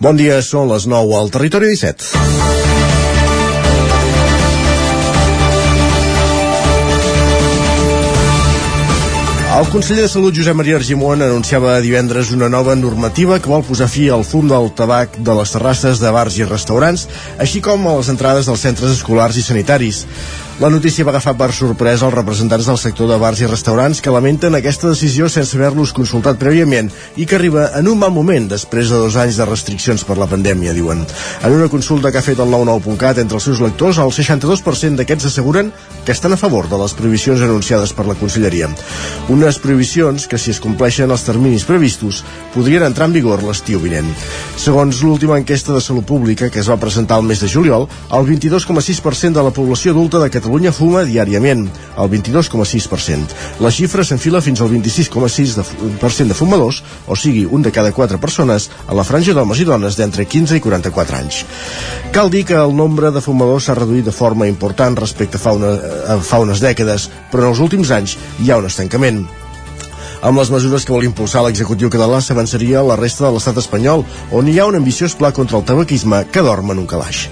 Bon dia, són les 9 al Territori 17. El conseller de Salut, Josep Maria Argimon, anunciava divendres una nova normativa que vol posar fi al fum del tabac de les terrasses de bars i restaurants, així com a les entrades dels centres escolars i sanitaris. La notícia va agafar per sorpresa els representants del sector de bars i restaurants que lamenten aquesta decisió sense haver-los consultat prèviament i que arriba en un mal moment després de dos anys de restriccions per la pandèmia, diuen. En una consulta que ha fet el 99.cat entre els seus lectors, el 62% d'aquests asseguren que estan a favor de les prohibicions anunciades per la Conselleria. Unes prohibicions que, si es compleixen els terminis previstos, podrien entrar en vigor l'estiu vinent. Segons l'última enquesta de Salut Pública que es va presentar el mes de juliol, el 22,6% de la població adulta de Catalunya Catalunya fuma diàriament, el 22,6%. La xifra s'enfila fins al 26,6% de fumadors, o sigui, un de cada quatre persones, a la franja d'homes i dones d'entre 15 i 44 anys. Cal dir que el nombre de fumadors s'ha reduït de forma important respecte a fa, una, a fa unes dècades, però en els últims anys hi ha un estancament. Amb les mesures que vol impulsar l'executiu català s'avançaria la resta de l'estat espanyol, on hi ha un ambiciós pla contra el tabaquisme que dorm en un calaix.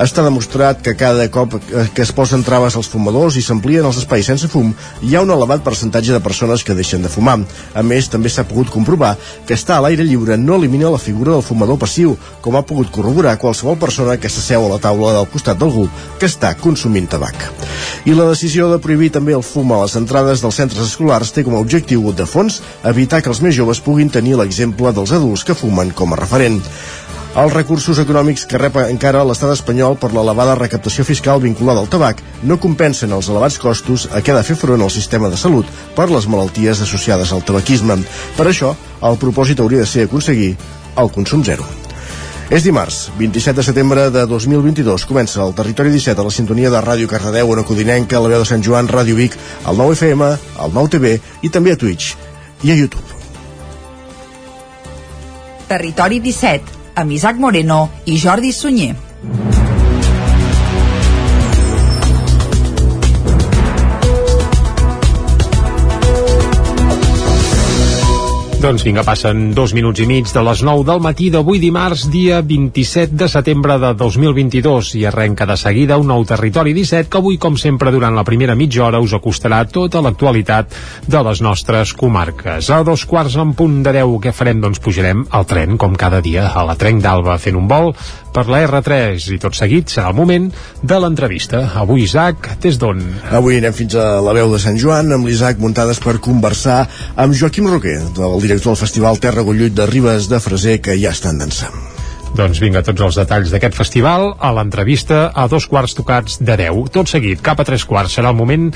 Està demostrat que cada cop que es posen traves als fumadors i s'amplien els espais sense fum, hi ha un elevat percentatge de persones que deixen de fumar. A més, també s'ha pogut comprovar que estar a l'aire lliure no elimina la figura del fumador passiu, com ha pogut corroborar qualsevol persona que s'asseu a la taula del costat d'algú que està consumint tabac. I la decisió de prohibir també el fum a les entrades dels centres escolars té com a objectiu de fons evitar que els més joves puguin tenir l'exemple dels adults que fumen com a referent. Els recursos econòmics que rep encara l'estat espanyol per l'elevada recaptació fiscal vinculada al tabac no compensen els elevats costos a què ha de fer front al sistema de salut per les malalties associades al tabaquisme. Per això, el propòsit hauria de ser aconseguir el consum zero. És dimarts, 27 de setembre de 2022. Comença el Territori 17 a la sintonia de Ràdio Cardedeu, on Codinenca, la veu de Sant Joan, Ràdio Vic, el 9 FM, el 9 TV i també a Twitch i a YouTube. Territori 17 amb Isaac Moreno i Jordi Sunyer. Doncs vinga, passen dos minuts i mig de les 9 del matí d'avui dimarts, dia 27 de setembre de 2022 i arrenca de seguida un nou territori 17 que avui, com sempre, durant la primera mitja hora us acostarà tota l'actualitat de les nostres comarques. A dos quarts en punt de 10, què farem? Doncs pujarem al tren, com cada dia, a la Trenc d'Alba, fent un vol per la R3 i tot seguit serà el moment de l'entrevista. Avui, Isaac, des d'on? Avui anem fins a la veu de Sant Joan amb l'Isaac muntades per conversar amb Joaquim Roquer, del director del Festival Terra Gollut de Ribes de Freser, que ja estan dansant. Doncs vinga, tots els detalls d'aquest festival a l'entrevista a dos quarts tocats de 10. Tot seguit, cap a tres quarts, serà el moment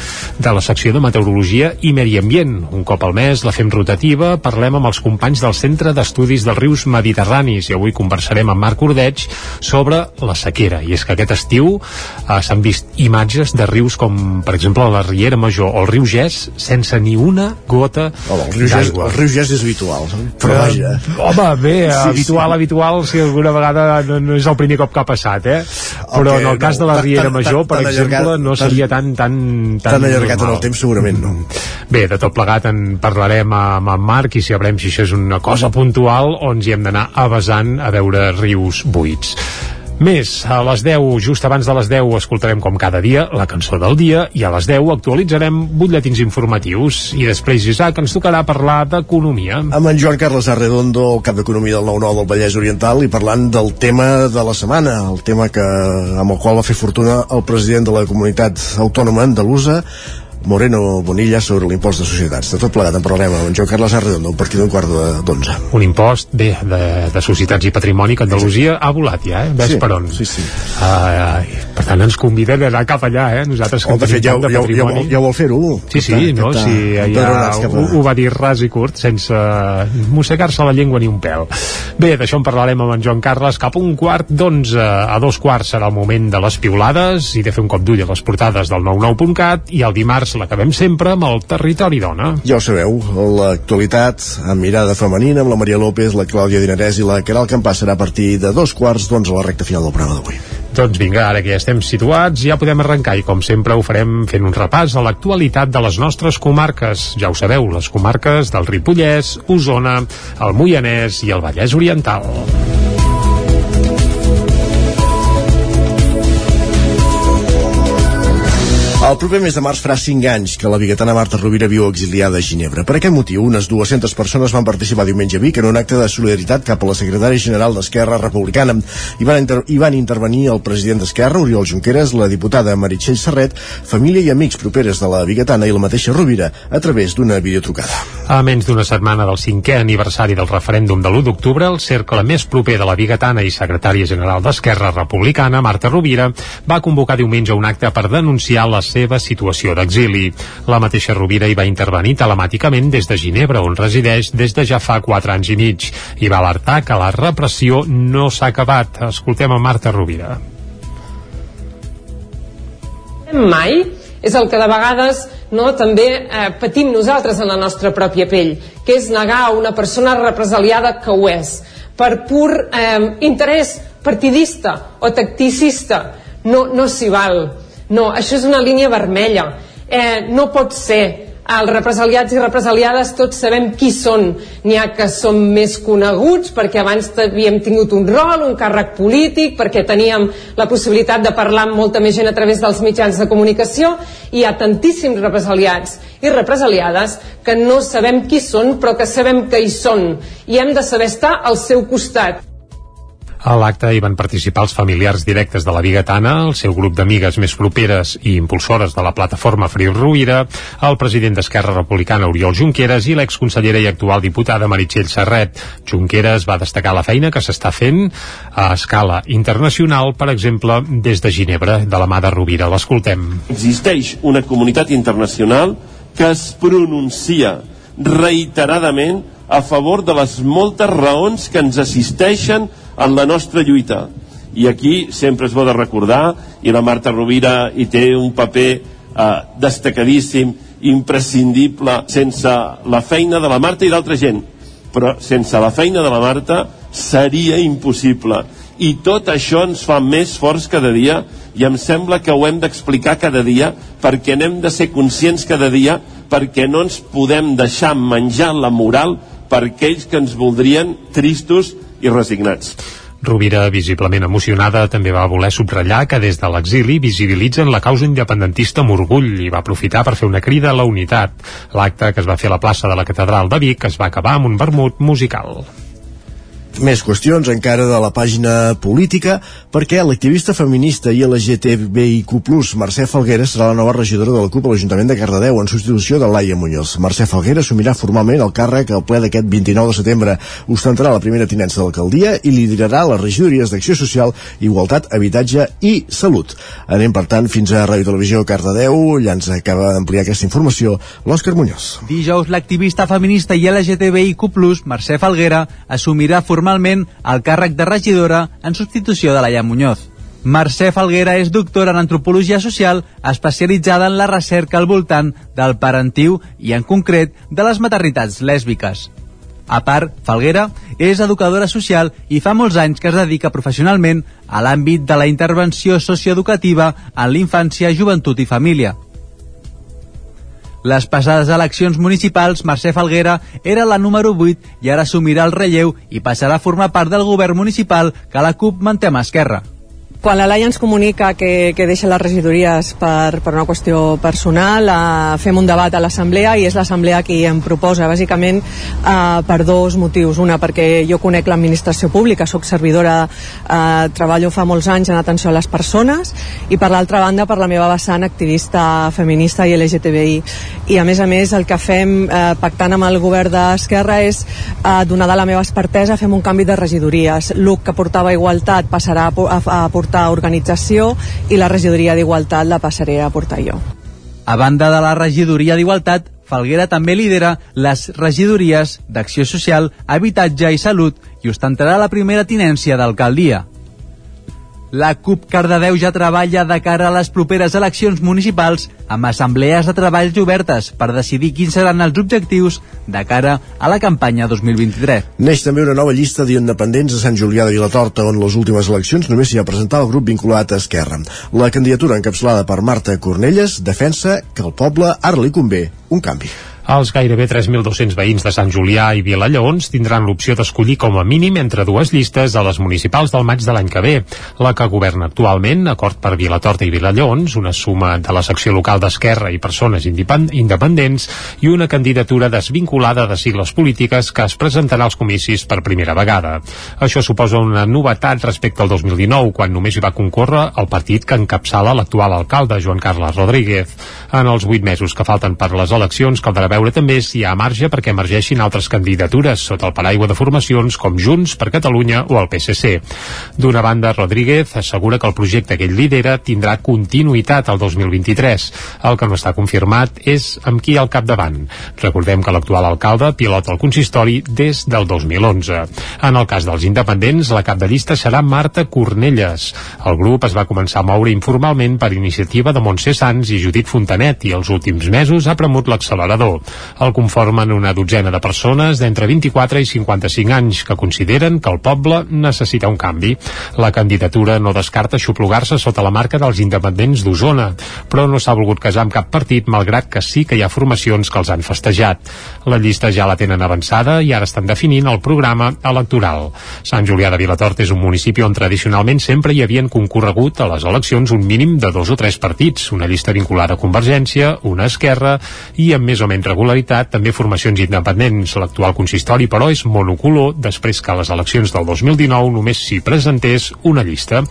de la secció de Meteorologia i Medi Ambient. Un cop al mes la fem rotativa, parlem amb els companys del Centre d'Estudis dels Rius Mediterranis i avui conversarem amb Marc Ordeig sobre la sequera. I és que aquest estiu eh, s'han vist imatges de rius com, per exemple, la Riera Major o el riu Gès sense ni una gota Home, el riu Gès, és habitual, però vaja. Home, bé, sí, habitual, sí. habitual, si algú alguna vegada no, no és el primer cop que ha passat, eh? Però okay, en el cas no, de la Riera tan, Major, per tan exemple, allargat, no seria tan... Tan, tan, tan allargat normal. en el temps, segurament no. Bé, de tot plegat en parlarem amb en Marc i sabrem si això és una cosa puntual o ens hi hem d'anar avasant a veure rius buits. Més, a les 10, just abans de les 10, escoltarem com cada dia la cançó del dia i a les 10 actualitzarem butlletins informatius i després, Isaac, ens tocarà parlar d'economia. Amb en Joan Carles Arredondo, cap d'Economia del 9-9 del Vallès Oriental i parlant del tema de la setmana, el tema que, amb el qual va fer fortuna el president de la comunitat autònoma andalusa, Moreno Bonilla sobre l'impost de societats. De tot plegat en parlarem amb en Joan Carles Arredondo a partir d'un quart d'onze. Un impost, bé, de, de societats i patrimoni que Andalusia ha volat ja, eh? Ves sí, per on. Sí, sí. Uh, per tant, ens conviden a anar cap allà, eh? Nosaltres que oh, de fet, ja, de ja, ja, ja, ja vol fer-ho. Sí, sí, no? Sí, ja ho, ho va dir ras i curt, sense mossegar-se la llengua ni un pèl. Bé, d'això en parlarem amb en Joan Carles cap un quart d'onze. A dos quarts serà el moment de les piulades i de fer un cop d'ull a les portades del 99.cat i el dimarts l'acabem sempre amb el Territori Dona. Ja ho sabeu, l'actualitat amb mirada femenina, amb la Maria López, la Clàudia Dinarès i la Caral Campà serà a partir de dos quarts d'onze a la recta final del programa d'avui. Doncs vinga, ara que ja estem situats, ja podem arrencar i com sempre ho farem fent un repàs a l'actualitat de les nostres comarques. Ja ho sabeu, les comarques del Ripollès, Osona, el Moianès i el Vallès Oriental. El proper mes de març farà 5 anys que la biguetana Marta Rovira viu exiliada a Ginebra. Per aquest motiu, unes 200 persones van participar diumenge a Vic en un acte de solidaritat cap a la secretària general d'Esquerra Republicana. Hi van, inter hi van intervenir el president d'Esquerra, Oriol Junqueras, la diputada Meritxell Serret, família i amics properes de la biguetana i la mateixa Rovira a través d'una videotrucada. A menys d'una setmana del cinquè aniversari del referèndum de l'1 d'octubre, el cercle més proper de la biguetana i secretària general d'Esquerra Republicana, Marta Rovira, va convocar diumenge un acte per denunciar les seva situació d'exili. La mateixa Rovira hi va intervenir telemàticament des de Ginebra, on resideix des de ja fa 4 anys i mig, i va alertar que la repressió no s'ha acabat. Escoltem a Marta Rovira. Mai és el que de vegades no, també eh, patim nosaltres en la nostra pròpia pell, que és negar a una persona represaliada que ho és, per pur eh, interès partidista o tacticista. No, no s'hi val no, això és una línia vermella. Eh, no pot ser. Els represaliats i represaliades tots sabem qui són. N'hi ha que són més coneguts perquè abans havíem tingut un rol, un càrrec polític, perquè teníem la possibilitat de parlar amb molta més gent a través dels mitjans de comunicació i hi ha tantíssims represaliats i represaliades que no sabem qui són però que sabem que hi són i hem de saber estar al seu costat. A l'acte hi van participar els familiars directes de la Bigatana, el seu grup d'amigues més properes i impulsores de la plataforma Friu Ruïra, el president d'Esquerra Republicana Oriol Junqueras i l'exconsellera i actual diputada Meritxell Serret. Junqueras va destacar la feina que s'està fent a escala internacional, per exemple, des de Ginebra, de la mà de Rovira. L'escoltem. Existeix una comunitat internacional que es pronuncia reiteradament a favor de les moltes raons que ens assisteixen en la nostra lluita. I aquí sempre es bo de recordar i la Marta Rovira hi té un paper eh, destacadíssim imprescindible sense la feina de la Marta i d'altra gent. Però sense la feina de la Marta seria impossible. I tot això ens fa més forts cada dia i em sembla que ho hem d'explicar cada dia perquè n'hem de ser conscients cada dia perquè no ens podem deixar menjar la moral per aquells que ens voldrien tristos i resignats. Rovira, visiblement emocionada, també va voler subratllar que des de l'exili visibilitzen la causa independentista amb orgull i va aprofitar per fer una crida a la unitat. L'acte que es va fer a la plaça de la Catedral de Vic es va acabar amb un vermut musical. Més qüestions encara de la pàgina política, perquè l'activista feminista i LGTBIQ+, Mercè Falguera, serà la nova regidora de la CUP a l'Ajuntament de Cardedeu en substitució de Laia Muñoz. Mercè Falguera assumirà formalment el càrrec al ple d'aquest 29 de setembre. Ostentarà la primera tinença de l'alcaldia i liderarà les regidories d'Acció Social, Igualtat, Habitatge i Salut. Anem, per tant, fins a Ràdio Televisió Cardedeu. Ja ens acaba d'ampliar aquesta informació l'Òscar Muñoz. Dijous, l'activista feminista i LGTBIQ+, Mercè Falguera, assumirà formalment formalment el càrrec de regidora en substitució de Laia Muñoz. Mercè Falguera és doctora en Antropologia Social especialitzada en la recerca al voltant del parentiu i, en concret, de les maternitats lèsbiques. A part, Falguera és educadora social i fa molts anys que es dedica professionalment a l'àmbit de la intervenció socioeducativa en l'infància, joventut i família. Les passades eleccions municipals, Mercè Falguera era la número 8 i ara assumirà el relleu i passarà a formar part del govern municipal que la CUP manté amb Esquerra. Quan la Laia ens comunica que, que deixa les regidories per, per una qüestió personal, eh, fem un debat a l'Assemblea i és l'Assemblea qui em proposa, bàsicament eh, per dos motius. Una, perquè jo conec l'administració pública, sóc servidora, eh, treballo fa molts anys en atenció a les persones, i per l'altra banda, per la meva vessant activista feminista i LGTBI. I a més a més, el que fem eh, pactant amb el govern d'Esquerra és, eh, donada la meva expertesa, fem un canvi de regidories. L'UC, que portava igualtat, passarà a, a, a portar portar organització i la regidoria d'Igualtat la passaré a portar jo. A banda de la regidoria d'Igualtat, Falguera també lidera les regidories d'Acció Social, Habitatge i Salut i ostentarà la primera tinència d'alcaldia. La CUP Cardedeu ja treballa de cara a les properes eleccions municipals amb assemblees de treballs obertes per decidir quins seran els objectius de cara a la campanya 2023. Neix també una nova llista d'independents a Sant Julià de Vilatorta, on les últimes eleccions només s'hi ha presentat el grup vinculat a Esquerra. La candidatura encapçalada per Marta Cornelles defensa que al poble ara li convé un canvi. Els gairebé 3.200 veïns de Sant Julià i Vilalleons tindran l'opció d'escollir com a mínim entre dues llistes a les municipals del maig de l'any que ve. La que governa actualment, acord per Vilatorta i Vilalleons, una suma de la secció local d'Esquerra i persones independents i una candidatura desvinculada de sigles polítiques que es presentarà als comicis per primera vegada. Això suposa una novetat respecte al 2019, quan només hi va concórrer el partit que encapçala l'actual alcalde, Joan Carles Rodríguez. En els vuit mesos que falten per les eleccions caldrà veure també si hi ha marge perquè emergeixin altres candidatures sota el paraigua de formacions com Junts per Catalunya o el PSC. D'una banda, Rodríguez assegura que el projecte que ell lidera tindrà continuïtat al 2023. El que no està confirmat és amb qui al capdavant. Recordem que l'actual alcalde pilota el consistori des del 2011. En el cas dels independents, la cap de llista serà Marta Cornelles. El grup es va començar a moure informalment per iniciativa de Montse Sans i Judit Fontanet i els últims mesos ha premut l'accelerador. El conformen una dotzena de persones d'entre 24 i 55 anys que consideren que el poble necessita un canvi. La candidatura no descarta xuplugar-se sota la marca dels independents d'Osona, però no s'ha volgut casar amb cap partit, malgrat que sí que hi ha formacions que els han festejat. La llista ja la tenen avançada i ara estan definint el programa electoral. Sant Julià de Vilatort és un municipi on tradicionalment sempre hi havien concorregut a les eleccions un mínim de dos o tres partits, una llista vinculada a Convergència, una Esquerra i amb més o menys regularitat també formacions independents. L'actual consistori, però, és monocolor després que a les eleccions del 2019 només s'hi presentés una llista.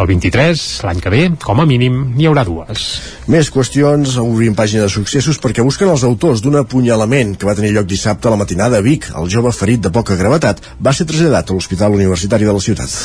El 23, l'any que ve, com a mínim, n'hi haurà dues. Més qüestions, obrim pàgina de successos perquè busquen els autors d'un apunyalament que va tenir lloc dissabte a la matinada a Vic. El jove ferit de poca gravetat va ser traslladat a l'Hospital Universitari de la ciutat.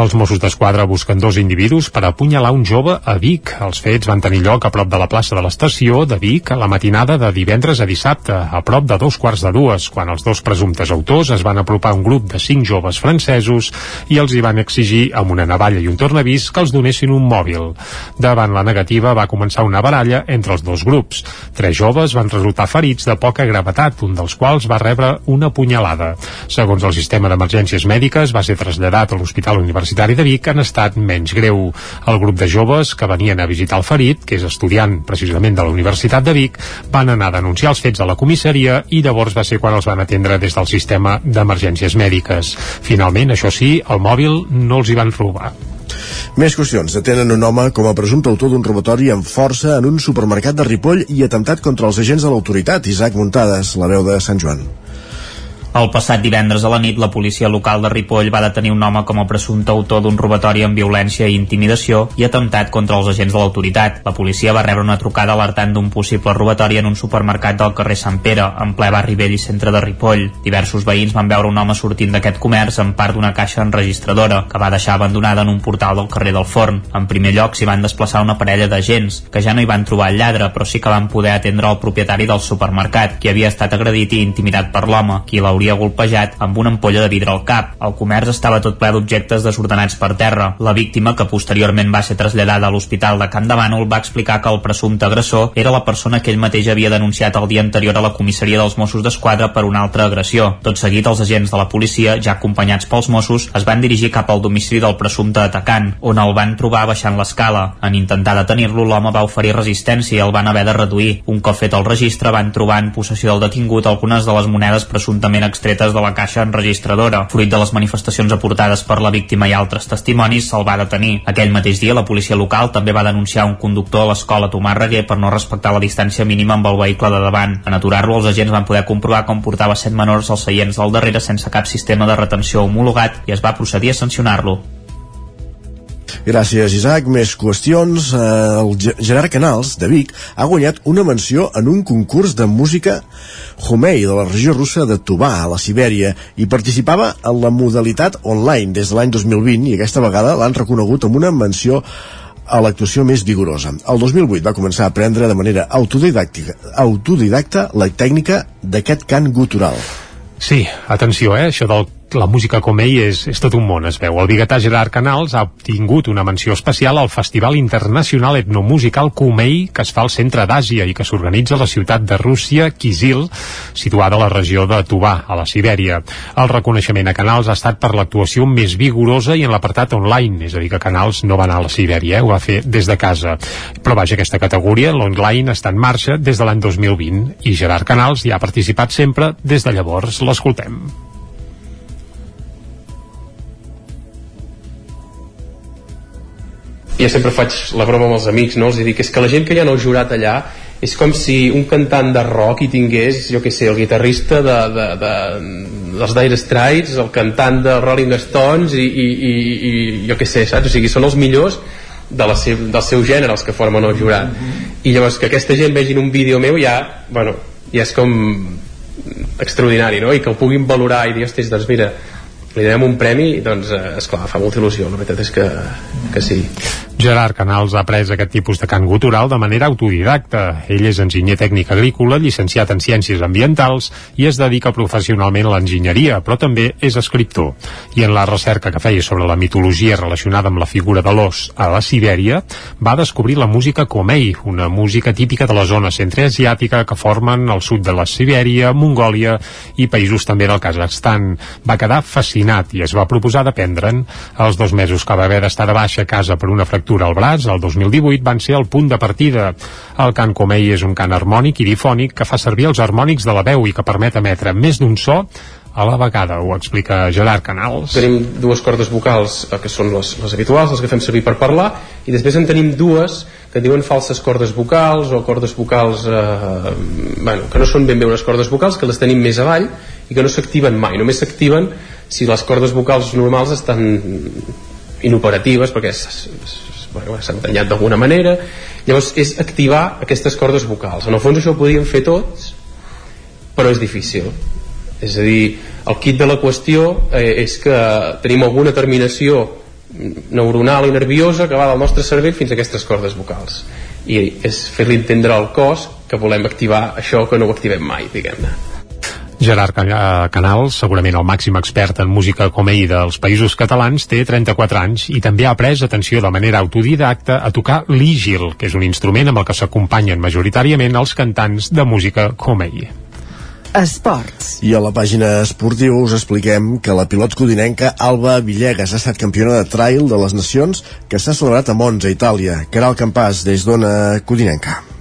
Els Mossos d'Esquadra busquen dos individus per apunyalar un jove a Vic. Els fets van tenir lloc a prop de la plaça de l'estació de Vic a la matinada de divendres a dissabte, a prop de dos quarts de dues, quan els dos presumptes autors es van apropar a un grup de cinc joves francesos i els hi van exigir amb una navalla i un tornavís que els donessin un mòbil. Davant la negativa va començar una baralla entre els dos grups. Tres joves van resultar ferits de poca gravetat, un dels quals va rebre una punyalada. Segons el sistema d'emergències mèdiques, va ser traslladat a l'Hospital Universitari de Vic en estat menys greu. El grup de joves que venien a visitar el ferit, que és estudiant precisament de la Universitat de Vic, van anar a denunciar els fets a la comissaria i llavors va ser quan els van atendre des del sistema d'emergències mèdiques. Finalment, això sí, el mòbil no els hi van robar. Més qüestions. Detenen un home com a presumpte autor d'un robatori amb força en un supermercat de Ripoll i atemptat contra els agents de l'autoritat. Isaac Muntades, la veu de Sant Joan. El passat divendres a la nit, la policia local de Ripoll va detenir un home com a presumpte autor d'un robatori amb violència i intimidació i atemptat contra els agents de l'autoritat. La policia va rebre una trucada alertant d'un possible robatori en un supermercat del carrer Sant Pere, en ple barri vell i centre de Ripoll. Diversos veïns van veure un home sortint d'aquest comerç en part d'una caixa enregistradora que va deixar abandonada en un portal del carrer del Forn. En primer lloc s'hi van desplaçar una parella d'agents, que ja no hi van trobar el lladre, però sí que van poder atendre el propietari del supermercat, qui havia estat agredit i intimidat per l'home, qui l'hauria hauria golpejat amb una ampolla de vidre al cap. El comerç estava tot ple d'objectes desordenats per terra. La víctima, que posteriorment va ser traslladada a l'hospital de Can de Bànol, va explicar que el presumpte agressor era la persona que ell mateix havia denunciat el dia anterior a la comissaria dels Mossos d'Esquadra per una altra agressió. Tot seguit, els agents de la policia, ja acompanyats pels Mossos, es van dirigir cap al domicili del presumpte atacant, on el van trobar baixant l'escala. En intentar detenir-lo, l'home va oferir resistència i el van haver de reduir. Un cop fet el registre, van trobar en possessió del detingut algunes de les monedes presumptament extretes de la caixa enregistradora. Fruit de les manifestacions aportades per la víctima i altres testimonis, se'l va detenir. Aquell mateix dia, la policia local també va denunciar un conductor a l'escola Tomàs Reguer per no respectar la distància mínima amb el vehicle de davant. En aturar-lo, els agents van poder comprovar com portava set menors als seients del darrere sense cap sistema de retenció homologat i es va procedir a sancionar-lo. Gràcies, Isaac. Més qüestions. Eh, el Gerard Canals, de Vic, ha guanyat una menció en un concurs de música Homei de la regió russa de Tubà, a la Sibèria, i participava en la modalitat online des de l'any 2020 i aquesta vegada l'han reconegut amb una menció a l'actuació més vigorosa. El 2008 va començar a aprendre de manera autodidàctica, autodidacta la tècnica d'aquest cant gutural. Sí, atenció, eh? Això del la música com ell és, és tot un món, es veu. El biguetà Gerard Canals ha obtingut una menció especial al Festival Internacional Etnomusical Comei, que es fa al centre d'Àsia i que s'organitza a la ciutat de Rússia, Kizil, situada a la regió de Tuvà, a la Sibèria. El reconeixement a Canals ha estat per l'actuació més vigorosa i en l'apartat online, és a dir, que Canals no va anar a la Sibèria, eh? ho va fer des de casa. Però vaja, aquesta categoria, l'online, està en marxa des de l'any 2020 i Gerard Canals hi ha participat sempre des de llavors. L'escoltem. Jo sempre faig la broma amb els amics, no? Els dic, és que la gent que ja no ha jurat allà és com si un cantant de rock hi tingués, jo que sé, el guitarrista de, de, de, dels Dire Straits, el cantant de Rolling Stones i, i, i, i jo que sé, saps? O sigui, són els millors de la seu, del seu gènere els que formen el jurat. I llavors que aquesta gent vegin un vídeo meu ja, bueno, ja és com extraordinari, no? I que el puguin valorar i dir, ostres, doncs mira, li donem un premi, doncs, eh, esclar, fa molta il·lusió, la veritat és que, que sí. Gerard Canals ha après aquest tipus de cant gutural de manera autodidacta. Ell és enginyer tècnic agrícola, llicenciat en Ciències Ambientals i es dedica professionalment a l'enginyeria, però també és escriptor. I en la recerca que feia sobre la mitologia relacionada amb la figura de l'os a la Sibèria, va descobrir la música Komei, una música típica de la zona centreasiàtica que formen el sud de la Sibèria, Mongòlia i països també del Kazakhstan. Va quedar fascinat i es va proposar d'aprendre'n. Els dos mesos que va haver d'estar de baixa a casa per una fractura fractura al braç, el 2018 van ser el punt de partida. El cant comei és un cant harmònic i difònic que fa servir els harmònics de la veu i que permet emetre més d'un so a la vegada, ho explica Gerard Canals. Tenim dues cordes vocals eh, que són les, les habituals, les que fem servir per parlar, i després en tenim dues que diuen falses cordes vocals o cordes vocals eh, bueno, que no són ben bé unes cordes vocals, que les tenim més avall i que no s'activen mai, només s'activen si les cordes vocals normals estan inoperatives perquè s'han tallat d'alguna manera. Llavors és activar aquestes cordes vocals. En el fons això ho podríem fer tots però és difícil. És a dir, el kit de la qüestió eh, és que tenim alguna terminació neuronal i nerviosa que va del nostre cervell fins a aquestes cordes vocals. I és fer-li entendre al cos que volem activar això que no ho activem mai, diguem-ne Gerard Canals, segurament el màxim expert en música com ell dels països catalans, té 34 anys i també ha après, atenció, de manera autodidacta a tocar l'ígil, que és un instrument amb el que s'acompanyen majoritàriament els cantants de música com ell. Esports. I a la pàgina esportiva us expliquem que la pilot codinenca Alba Villegas ha estat campiona de trail de les Nacions que s'ha celebrat a Monza, Itàlia. Caral Campàs, des d'Ona Codinenca.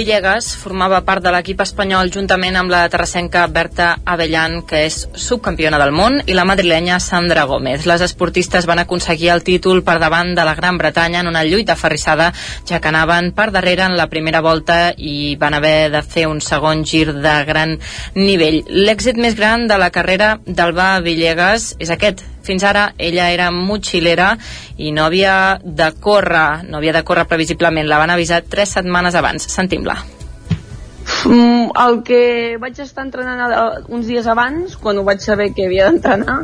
Villegas formava part de l'equip espanyol juntament amb la terrassenca Berta Avellan, que és subcampiona del món, i la madrilenya Sandra Gómez. Les esportistes van aconseguir el títol per davant de la Gran Bretanya en una lluita ferrissada, ja que anaven per darrere en la primera volta i van haver de fer un segon gir de gran nivell. L'èxit més gran de la carrera d'Alba Villegas és aquest, fins ara ella era motxilera i no havia de córrer, no havia de córrer previsiblement, la van avisar tres setmanes abans. Sentim-la. Mm, el que vaig estar entrenant uns dies abans, quan ho vaig saber que havia d'entrenar,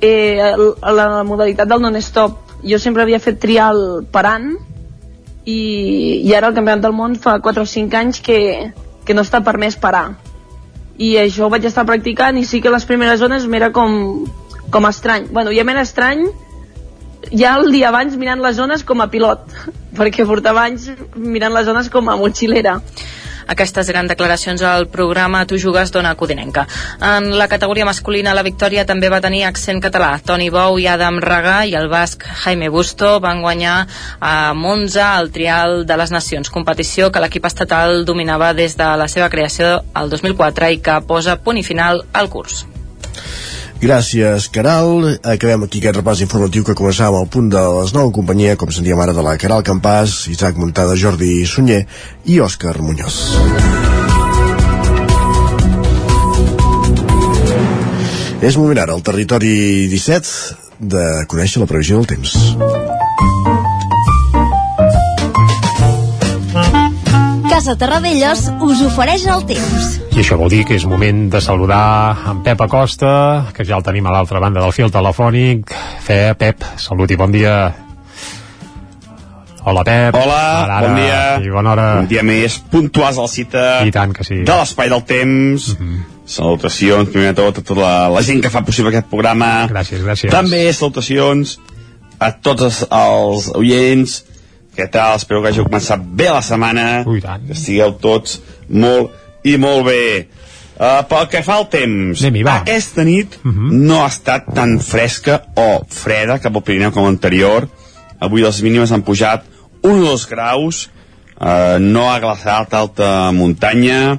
eh, la, la modalitat del non-stop. Jo sempre havia fet trial parant i, i ara el campionat del món fa 4 o 5 anys que, que no està permès parar i això ho vaig estar practicant i sí que les primeres zones m'era com com estrany. Bueno, ja m'era estrany ja el dia abans mirant les zones com a pilot, perquè portava anys mirant les zones com a motxilera aquestes grans declaracions al programa Tu jugues dona Codinenca. En la categoria masculina la victòria també va tenir accent català. Toni Bou i Adam Raga i el basc Jaime Busto van guanyar a Monza el trial de les nacions, competició que l'equip estatal dominava des de la seva creació el 2004 i que posa punt i final al curs. Gràcies, Caral. Acabem aquí aquest repàs informatiu que començàvem al punt de les 9 en companyia, com sentíem ara, de la Caral Campàs, Isaac Montada, Jordi Sunyer i Òscar Muñoz. És moment ara, al territori 17, de conèixer la previsió del temps. Casa Terradellos us ofereix el temps. I això vol dir que és moment de saludar en Pep Acosta, que ja el tenim a l'altra banda del fil telefònic. Fe, Pep, salut i bon dia. Hola, Pep. Hola, ara, ara, bon dia. I bona hora. Un dia més, puntuals al cita I tant que sí. de l'espai del temps. Mhm. -huh. salutacions primer de tot a tota la, la gent que fa possible aquest programa gràcies, gràcies també salutacions a tots els, els oients què tal? Espero que hàgiu començat bé la setmana Ui, tant. que estigueu tots molt i molt bé uh, pel que fa al temps va. aquesta nit uh -huh. no ha estat tan fresca o freda cap al Pirineu com l'anterior avui les mínimes han pujat 1 o 2 graus uh, no ha glaçat alta muntanya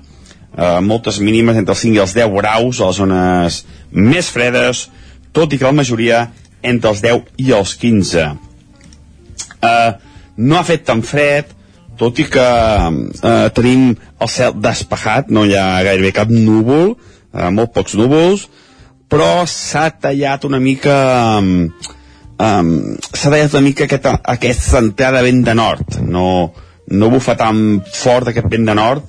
uh, moltes mínimes entre els 5 i els 10 graus a les zones més fredes tot i que la majoria entre els 10 i els 15 uh, no ha fet tan fred tot i que eh, tenim el cel despejat, no hi ha gairebé cap núvol, eh, molt pocs núvols, però s'ha tallat una mica um, um, s'ha tallat una mica aquesta, aquesta entrada vent de nord. No, no bufa tan fort aquest vent de nord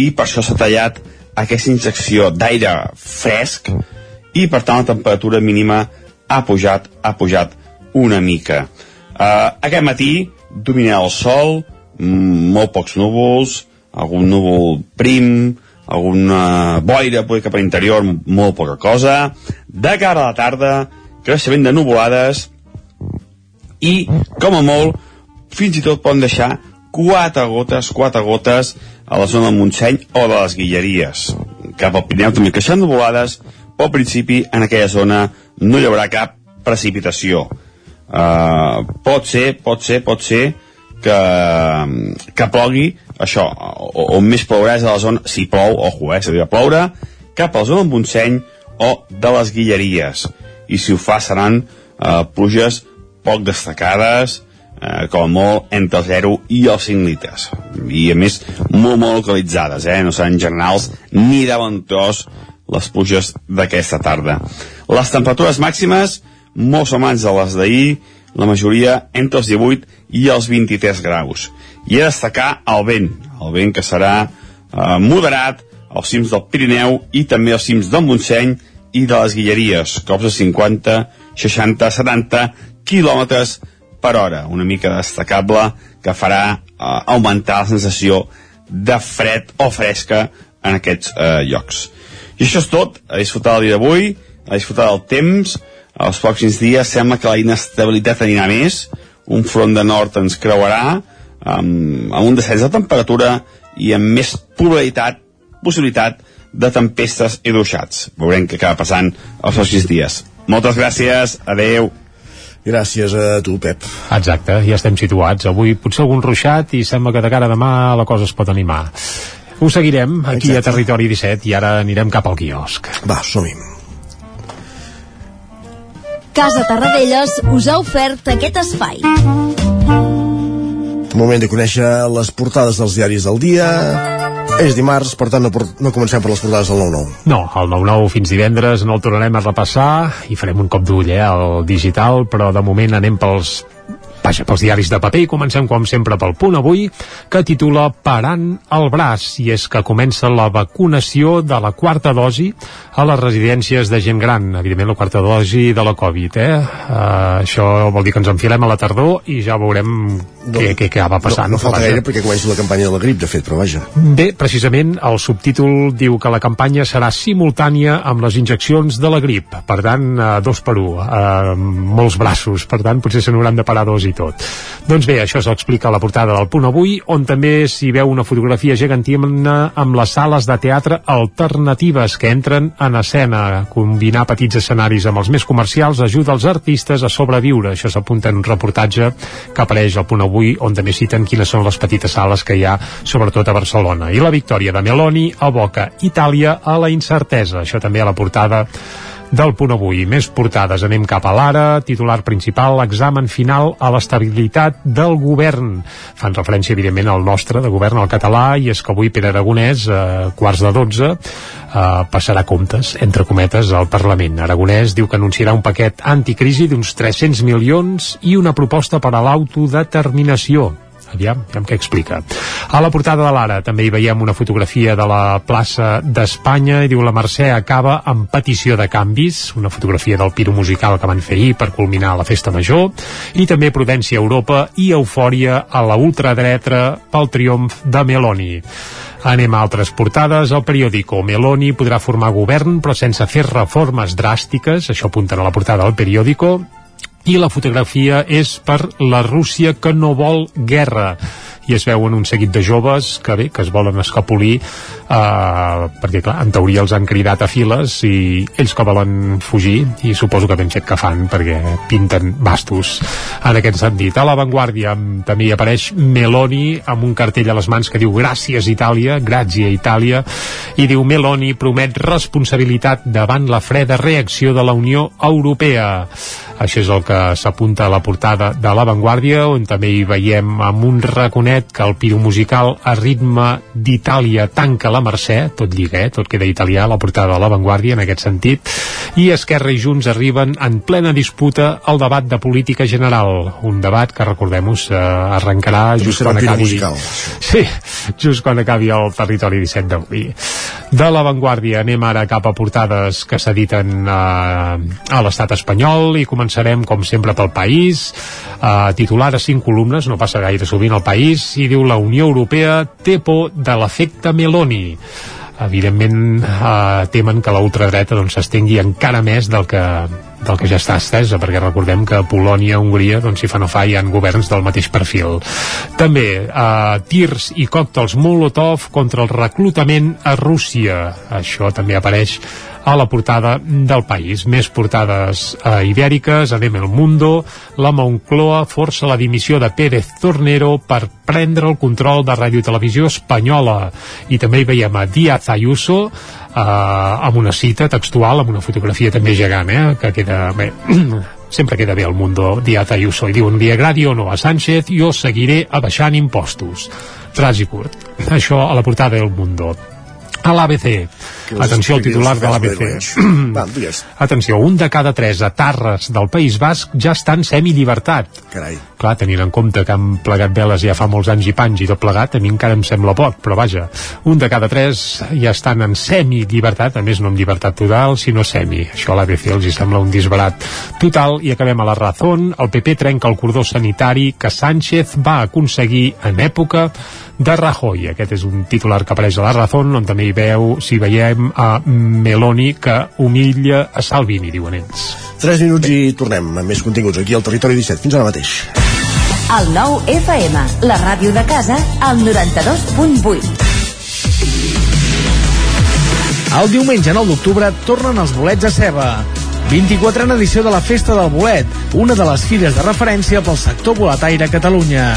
i per això s'ha tallat aquesta injecció d'aire fresc i per tant la temperatura mínima ha pujat, ha pujat una mica. Uh, aquest matí dominarà el sol mm, molt pocs núvols algun núvol prim alguna boira poder cap a l'interior molt poca cosa. De cara a la tarda creixement de nuvolades i com a molt fins i tot poden deixar quatre gotes, quatre gotes a la zona del Montseny o de les Guilleries. Cap al Pirineu també creixen nuvolades però al principi en aquella zona no hi haurà cap precipitació uh, pot ser, pot ser, pot ser que, que plogui això, on més plourà és a la zona, si plou, ojo, eh, s'ha ploure, cap a la zona del Montseny o de les Guilleries. I si ho fa seran eh, pluges poc destacades, eh, com molt entre el 0 i els 5 litres. I a més, molt, molt localitzades, eh? no seran generals ni de bon tros les pluges d'aquesta tarda. Les temperatures màximes, molt semblants a les d'ahir, la majoria entre els 18 i els 23 graus. I a destacar el vent, el vent que serà eh, moderat als cims del Pirineu i també als cims del Montseny i de les Guilleries, cops de 50, 60, 70 quilòmetres per hora, una mica destacable que farà eh, augmentar la sensació de fred o fresca en aquests eh, llocs. I això és tot, a disfrutar el dia d'avui, a disfrutar del temps, els pròxims dies sembla que la inestabilitat anirà més, un front de nord ens creuarà, amb, amb un descens de temperatura i amb més probabilitat, possibilitat de tempestes i ruixats. Veurem què acaba passant els pròxims dies. Moltes gràcies, adeu. Gràcies a tu, Pep. Exacte, ja estem situats. Avui potser algun ruixat i sembla que de cara a demà la cosa es pot animar. Ho seguirem aquí Exacte. a Territori 17 i ara anirem cap al quiosc. Va, som-hi. Casa Tarradellas us ha ofert aquest espai. Moment de conèixer les portades dels diaris del dia. És dimarts, per tant no, no comencem per les portades del 9-9. No, el 9-9 fins divendres no el tornarem a repassar i farem un cop d'ull eh, al digital, però de moment anem pels Vaja, pels diaris de paper i comencem com sempre pel punt avui que titula Parant el braç i és que comença la vacunació de la quarta dosi a les residències de gent gran, evidentment la quarta dosi de la Covid, eh? Uh, això vol dir que ens enfilem a la tardor i ja veurem no, què, què, què va passant. No, no falta vaja. gaire perquè comença la campanya de la grip, de fet, però vaja. Bé, precisament el subtítol diu que la campanya serà simultània amb les injeccions de la grip, per tant, uh, dos per un, uh, molts braços, per tant, potser se n'hauran de parar dos i tot. Doncs bé, això s'explica a la portada del Punt Avui, on també s'hi veu una fotografia gegantina amb les sales de teatre alternatives que entren en escena. Combinar petits escenaris amb els més comercials ajuda els artistes a sobreviure. Això s'apunta en un reportatge que apareix al Punt Avui, on també citen quines són les petites sales que hi ha, sobretot a Barcelona. I la victòria de Meloni aboca Itàlia a la incertesa. Això també a la portada del punt avui. Més portades, anem cap a l'ara, titular principal, examen final a l'estabilitat del govern. Fan referència, evidentment, al nostre, de govern, al català, i és que avui Pere Aragonès, eh, quarts de 12, eh, passarà comptes, entre cometes, al Parlament. Aragonès diu que anunciarà un paquet anticrisi d'uns 300 milions i una proposta per a l'autodeterminació aviam, aviam què explica. A la portada de l'Ara també hi veiem una fotografia de la plaça d'Espanya i diu la Mercè acaba amb petició de canvis, una fotografia del piro musical que van fer ahir per culminar la festa major, i també Prudència a Europa i eufòria a la ultradreta pel triomf de Meloni. Anem a altres portades. El periòdico Meloni podrà formar govern però sense fer reformes dràstiques, això apunten a la portada del periòdico, i la fotografia és per la Rússia que no vol guerra i es veuen un seguit de joves que bé, que es volen escapolir eh, perquè clar, en teoria els han cridat a files i ells que volen fugir i suposo que ben fet que fan perquè pinten bastos en aquest sentit. A l'avantguàrdia també hi apareix Meloni amb un cartell a les mans que diu Gràcies Itàlia, Gràcia Itàlia i diu Meloni promet responsabilitat davant la freda reacció de la Unió Europea. Això és el que s'apunta a la portada de l'avantguàrdia on també hi veiem amb un raconet que el piro musical a ritme d'Itàlia tanca la Mercè, tot lliga, eh? tot queda italià, la portada de l'avantguàrdia en aquest sentit, i Esquerra i Junts arriben en plena disputa al debat de política general, un debat que recordem-nos eh, arrencarà just quan acabi musical. sí, just quan acabi el territori 17 d'avui de l'avantguàrdia anem ara cap a portades que s'editen eh, a l'estat espanyol i començarem com sempre pel país. Eh, titular a cinc columnes no passa gaire sovint al país i diu la Unió Europea té por de l'efecte Meloni evidentment eh, temen que la ultradreta doncs, s'estengui encara més del que, del que ja està estesa, perquè recordem que a Polònia, Hongria, doncs si fa no fa, hi ha governs del mateix perfil. També eh, tirs i còctels Molotov contra el reclutament a Rússia. Això també apareix a la portada del país. Més portades eh, ibèriques, anem el Mundo, la Moncloa força la dimissió de Pérez Tornero per prendre el control de Ràdio Televisió Espanyola. I també hi veiem a Díaz Ayuso, eh, amb una cita textual, amb una fotografia també gegant, eh, que queda... Bé, sempre queda bé el Mundo Díaz Ayuso i diuen li agradi o no a Sánchez jo seguiré abaixant impostos. I curt. Això a la portada del Mundo a l'ABC. Atenció al titular de l'ABC. Atenció, un de cada tres atarres del País Basc ja estan semillibertat. Carai. Clar, tenint en compte que han plegat veles ja fa molts anys i panys i tot plegat, a mi encara em sembla poc, però vaja, un de cada tres ja estan en semillibertat, a més no en llibertat total, sinó semi. Això a l'ABC els hi sembla un disbarat total i acabem a la Razón. El PP trenca el cordó sanitari que Sánchez va aconseguir en època de Rajoy. Aquest és un titular que apareix a la Razón, on també hi veu, si veiem a Meloni que humilla a Salvini, diuen ells. 3 minuts i tornem amb més continguts aquí al Territori 17. Fins ara mateix. El nou FM, la ràdio de casa, al 92.8. El diumenge 9 d'octubre tornen els bolets a ceba. 24a edició de la Festa del Bolet, una de les fires de referència pel sector boletaire a Catalunya.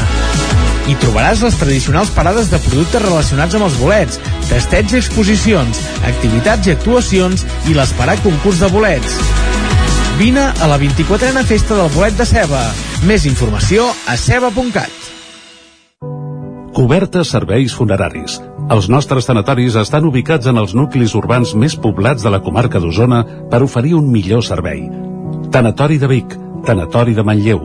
Hi trobaràs les tradicionals parades de productes relacionats amb els bolets, testets i exposicions, activitats i actuacions i l'esperat concurs de bolets. Vine a la 24a Festa del Bolet de Ceba. Més informació a ceba.cat. Cobertes serveis funeraris. Els nostres tanatoris estan ubicats en els nuclis urbans més poblats de la comarca d'Osona per oferir un millor servei. Tanatori de Vic, Tanatori de Manlleu,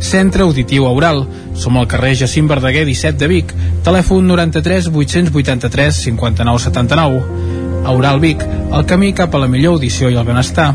Centre Auditiu Aural. Som al carrer Jacint Verdaguer 17 de Vic. Telèfon 93 883 59 79. Aural Vic, el camí cap a la millor audició i el benestar.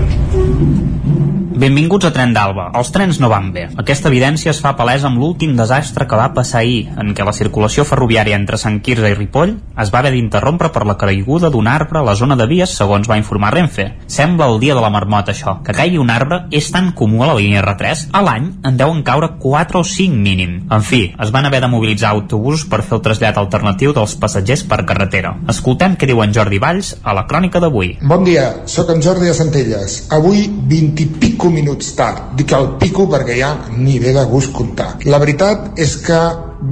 Benvinguts a Tren d'Alba. Els trens no van bé. Aquesta evidència es fa palesa amb l'últim desastre que va passar ahir, en què la circulació ferroviària entre Sant Quirze i Ripoll es va haver d'interrompre per la caiguda d'un arbre a la zona de vies, segons va informar Renfe. Sembla el dia de la marmota, això. Que caigui un arbre és tan comú a la línia R3. A l'any en deuen caure 4 o 5 mínim. En fi, es van haver de mobilitzar autobusos per fer el trasllat alternatiu dels passatgers per carretera. Escoltem què diu en Jordi Valls a la crònica d'avui. Bon dia, sóc en Jordi de Centelles. Avui 20 i pico minuts tard. Dic el pico perquè ja ni ve de gust comptar. La veritat és que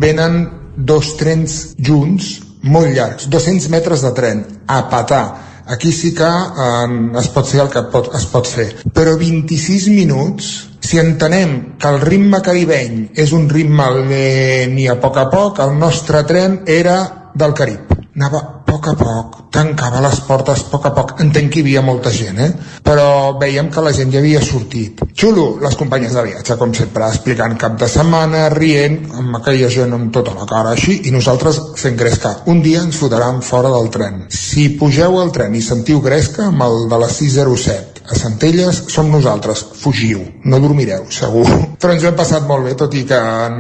venen dos trens junts, molt llargs, 200 metres de tren, a patar. Aquí sí que eh, es pot fer el que pot, es pot fer. Però 26 minuts, si entenem que el ritme caribeny és un ritme lent i a poc a poc, el nostre tren era del Carib. Anava poc a poc, tancava les portes poc a poc. Entenc que hi havia molta gent, eh? Però veiem que la gent ja havia sortit. Xulo, les companyes de viatge, com sempre, explicant cap de setmana, rient, amb aquella gent amb tota la cara així, i nosaltres fent gresca. Un dia ens fotran fora del tren. Si pugeu al tren i sentiu gresca, amb el de la 607, a Centelles som nosaltres, fugiu, no dormireu, segur. Però ens ho hem passat molt bé, tot i que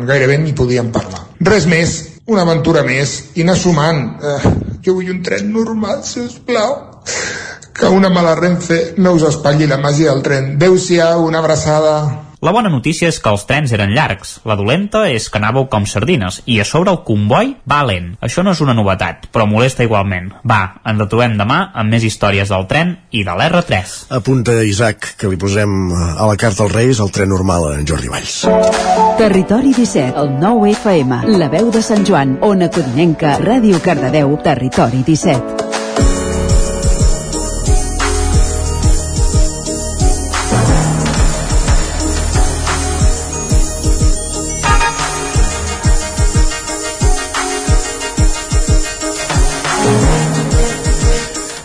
gairebé ni podíem parlar. Res més, una aventura més, i anar sumant. Eh, jo vull un tren normal, si us plau. Que una mala Renfe no us espatlli la màgia del tren. Adéu-siau, una abraçada. La bona notícia és que els trens eren llargs. La dolenta és que anàveu com sardines. I a sobre el comboi va lent. Això no és una novetat, però molesta igualment. Va, ens retrobem demà amb més històries del tren i de l'R3. Apunta Isaac, que li posem a la carta als Reis el tren normal a en Jordi Valls. Territori 17, el 9 FM, la veu de Sant Joan, Ona Codinenca, Ràdio Cardedeu, Territori 17.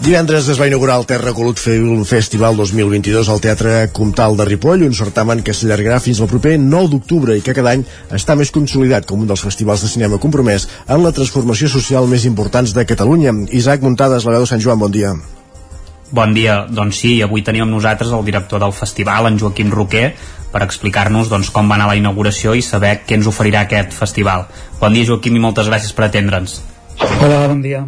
Divendres es va inaugurar el Terra Colut Film Festival 2022 al Teatre Comtal de Ripoll, un certamen que s'allargarà fins al proper 9 d'octubre i que cada any està més consolidat com un dels festivals de cinema compromès en la transformació social més importants de Catalunya. Isaac Muntades, la veu de Sant Joan, bon dia. Bon dia, doncs sí, avui tenim amb nosaltres el director del festival, en Joaquim Roquer, per explicar-nos doncs, com va anar la inauguració i saber què ens oferirà aquest festival. Bon dia, Joaquim, i moltes gràcies per atendre'ns. Hola, bon dia.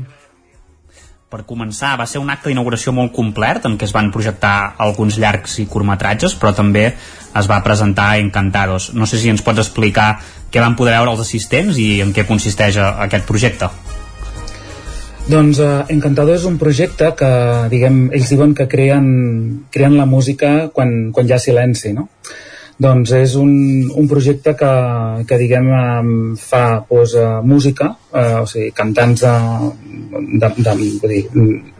Per començar, va ser un acte d'inauguració molt complet en què es van projectar alguns llargs i curtmetratges, però també es va presentar Encantados. No sé si ens pots explicar què van poder veure els assistents i en què consisteix eh, aquest projecte. Doncs uh, Encantado és un projecte que, diguem, ells diuen que creen, creen la música quan, quan hi ha silenci, no? Doncs és un, un projecte que, que diguem, fa pues, uh, música, uh, o sigui, cantants de, de, de, vull dir,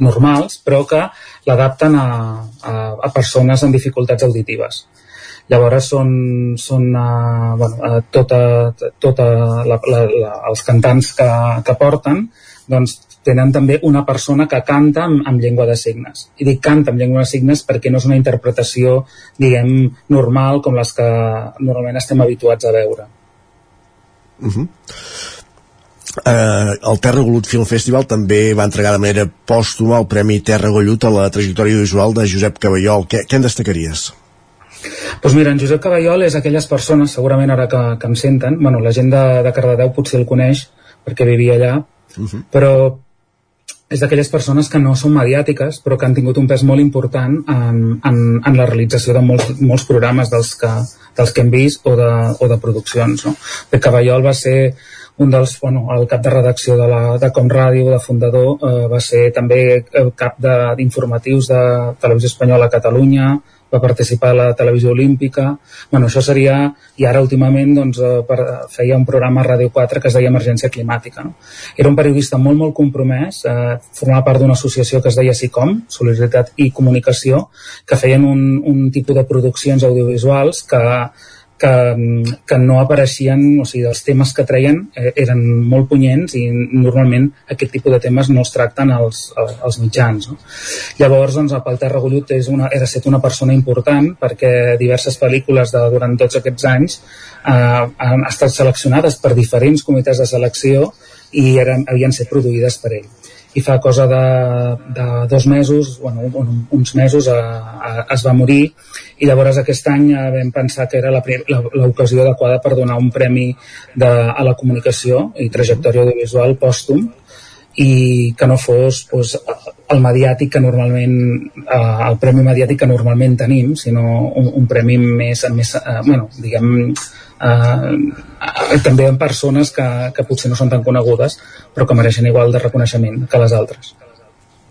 normals, però que l'adapten a, a, a persones amb dificultats auditives. Llavors són, són uh, bueno, uh, tota, tota la, la, la, els cantants que, que porten doncs tenen també una persona que canta amb, amb llengua de signes. I dic canta amb llengua de signes perquè no és una interpretació, diguem, normal com les que normalment estem habituats a veure. Uh -huh. Eh, el Terra Gollut Film Festival també va entregar de manera pòstuma el Premi Terra Gollut a la trajectòria visual de Josep Caballol. Què, què en destacaries? Doncs mira, en Josep Caballol és aquelles persones, segurament ara que, que em senten, bueno, la gent de, de Cardedeu potser el coneix perquè vivia allà, uh -huh. però és d'aquelles persones que no són mediàtiques però que han tingut un pes molt important en, en, en la realització de molts, molts programes dels que, dels que hem vist o de, o de produccions. No? De Caballol va ser un dels, bueno, el cap de redacció de, la, de Com Ràdio, de fundador, eh, va ser també cap d'informatius de, de Televisió Espanyola a Catalunya, va participar a la televisió olímpica bueno, això seria, i ara últimament doncs, eh, per, feia un programa a Ràdio 4 que es deia Emergència Climàtica no? era un periodista molt molt compromès eh, formava part d'una associació que es deia SICOM Solidaritat i Comunicació que feien un, un tipus de produccions audiovisuals que que, que no apareixien, o sigui, els temes que treien eh, eren molt punyents i normalment aquest tipus de temes no els tracten als, als mitjans. No? Llavors, doncs, el Ter Regullut és una, era set una persona important perquè diverses pel·lícules de, durant tots aquests anys eh, han estat seleccionades per diferents comitès de selecció i eren, havien set produïdes per ell i fa cosa de, de dos mesos, bueno, uns mesos, a, a, es va morir. I llavors aquest any vam pensar que era l'ocasió adequada per donar un premi de, a la comunicació i trajectòria audiovisual pòstum. I que no fos doncs, el mediàtic que normalment eh, el premi mediàtic que normalment tenim sinó un, un premi més, més eh, bueno, diguem eh, també en persones que, que potser no són tan conegudes però que mereixen igual de reconeixement que les altres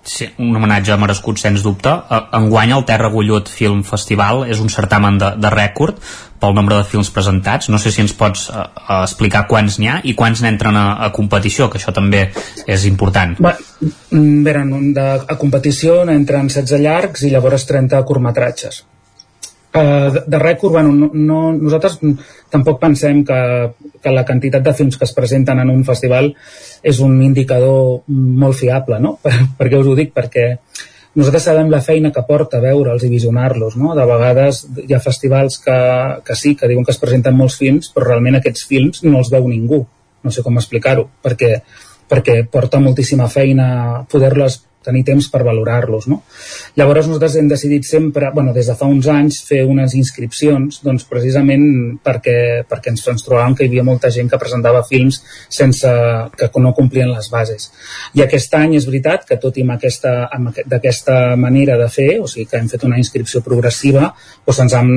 Sí, un homenatge merescut, sens dubte. Enguany el Terra Gullut Film Festival és un certamen de, de rècord pel nombre de films presentats. No sé si ens pots uh, explicar quants n'hi ha i quants n'entren a, a competició, que això també és important. Bé, veren, de, a competició n'entren 16 llargs i llavors 30 curtmetratges. Uh, de, de rècord, bueno, no, no, nosaltres tampoc pensem que, que la quantitat de films que es presenten en un festival és un indicador molt fiable, no? Per, per què us ho dic? Perquè nosaltres sabem la feina que porta veure'ls i visionar-los, no? De vegades hi ha festivals que, que sí, que diuen que es presenten molts films, però realment aquests films no els veu ningú. No sé com explicar-ho, perquè, perquè porta moltíssima feina poder-les tenir temps per valorar-los. No? Llavors nosaltres hem decidit sempre, bueno, des de fa uns anys, fer unes inscripcions doncs, precisament perquè, perquè ens, ens trobàvem que hi havia molta gent que presentava films sense que no complien les bases. I aquest any és veritat que tot i amb aquesta, amb d'aquesta manera de fer, o sigui que hem fet una inscripció progressiva, doncs se'ns han,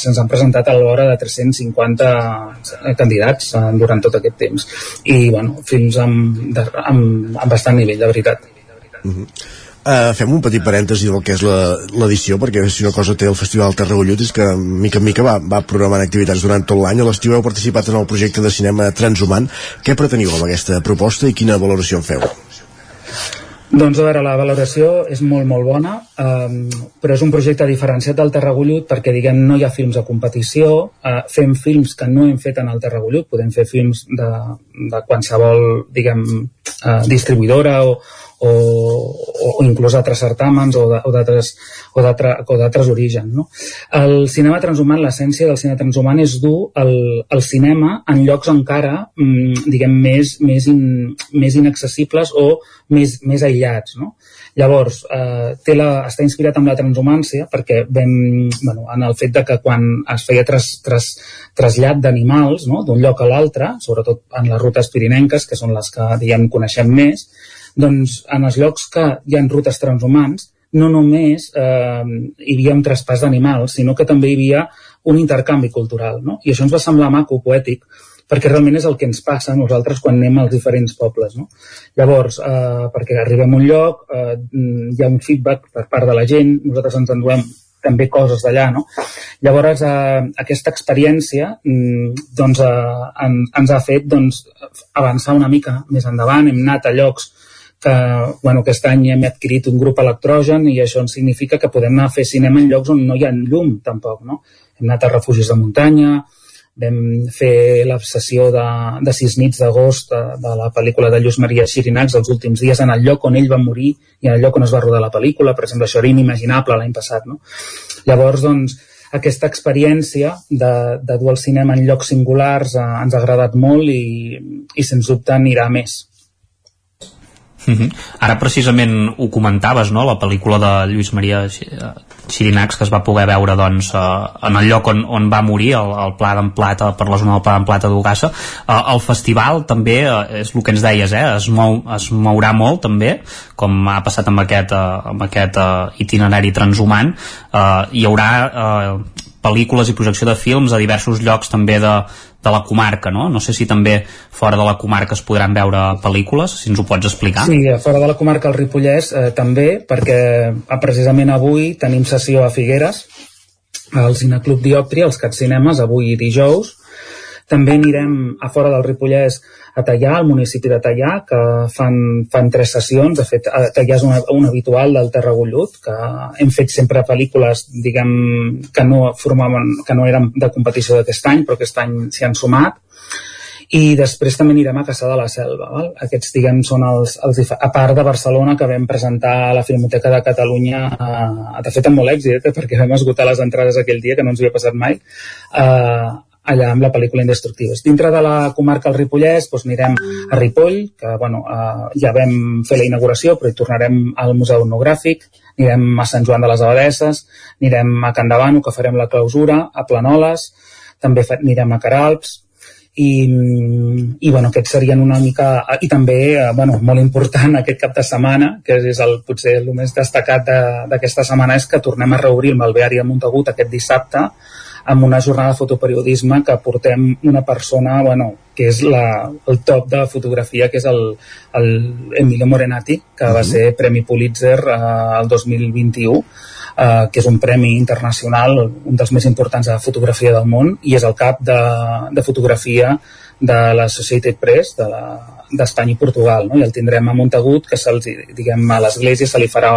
se han presentat a l'hora de 350 candidats eh, durant tot aquest temps. I bueno, films amb, amb, amb bastant nivell, de veritat. Uh -huh. Uh, fem un petit parèntesi del que és l'edició, perquè si una cosa té el Festival Terra Gullut és que mica en mica va, va programant activitats durant tot l'any. A l'estiu heu participat en el projecte de cinema Transhumant. Què preteniu amb aquesta proposta i quina valoració en feu? Doncs a veure, la valoració és molt, molt bona, um, però és un projecte diferenciat del Terragullut perquè, diguem, no hi ha films a competició, uh, fem films que no hem fet en el Terragullut, podem fer films de, de qualsevol, diguem, uh, distribuïdora o, o, o inclús altres certàmens o d'altres o d'altres orígens. No? El cinema transhumant, l'essència del cinema transhumant és dur el, el cinema en llocs encara mm, diguem més, més, in, més inaccessibles o més, més aïllats. No? Llavors, eh, té la, està inspirat amb la transhumància perquè vam, bueno, en el fet de que quan es feia tras, tras, trasllat d'animals no? d'un lloc a l'altre, sobretot en les rutes pirinenques, que són les que diguem, coneixem més, doncs en els llocs que hi ha rutes transhumants no només eh, hi havia un traspàs d'animals, sinó que també hi havia un intercanvi cultural. No? I això ens va semblar maco, poètic, perquè realment és el que ens passa a nosaltres quan anem als diferents pobles. No? Llavors, eh, perquè arribem a un lloc, eh, hi ha un feedback per part de la gent, nosaltres ens enduem també coses d'allà, no? Llavors, eh, aquesta experiència mm, doncs, eh, en, ens ha fet doncs, avançar una mica més endavant, hem anat a llocs que bueno, aquest any hem adquirit un grup electrogen i això ens significa que podem anar a fer cinema en llocs on no hi ha llum tampoc, no? Hem anat a refugis de muntanya, vam fer la sessió de, de sis nits d'agost de, de la pel·lícula de Lluís Maria Xirinacs els últims dies en el lloc on ell va morir i en el lloc on es va rodar la pel·lícula, per exemple, això era inimaginable l'any passat, no? Llavors, doncs, aquesta experiència de, de dur el cinema en llocs singulars eh, ens ha agradat molt i, i sens dubte anirà més. Uh -huh. Ara precisament ho comentaves, no?, la pel·lícula de Lluís Maria Xirinacs que es va poder veure doncs, eh, en el lloc on, on va morir el, el Pla d'en Plata, per la zona del Pla d'en Plata d'Ugassa eh, el festival també eh, és el que ens deies, eh, es, mou, es mourà molt també, com ha passat amb aquest, eh, amb aquest eh, itinerari transhumant eh, hi haurà eh, pel·lícules i projecció de films a diversos llocs també de, de la comarca, no? No sé si també fora de la comarca es podran veure pel·lícules, si ens ho pots explicar. Sí, fora de la comarca el Ripollès eh, també, perquè eh, precisament avui tenim sessió a Figueres, al Cineclub Dioptri, als Cinemes, avui dijous. També anirem a fora del Ripollès a Tallà, al municipi de Tallà, que fan, fan tres sessions. De fet, Tallà és una, un habitual del Terra Gullut, que hem fet sempre pel·lícules, diguem, que no formaven, que no eren de competició d'aquest any, però aquest any s'hi han sumat i després també anirem a Caçà de la Selva. Val? Aquests, diguem, són els, els a part de Barcelona, que vam presentar a la Filmoteca de Catalunya, eh, de fet amb molt èxit, eh, perquè vam esgotar les entrades aquell dia, que no ens havia passat mai, eh, allà amb la pel·lícula Indestructives. Dintre de la comarca del Ripollès doncs anirem a Ripoll, que bueno, eh, ja vam fer la inauguració, però hi tornarem al Museu Etnogràfic, anirem a Sant Joan de les Abadesses, anirem a Can Davano, que farem la clausura, a Planoles, també anirem a Caralps, i, i bueno, aquests serien una mica i també, eh, bueno, molt important aquest cap de setmana, que és el, potser el més destacat d'aquesta de, setmana és que tornem a reobrir el Malveari de Montagut aquest dissabte amb una jornada de fotoperiodisme que portem una persona bueno, que és la, el top de fotografia, que és el, el Emilio Morenati, que uh -huh. va ser Premi Pulitzer eh, el 2021, eh, que és un premi internacional, un dels més importants de fotografia del món, i és el cap de, de fotografia de la Societat Press, de la, d'Espanya i Portugal, no? i el tindrem a Montagut, que se'ls, diguem, a l'església se li farà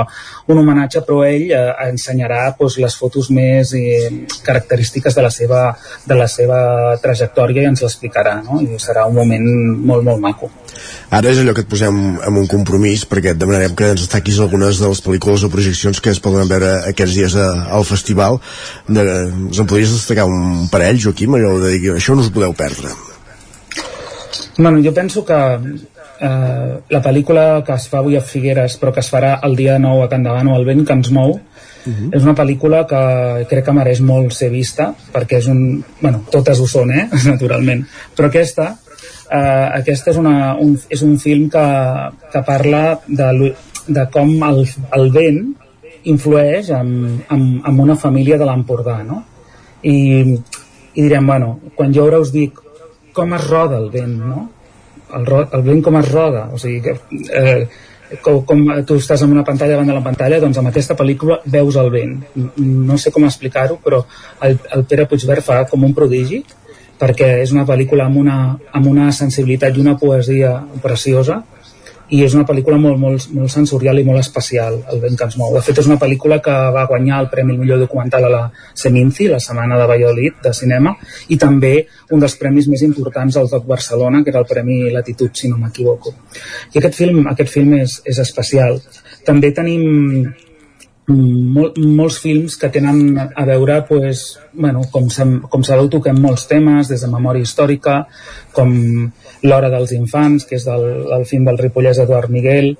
un homenatge, però ell eh, ensenyarà doncs, les fotos més eh, característiques de la, seva, de la seva trajectòria i ens l'explicarà, no? i serà un moment molt, molt maco. Ara és allò que et posem en un compromís perquè et demanarem que ens destaquis algunes de les pel·lícules o projeccions que es poden veure aquests dies a, al festival. De, ens en podries destacar un parell, Joaquim, allò de dir això no us podeu perdre. Bueno, jo penso que eh, la pel·lícula que es fa avui a Figueres però que es farà el dia 9 a Can Davano, El vent que ens mou, Uh -huh. És una pel·lícula que crec que mereix molt ser vista, perquè és un... bueno, totes ho són, eh? naturalment. Però aquesta, eh, aquesta és, una, un, és un film que, que parla de, de com el, el vent influeix en, en, en una família de l'Empordà, no? I, I direm, bueno, quan jo ara us dic com es roda el vent, no? El, ro el vent com es roda, o sigui que eh, com, com tu estàs en una pantalla davant de la pantalla, doncs amb aquesta pel·lícula veus el vent. No sé com explicar-ho, però el, el Pere Puigverd fa com un prodigi, perquè és una pel·lícula amb una, amb una sensibilitat i una poesia preciosa, i és una pel·lícula molt, molt, molt sensorial i molt especial, El vent que ens mou. De fet, és una pel·lícula que va guanyar el Premi Millor Documental a la Seminci, la setmana de Valladolid, de cinema, i també un dels premis més importants al Doc Barcelona, que era el Premi Latitud, si no m'equivoco. I aquest film, aquest film és, és especial. També tenim mol, molts films que tenen a veure pues, bueno, com, com sabeu toquem molts temes des de memòria històrica com L'hora dels infants, que és del, del film del ripollès Eduard Miguel,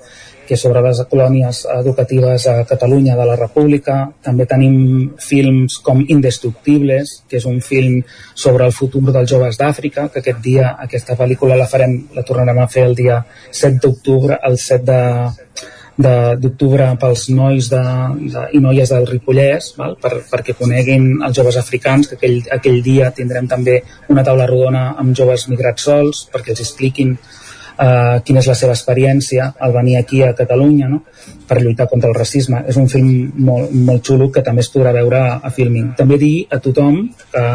que és sobre les colònies educatives a Catalunya de la República. També tenim films com Indestructibles, que és un film sobre el futur dels joves d'Àfrica, que aquest dia, aquesta pel·lícula la farem, la tornarem a fer el dia 7 d'octubre, el 7 de, d'octubre pels nois de, de, i noies del Ripollès val? Per, perquè coneguin els joves africans que aquell, aquell dia tindrem també una taula rodona amb joves migrats sols perquè els expliquin uh, quina és la seva experiència al venir aquí a Catalunya no? per lluitar contra el racisme és un film molt, molt xulo que també es podrà veure a Filming també dir a tothom que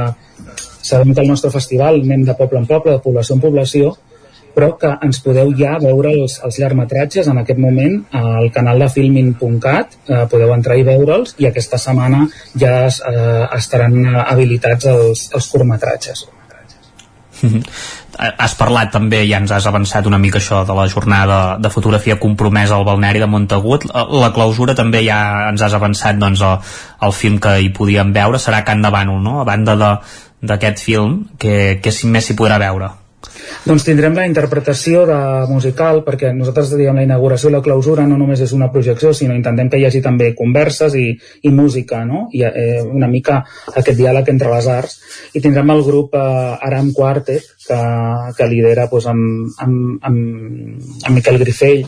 sabem que el nostre festival anem de poble en poble, de població en població però que ens podeu ja veure els, els llargmetratges en aquest moment al canal de filmin.cat, eh, podeu entrar i veure'ls i aquesta setmana ja eh, estaran habilitats els, els curtmetratges. Has parlat també, ja ens has avançat una mica això de la jornada de fotografia compromesa al balneari de Montagut. La clausura també ja ens has avançat doncs, el film que hi podíem veure serà Can de Bànol, no? A banda d'aquest film, que, que més s'hi podrà veure? Doncs tindrem la interpretació de musical, perquè nosaltres diguem la inauguració i la clausura no només és una projecció, sinó intentem que hi hagi també converses i, i música, no? I eh, una mica aquest diàleg entre les arts. I tindrem el grup eh, Aram Quartet, que, que lidera doncs, amb, amb, amb, amb Miquel Grifell,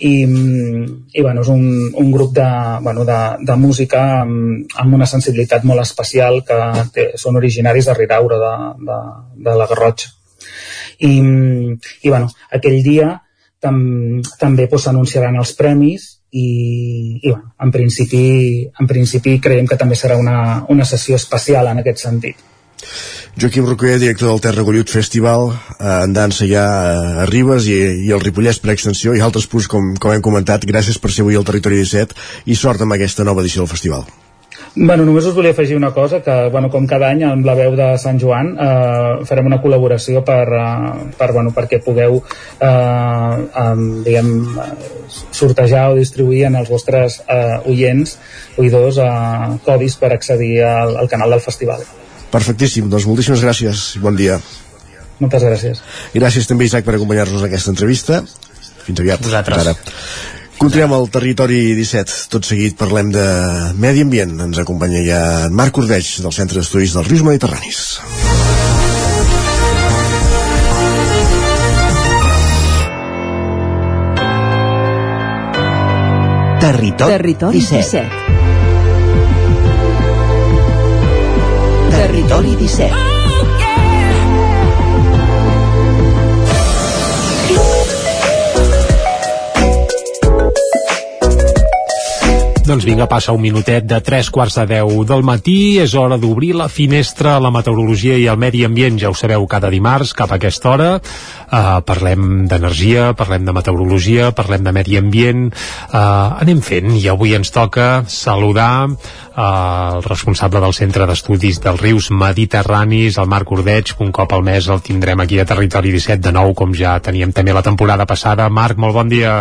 i, i bueno, és un, un grup de, bueno, de, de música amb, amb una sensibilitat molt especial que té, són originaris de Ridaura, de, de, de la Garrotxa. I, i bueno, aquell dia tam, també doncs, s'anunciaran els premis i, i bueno, en, principi, en principi creiem que també serà una, una sessió especial en aquest sentit. Joaquim Roquer, director del Terra Gollut Festival, eh, en dansa ja a Ribes i, i el Ripollès per extensió i altres punts com, com hem comentat. Gràcies per ser avui al Territori 17 i sort amb aquesta nova edició del festival. Bueno, només us volia afegir una cosa, que bueno, com cada any amb la veu de Sant Joan eh, farem una col·laboració per, eh, per, bueno, perquè pugueu eh, eh, diguem, sortejar o distribuir en els vostres eh, oients, oïdors, eh, codis per accedir al, al canal del festival. Perfectíssim, doncs moltíssimes gràcies i bon dia. Moltes gràcies. Gràcies també, Isaac, per acompanyar-nos en aquesta entrevista. Fins aviat. Vosaltres. Ara. Continuem al territori 17. Tot seguit parlem de medi ambient. Ens acompanya ja Marc Ordeig, del Centre d'Estudis dels Rius Mediterranis. Territori, Territori 17. 17. Territori 17. Doncs vinga, passa un minutet de 3 quarts de 10 del matí. És hora d'obrir la finestra a la meteorologia i al medi ambient. Ja ho sabeu, cada dimarts, cap a aquesta hora, uh, parlem d'energia, parlem de meteorologia, parlem de medi ambient. Uh, anem fent i avui ens toca saludar uh, el responsable del Centre d'Estudis dels Rius Mediterranis, el Marc Ordeig, que un cop al mes el tindrem aquí a Territori 17 de nou, com ja teníem també la temporada passada. Marc, molt bon dia.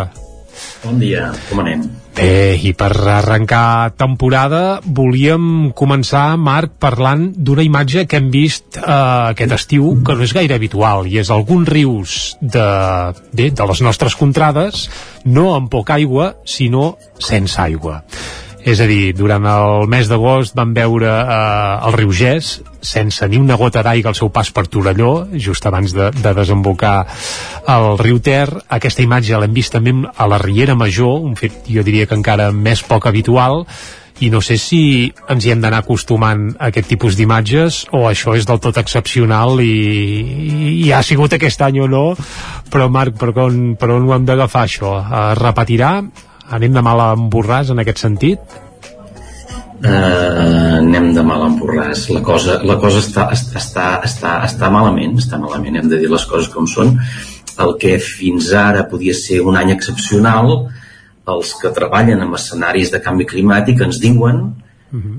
Bon dia, com anem? Bé, i per arrencar temporada volíem començar, Marc, parlant d'una imatge que hem vist eh, aquest estiu que no és gaire habitual i és alguns rius de, bé, de les nostres contrades no amb poca aigua, sinó sense aigua. És a dir, durant el mes d'agost vam veure eh, el riu Gès sense ni una gota d'aigua al seu pas per Torelló, just abans de, de desembocar el riu Ter. Aquesta imatge l'hem vist també a la Riera Major, un fet jo diria que encara més poc habitual, i no sé si ens hi hem d'anar acostumant a aquest tipus d'imatges o això és del tot excepcional i, i ha sigut aquest any o no però Marc, per on, per on ho hem d'agafar això? Es repetirà? Anem de mal a emborràs en aquest sentit? Uh, anem de mal a emborràs la cosa, la cosa està, està, està, està malament està malament, hem de dir les coses com són el que fins ara podia ser un any excepcional els que treballen en escenaris de canvi climàtic ens diuen uh -huh.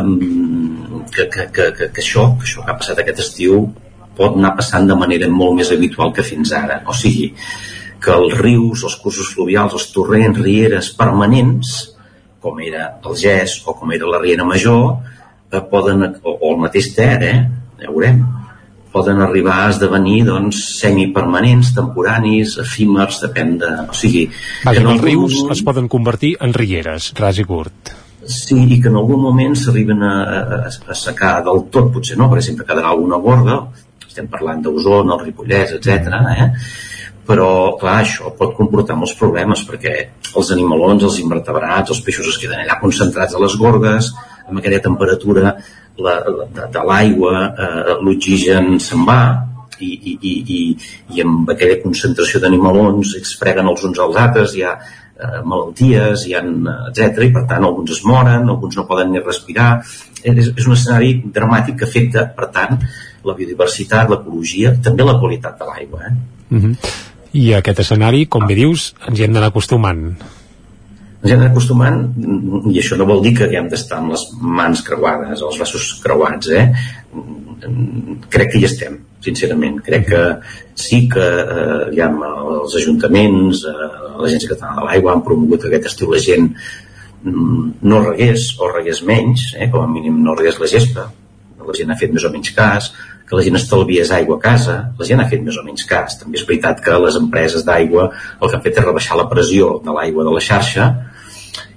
um, que, que, que, que, que això que això que ha passat aquest estiu pot anar passant de manera molt més habitual que fins ara o sigui, que els rius, els cursos fluvials, els torrents, rieres permanents com era el GES o com era la Riera Major, eh, poden, o, o el mateix Ter, eh? ja veurem, poden arribar a esdevenir doncs, semipermanents, temporanis, efímers, depèn de... O sigui... Vaja, que els rius moment... es poden convertir en rieres, ras i curt. Sí, i que en algun moment s'arriben a, a, a secar del tot, potser no, per exemple, quedarà alguna gorda, estem parlant d'Osona, el Ripollès, etc. Eh? Però clar, això pot comportar molts problemes perquè els animalons, els invertebrats, els peixos es queden allà concentrats a les gorgues, amb aquella temperatura la, la, de, de l'aigua, eh, l'oxigen se'n va i, i, i, i, i amb aquella concentració d'animalons es freguen els uns als altres, hi ha eh, malalties, hi ha, etc i per tant alguns es moren, alguns no poden ni respirar. És, és un escenari dramàtic que afecta, per tant, la biodiversitat, l'ecologia, també la qualitat de l'aigua. Eh? Mm -hmm i aquest escenari, com bé dius, ens hi hem d'anar acostumant. Ens hi hem acostumant i això no vol dir que haguem d'estar amb les mans creuades, els braços creuats, eh? Crec que hi estem, sincerament. Crec que sí que eh, ja els ajuntaments, eh, l'Agència Catalana de l'Aigua han promogut que aquest estiu la gent mm, no regués o regués menys, eh? com a mínim no regués la gespa, la gent ha fet més o menys cas, que la gent estalviés aigua a casa, la gent ha fet més o menys cas. També és veritat que les empreses d'aigua el que han fet és rebaixar la pressió de l'aigua de la xarxa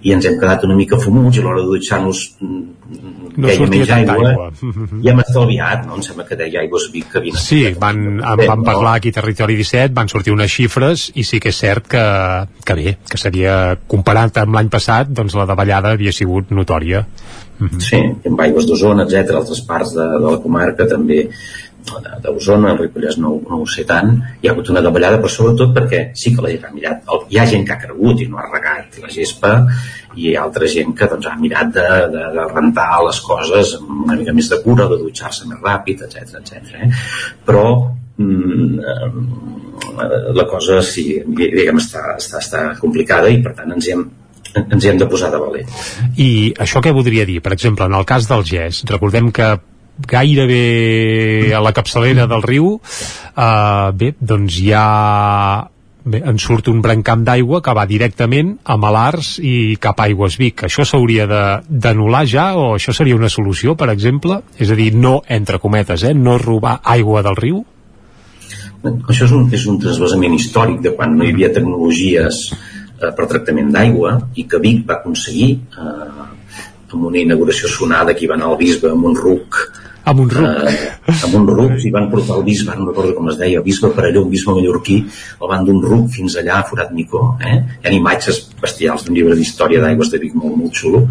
i ens hem quedat una mica fumuts i a l'hora de dutxar-nos No queia sortia menys tanta aigua, aigua. i hem estalviat, no? Em sembla que deia Aigües Vic que havien Sí, van, en van parlar aquí a Territori 17, van sortir unes xifres i sí que és cert que, que bé, que seria, comparat amb l'any passat, doncs la davallada havia sigut notòria. Sí, amb aigües d'Osona, etc altres parts de, de la comarca també d'Osona, el Ripollès no, no ho sé tant, hi ha hagut una davallada, però sobretot perquè sí que la gent ha mirat, el- hi ha gent que ha cregut i no ha regat la gespa, i hi ha altra gent que doncs, ha mirat de, de, de rentar les coses amb una mica més de cura, de dutxar-se més ràpid, etc etc. Eh? Però mm, eh, la cosa sí, diguem, està, està, està complicada i per tant ens hem, ens hi hem de posar de valer. I això què voldria dir? Per exemple, en el cas del GES, recordem que gairebé a la capçalera del riu eh, bé, doncs hi ha bé, en surt un brancamp d'aigua que va directament a Malars i cap a Aigües Vic. Això s'hauria de- d'anul·lar ja o això seria una solució, per exemple? És a dir, no, entre cometes, eh, no robar aigua del riu? Això és un, és un transvasament històric de quan no hi havia tecnologies eh, per tractament d'aigua i que Vic va aconseguir eh, amb una inauguració sonada que hi va anar el bisbe amb un ruc amb un ruc eh, amb un ruc i van portar el bisbe, no recordo com es deia el bisbe Parelló, un bisbe mallorquí el van d'un ruc fins allà a Forat Micó eh? hi ha imatges bestials d'un llibre d'història d'aigües de Vic molt, molt xulo.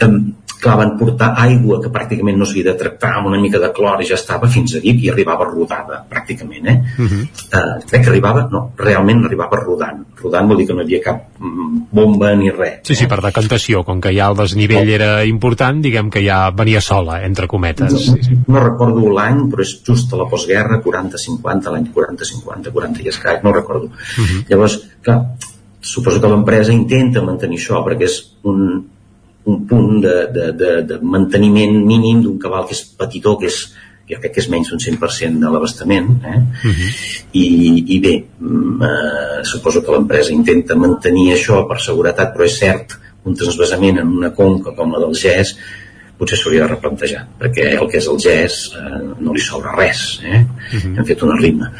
Eh, clar, van portar aigua que pràcticament no s'havia de tractar amb una mica de clor i ja estava fins a Vic i arribava rodada pràcticament eh? Uh -huh. eh, crec que arribava, no, realment arribava rodant. Rodant vol dir que no hi havia cap mm, bomba ni res. Sí, sí, per decantació, com que ja el desnivell era important, diguem que ja venia sola, entre cometes. Sí, sí. No recordo l'any, però és just a la postguerra, 40-50, l'any 40-50, 40 i escaig, no recordo. Uh -huh. Llavors, clar, suposo que l'empresa intenta mantenir això, perquè és un, un punt de, de, de, de manteniment mínim d'un cabal que és petitó, que és jo crec que és menys d'un 100% de l'abastament eh? I, i bé mm, eh, suposo que l'empresa intenta mantenir això per seguretat però és cert un transvasament en una conca com la del GES potser s'hauria de replantejar perquè el que és el GES eh, no li sobra res eh? hem fet una rima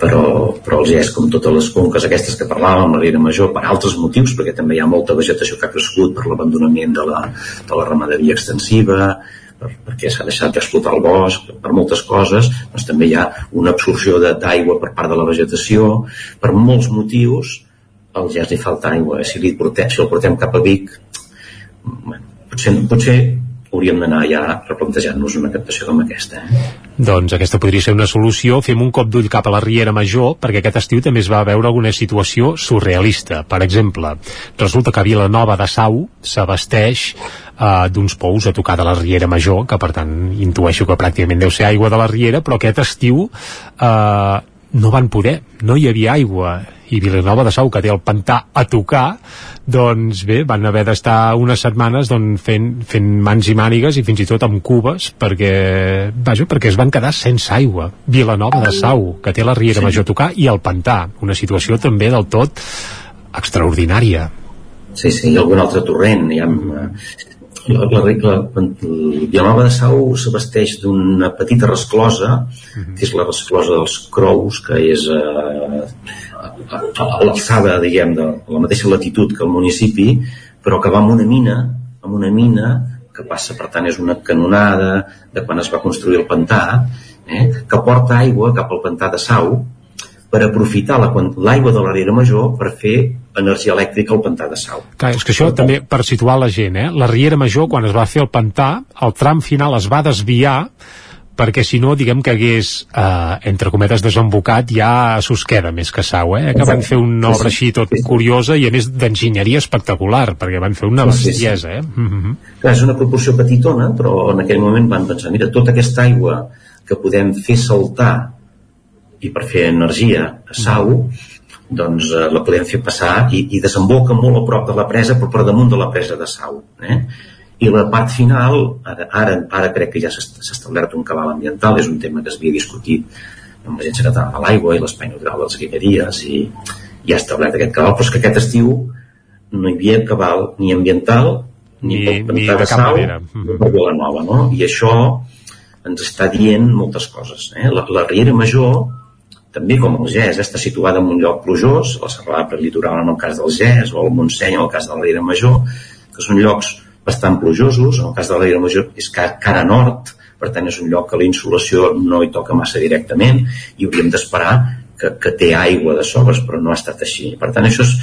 però, però el GES, com totes les conques aquestes que parlàvem, la Riera Major, per altres motius, perquè també hi ha molta vegetació que ha crescut per l'abandonament de, la, de la ramaderia extensiva, per, perquè s'ha deixat d'explotar el bosc, per moltes coses, doncs també hi ha una absorció d'aigua per part de la vegetació, per molts motius, al GES li falta aigua, si, li portem, si el portem cap a Vic, bueno, potser, potser hauríem d'anar ja replantejant-nos una captació com aquesta. Eh? Doncs aquesta podria ser una solució. Fem un cop d'ull cap a la Riera Major, perquè aquest estiu també es va veure alguna situació surrealista. Per exemple, resulta que Vilanova de Sau s'abasteix eh, d'uns pous a tocar de la Riera Major, que per tant intueixo que pràcticament deu ser aigua de la Riera, però aquest estiu eh, no van poder, no hi havia aigua i Vilanova de Sau, que té el pantà a tocar, doncs bé, van haver d'estar unes setmanes doncs, fent, fent mans i mànigues i fins i tot amb cubes perquè, vaja, perquè es van quedar sense aigua. Vilanova de Sau, que té la Riera Sí. Major a tocar, i el pantà, una situació també del tot extraordinària. Sí, sí, i algun altre torrent. Hi ha, eh, la, la, la, la Vilanova de Sau s'abasteix d'una petita resclosa, que és la resclosa dels Crous, que és eh, a, l'alçada, diguem, de la mateixa latitud que el municipi, però que va amb una mina, amb una mina que passa, per tant, és una canonada de quan es va construir el pantà, eh, que porta aigua cap al pantà de Sau, per aprofitar l'aigua de la Riera Major per fer energia elèctrica al pantà de Sau. Clar, és que això també per situar la gent, eh? La Riera Major, quan es va fer el pantà, el tram final es va desviar perquè si no, diguem que hagués, eh, entre cometes, desembocat ja a Susqueda més que Sau, eh? Que van fer una obra així tot curiosa i a més d'enginyeria espectacular, perquè van fer una Sí, sí, sí. bestiesa, eh? Mm -hmm. Clar, és una proporció petitona, però en aquell moment van pensar, mira, tota aquesta aigua que podem fer saltar i per fer energia a Sau, doncs eh, la podem fer passar i, i desemboca molt a prop de la presa, però per damunt de la presa de Sau. Eh? I la part final, ara, ara, ara crec que ja s'ha establert un cabal ambiental, és un tema que es havia discutit amb l'Agència Catalana de l'Aigua i l'Espai Natural de les Guilleries i, i ha establert aquest cabal, però és que aquest estiu no hi havia cabal ni ambiental ni, Ni- ni de cap Sau, manera. ni per Vilanova, no? I això ens està dient moltes coses. Eh? La, la Riera Major, també com el GES, està situada en un lloc plujós, la serralada prelitoral en el cas del GES, o el Montseny en el cas de la Riera Major, que són llocs bastant plujosos, en el cas de la Riera Major és cara nord, per tant és un lloc que la insolació no hi toca massa directament i hauríem d'esperar que, que té aigua de sobres però no ha estat així. Per tant això és,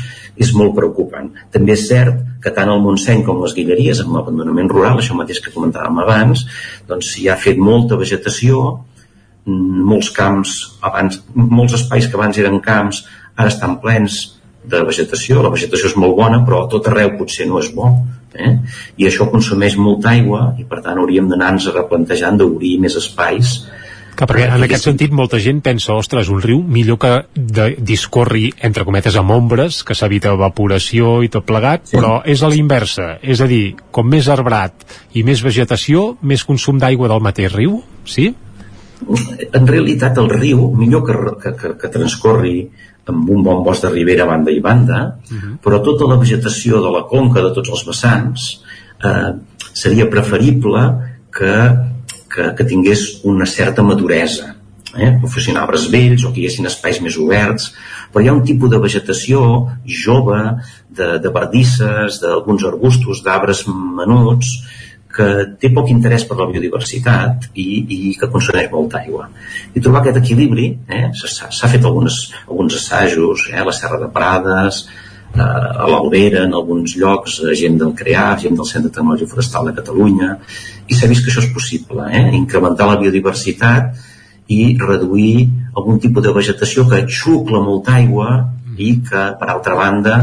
és molt preocupant. També és cert que tant el Montseny com les Guilleries amb l'abandonament rural, això mateix que comentàvem abans doncs s'hi ha fet molta vegetació mm, molts camps abans, molts espais que abans eren camps ara estan plens de vegetació, la vegetació és molt bona però tot arreu potser no és bo eh? i això consumeix molta aigua i per tant hauríem d'anar-nos replantejant d'obrir més espais que perquè en aquest sentit molta gent pensa, ostres, un riu millor que de, discorri entre cometes amb ombres, que s'evita evaporació i tot plegat, sí. però és a la inversa, és a dir, com més arbrat i més vegetació, més consum d'aigua del mateix riu, sí? En realitat el riu, millor que, que, que, que transcorri amb un bon bosc de ribera banda i banda, uh. -huh. però tota la vegetació de la conca de tots els vessants eh, seria preferible que, que, que tingués una certa maduresa, eh? fossin arbres vells o que hi haguessin espais més oberts, però hi ha un tipus de vegetació jove, de, de verdisses, d'alguns arbustos, d'arbres menuts, que té poc interès per la biodiversitat i, i que consumeix molta aigua. I trobar aquest equilibri, eh, s'ha fet algunes, alguns assajos, eh, a la Serra de Prades, eh, a l'Albera, en alguns llocs, gent del CREA, gent del Centre de Tecnologia Forestal de Catalunya, i s'ha vist que això és possible, eh, incrementar la biodiversitat i reduir algun tipus de vegetació que xucla molta aigua i que, per altra banda,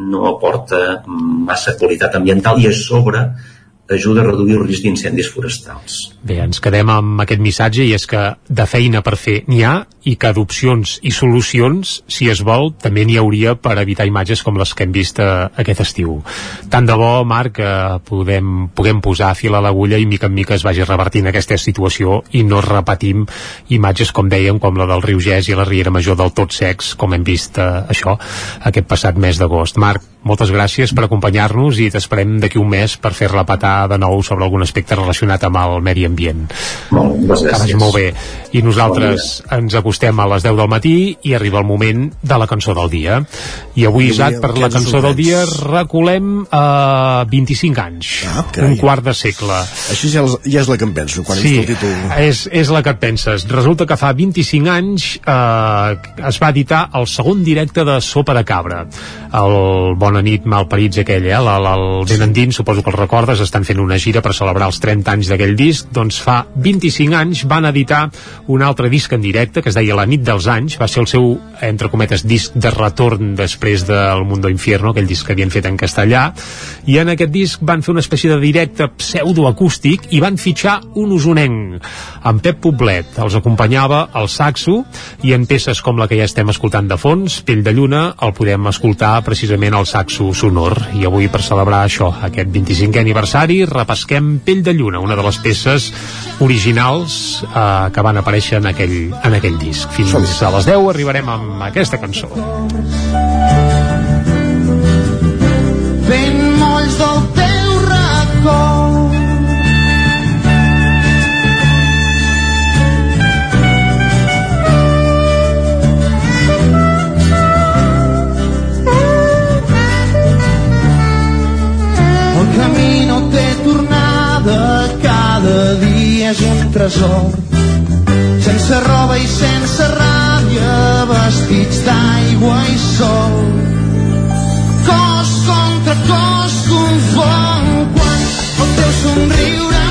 no aporta massa qualitat ambiental i a sobre ajuda a reduir el risc d'incendis forestals. Bé, ens quedem amb aquest missatge i és que de feina per fer n'hi ha i que d'opcions i solucions, si es vol, també n'hi hauria per evitar imatges com les que hem vist eh, aquest estiu. Tant de bo, Marc, que podem, puguem posar fil a l'agulla i mica en mica es vagi revertint aquesta situació i no repetim imatges, com dèiem, com la del riu Gès i la Riera Major del tot secs, com hem vist eh, això aquest passat mes d'agost. Marc, moltes gràcies per acompanyar-nos i t'esperem d'aquí un mes per fer repetar de nou sobre algun aspecte relacionat amb el medi ambient. Moltes gràcies. molt bé. I nosaltres bon ens acostem a les 10 del matí i arriba el moment de la cançó del dia. I avui, Isaac, per la cançó del dia recolem uh, 25 anys. Ah, un quart de segle. Això ja, ja és la que em penso, quan sí, el títol... és, és la que et penses. Resulta que fa 25 anys eh, es va editar el segon directe de Sopa de Cabra. El Bona nit, malparits aquell, eh? La, la, el Benandín, suposo que el recordes, estan fent una gira per celebrar els 30 anys d'aquell disc, doncs fa 25 anys van editar un altre disc en directe que es deia La nit dels anys, va ser el seu, entre cometes, disc de retorn després del Mundo Infierno, aquell disc que havien fet en castellà, i en aquest disc van fer una espècie de directe pseudoacústic i van fitxar un usonenc, en Pep Poblet, els acompanyava el saxo, i en peces com la que ja estem escoltant de fons, Pell de Lluna, el podem escoltar precisament al saxo sonor. I avui, per celebrar això, aquest 25è aniversari, repesquem Pell de Lluna, una de les peces originals eh, que van aparèixer en aquell, en aquell disc. Fins a les 10 arribarem amb aquesta cançó. Ben molls del teu record camí no té tornada, cada dia és un tresor. Sense roba i sense ràbia, vestits d'aigua i sol. Cos contra cos confon quan el teu somriure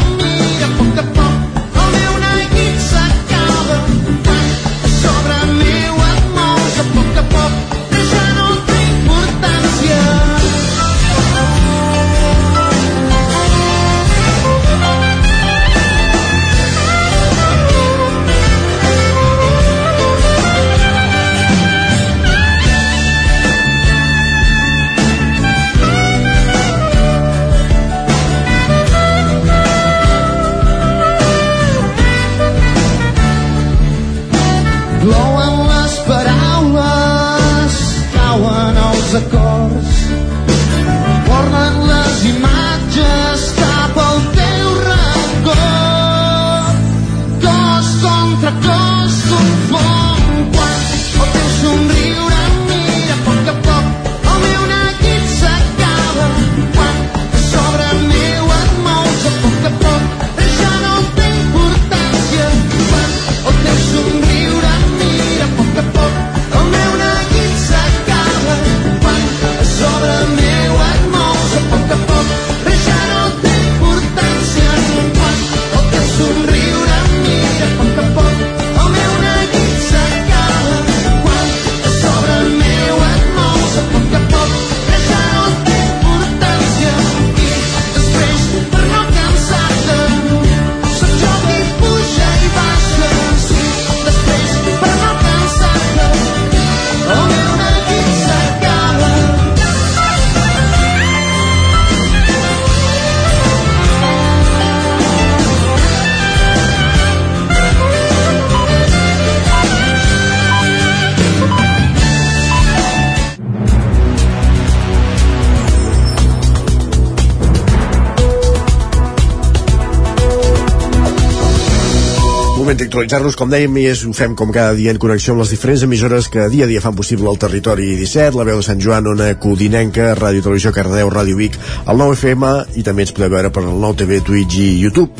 moment d'actualitzar-nos, com dèiem, i és, ho fem com cada dia en connexió amb les diferents emissores que dia a dia fan possible el territori 17, la veu de Sant Joan, Ona Codinenca, Ràdio Televisió Cardeu, Ràdio Vic, el 9 FM i també ens podeu veure per el 9 TV, Twitch i YouTube.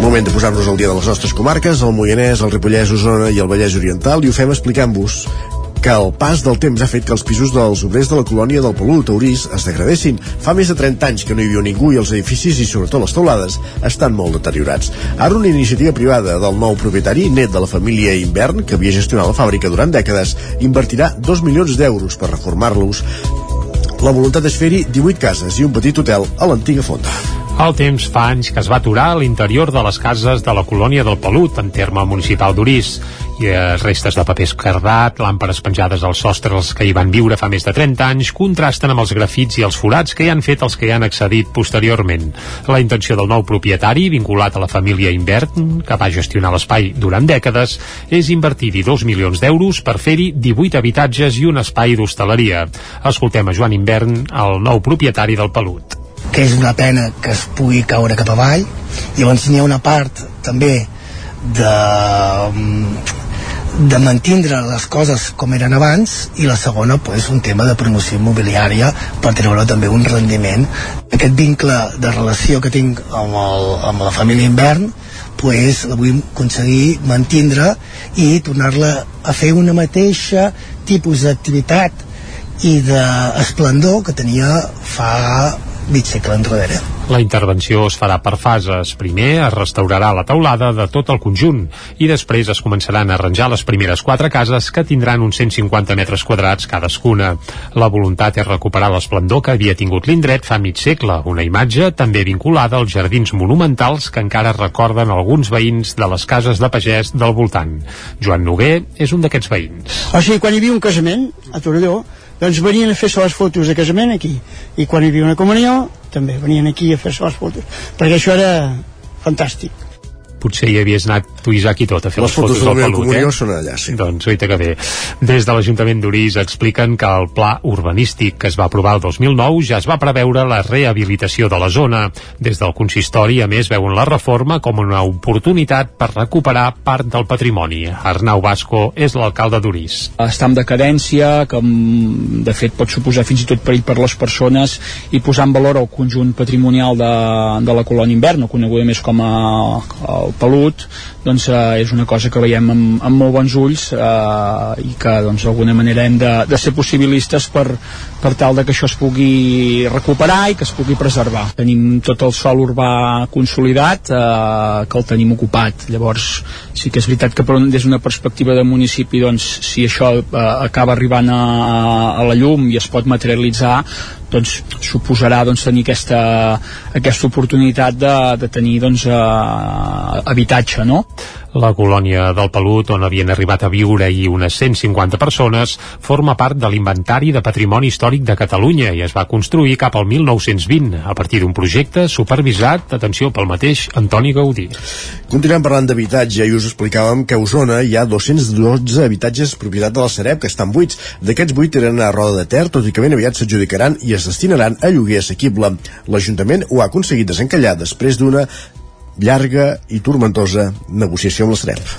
Moment de posar-nos al dia de les nostres comarques, el Moianès, el Ripollès, Osona i el Vallès Oriental, i ho fem explicant-vos que el pas del temps ha fet que els pisos dels obrers de la colònia del Palut, Taurís, es degradessin. Fa més de 30 anys que no hi viu ningú i els edificis i sobretot les teulades estan molt deteriorats. Ara una iniciativa privada del nou propietari, net de la família Invern, que havia gestionat la fàbrica durant dècades, invertirà 2 milions d'euros per reformar-los. La voluntat és fer-hi 18 cases i un petit hotel a l'antiga fonda. El temps fa anys que es va aturar a l'interior de les cases de la colònia del Pelut, en terme municipal d'Urís. I eh, restes de paper escardat, làmperes penjades als sostres que hi van viure fa més de 30 anys, contrasten amb els grafits i els forats que hi han fet els que hi han accedit posteriorment. La intenció del nou propietari, vinculat a la família Invert, que va gestionar l'espai durant dècades, és invertir-hi 2 milions d'euros per fer-hi 18 habitatges i un espai d'hostaleria. Escoltem a Joan Invern, el nou propietari del Pelut que és una pena que es pugui caure cap avall. Llavors n'hi ha una part també de de mantindre les coses com eren abans i la segona pues, un tema de promoció immobiliària per treure també un rendiment. Aquest vincle de relació que tinc amb, el, amb la família Invern pues, la vull aconseguir mantindre i tornar-la a fer una mateixa tipus d'activitat i d'esplendor que tenia fa mig segle enrere. La intervenció es farà per fases. Primer es restaurarà la teulada de tot el conjunt i després es començaran a arranjar les primeres quatre cases que tindran uns 150 metres quadrats cadascuna. La voluntat és recuperar l'esplendor que havia tingut l'indret fa mig segle, una imatge també vinculada als jardins monumentals que encara recorden alguns veïns de les cases de pagès del voltant. Joan Noguer és un d'aquests veïns. O sigui, quan hi havia un casament a Torelló, doncs venien a fer-se les fotos de casament aquí. I quan hi havia una comunió també venien aquí a fer-se les fotos. Perquè això era fantàstic potser hi havies anat tu, Isaac, i tot a fer les, les fotos, fotos del pelut, eh? són allà, sí. Doncs, oita que bé. Des de l'Ajuntament d'Urís expliquen que el pla urbanístic que es va aprovar el 2009 ja es va preveure la rehabilitació de la zona. Des del consistori, a més, veuen la reforma com una oportunitat per recuperar part del patrimoni. Arnau Vasco és l'alcalde d'Urís. Està en decadència, que mm, de fet pot suposar fins i tot perill per les persones i posar en valor el conjunt patrimonial de, de la colònia invern, coneguda més com a, a el pelut doncs eh, és una cosa que veiem amb, amb molt bons ulls eh, i que doncs d'alguna manera hem de, de ser possibilistes per, per tal de que això es pugui recuperar i que es pugui preservar. Tenim tot el sol urbà consolidat eh, que el tenim ocupat. Llavors sí que és veritat que des d'una perspectiva de municipi doncs si això eh, acaba arribant a, a la llum i es pot materialitzar doncs suposarà doncs, tenir aquesta, aquesta oportunitat de, de tenir doncs, eh, habitatge, no? La colònia del Pelut, on havien arribat a viure i unes 150 persones, forma part de l'Inventari de Patrimoni Històric de Catalunya i es va construir cap al 1920 a partir d'un projecte supervisat, atenció, pel mateix Antoni Gaudí. Continuem parlant d'habitatge i us explicàvem que a Osona hi ha 212 habitatges propietat de la Sareb que estan buits. D'aquests 8 eren a Roda de Ter, tot i que ben aviat s'adjudicaran i es destinaran a lloguer assequible. L'Ajuntament ho ha aconseguit desencallar després d'una llarga i tormentosa negociació amb la Sareb.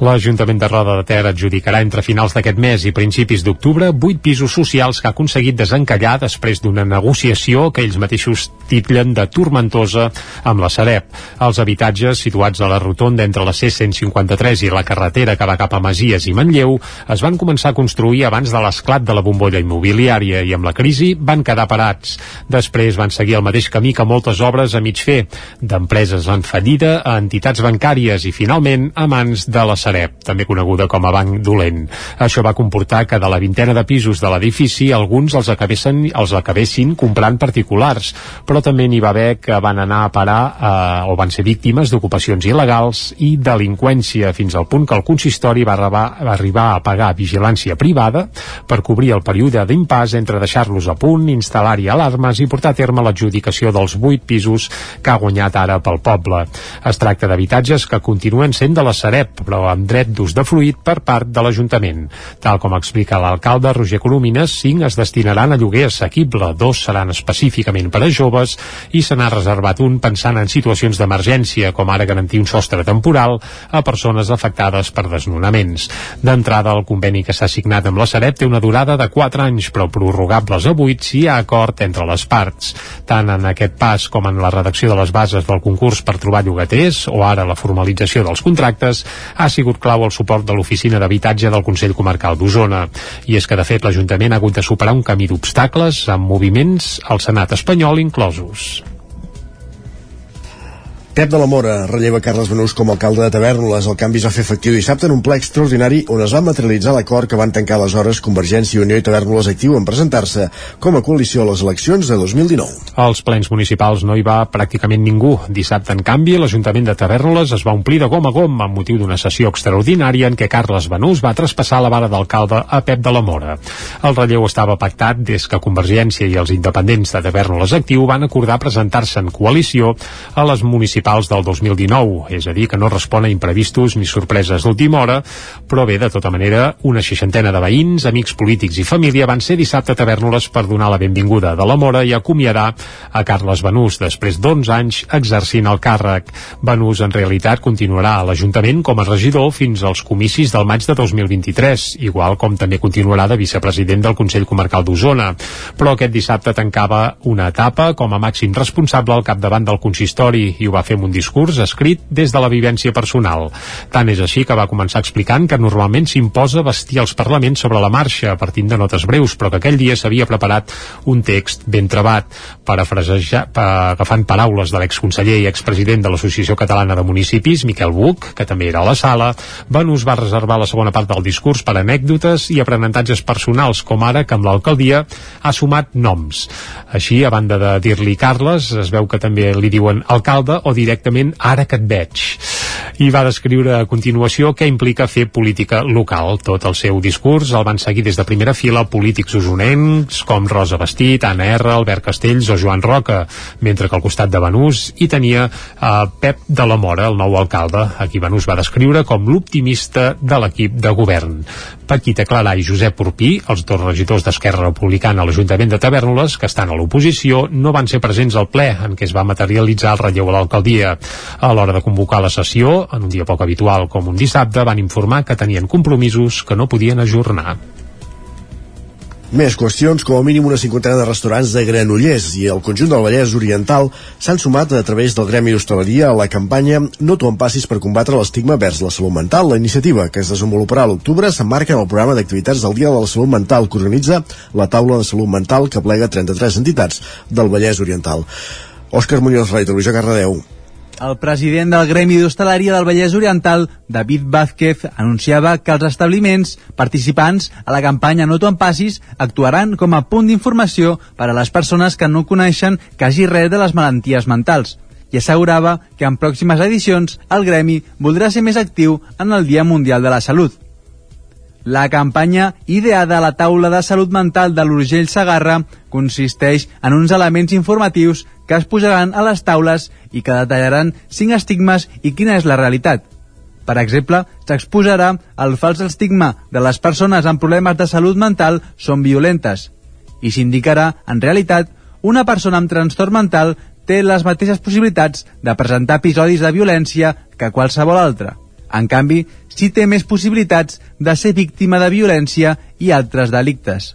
L'Ajuntament de Roda de Ter adjudicarà entre finals d'aquest mes i principis d'octubre vuit pisos socials que ha aconseguit desencallar després d'una negociació que ells mateixos titllen de tormentosa amb la Sareb. Els habitatges situats a la rotonda entre la C-153 i la carretera que va cap a Masies i Manlleu es van començar a construir abans de l'esclat de la bombolla immobiliària i amb la crisi van quedar parats. Després van seguir el mateix camí que moltes obres a mig fer, d'empreses en fallit cedida a entitats bancàries i finalment a mans de la Sareb, també coneguda com a Banc Dolent. Això va comportar que de la vintena de pisos de l'edifici alguns els acabessin, els acabessin comprant particulars, però també n'hi va haver que van anar a parar eh, o van ser víctimes d'ocupacions il·legals i delinqüència fins al punt que el consistori va arribar, va arribar a pagar vigilància privada per cobrir el període d'impàs entre deixar-los a punt, instal·lar-hi alarmes i portar a terme l'adjudicació dels vuit pisos que ha guanyat ara pel poble. Es tracta d'habitatges que continuen sent de la Sareb, però amb dret d'ús de fluid per part de l'Ajuntament. Tal com explica l'alcalde Roger Colomines, cinc es destinaran a lloguer assequible, dos seran específicament per a joves i se n'ha reservat un pensant en situacions d'emergència, com ara garantir un sostre temporal a persones afectades per desnonaments. D'entrada, el conveni que s'ha signat amb la Sareb té una durada de 4 anys, però prorrogables a 8 si hi ha acord entre les parts. Tant en aquest pas com en la redacció de les bases del concurs per trobar llogaters o ara la formalització dels contractes, ha sigut clau el suport de l'Oficina d'Habitatge del Consell Comarcal d'Osona. I és que, de fet, l'Ajuntament ha hagut de superar un camí d'obstacles amb moviments al Senat espanyol inclosos. Pep de la Mora relleva Carles Benús com a alcalde de Tavernoles. El canvi es va fer efectiu dissabte en un ple extraordinari on es va materialitzar l'acord que van tancar aleshores Convergència i Unió i Tavernoles Actiu en presentar-se com a coalició a les eleccions de 2019. Als plens municipals no hi va pràcticament ningú. Dissabte, en canvi, l'Ajuntament de Tavernoles es va omplir de gom a gom amb motiu d'una sessió extraordinària en què Carles Benús va traspassar la vara d'alcalde a Pep de la Mora. El relleu estava pactat des que Convergència i els independents de Tavernoles Actiu van acordar presentar-se en coalició a les municipals municipals del 2019, és a dir, que no respon a imprevistos ni sorpreses d'última hora, però bé, de tota manera, una seixantena de veïns, amics polítics i família van ser dissabte a Tavernoles per donar la benvinguda de la Mora i acomiadar a Carles Benús, després d'11 anys exercint el càrrec. Benús, en realitat, continuarà a l'Ajuntament com a regidor fins als comicis del maig de 2023, igual com també continuarà de vicepresident del Consell Comarcal d'Osona. Però aquest dissabte tancava una etapa com a màxim responsable al capdavant del consistori i ho va fer amb un discurs escrit des de la vivència personal. Tant és així que va començar explicant que normalment s'imposa vestir els parlaments sobre la marxa, partint de notes breus, però que aquell dia s'havia preparat un text ben trebat, pa, agafant paraules de l'exconseller i expresident de l'Associació Catalana de Municipis, Miquel Buch, que també era a la sala, Benús va reservar la segona part del discurs per anècdotes i aprenentatges personals, com ara que amb l'alcaldia ha sumat noms. Així, a banda de dir-li Carles, es veu que també li diuen alcalde o directament ara que et veig i va descriure a continuació què implica fer política local. Tot el seu discurs el van seguir des de primera fila polítics usonencs com Rosa Bastit, Anna R, Albert Castells o Joan Roca, mentre que al costat de Benús hi tenia eh, Pep de la Mora, el nou alcalde, a qui Benús va descriure com l'optimista de l'equip de govern. Paquita Clarà i Josep Urpí, els dos regidors d'Esquerra Republicana a l'Ajuntament de Tavernoles, que estan a l'oposició, no van ser presents al ple en què es va materialitzar el relleu a l'alcaldia. A l'hora de convocar la sessió, en un dia poc habitual com un dissabte, van informar que tenien compromisos que no podien ajornar. Més qüestions, com a mínim una cinquantena de restaurants de Granollers i el conjunt del Vallès Oriental s'han sumat a través del Gremi d'Hostaleria a la campanya No t'ho passis per combatre l'estigma vers la salut mental. La iniciativa, que es desenvoluparà a l'octubre, s'emmarca en el programa d'activitats del Dia de la Salut Mental que organitza la Taula de Salut Mental que plega 33 entitats del Vallès Oriental. Òscar Muñoz Rey, Televisió Cardedeu. El president del Gremi d'Hostaleria del Vallès Oriental, David Vázquez, anunciava que els establiments participants a la campanya No t'ho passis actuaran com a punt d'informació per a les persones que no coneixen quasi res de les malalties mentals i assegurava que en pròximes edicions el Gremi voldrà ser més actiu en el Dia Mundial de la Salut. La campanya ideada a la taula de salut mental de l'Urgell Sagarra consisteix en uns elements informatius que es posaran a les taules i que detallaran cinc estigmes i quina és la realitat. Per exemple, s'exposarà el fals estigma de les persones amb problemes de salut mental són violentes i s'indicarà, en realitat, una persona amb trastorn mental té les mateixes possibilitats de presentar episodis de violència que qualsevol altre. En canvi, sí té més possibilitats de ser víctima de violència i altres delictes.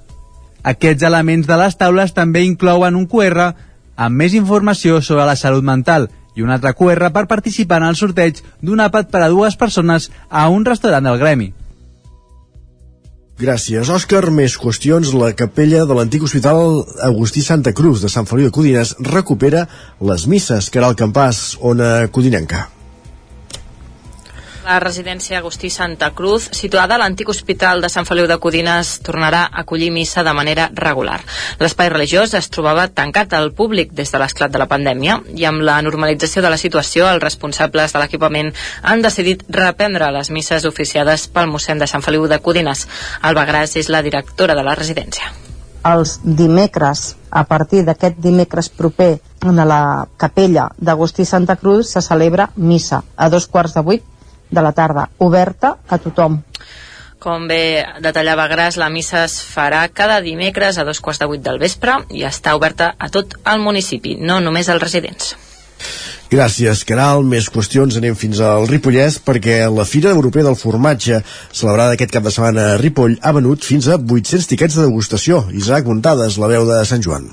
Aquests elements de les taules també inclouen un QR amb més informació sobre la salut mental i un altre QR per participar en el sorteig d'un àpat per a dues persones a un restaurant del Gremi. Gràcies, Òscar. Més qüestions. La capella de l'antic hospital Agustí Santa Cruz de Sant Feliu de Codines recupera les misses que era el campàs ona codinenca. La residència Agustí Santa Cruz, situada a l'antic hospital de Sant Feliu de Codines, tornarà a acollir missa de manera regular. L'espai religiós es trobava tancat al públic des de l'esclat de la pandèmia i amb la normalització de la situació, els responsables de l'equipament han decidit reprendre les misses oficiades pel mossèn de Sant Feliu de Codines. Alba Gras és la directora de la residència els dimecres, a partir d'aquest dimecres proper, en la capella d'Agustí Santa Cruz se celebra missa a dos quarts de vuit de la tarda, oberta a tothom. Com bé detallava Gras, la missa es farà cada dimecres a dos quarts de vuit del vespre i està oberta a tot el municipi, no només als residents. Gràcies, Caral. Més qüestions. Anem fins al Ripollès perquè la Fira Europea del Formatge, celebrada aquest cap de setmana a Ripoll, ha venut fins a 800 tiquets de degustació. Isaac Montades, la veu de Sant Joan.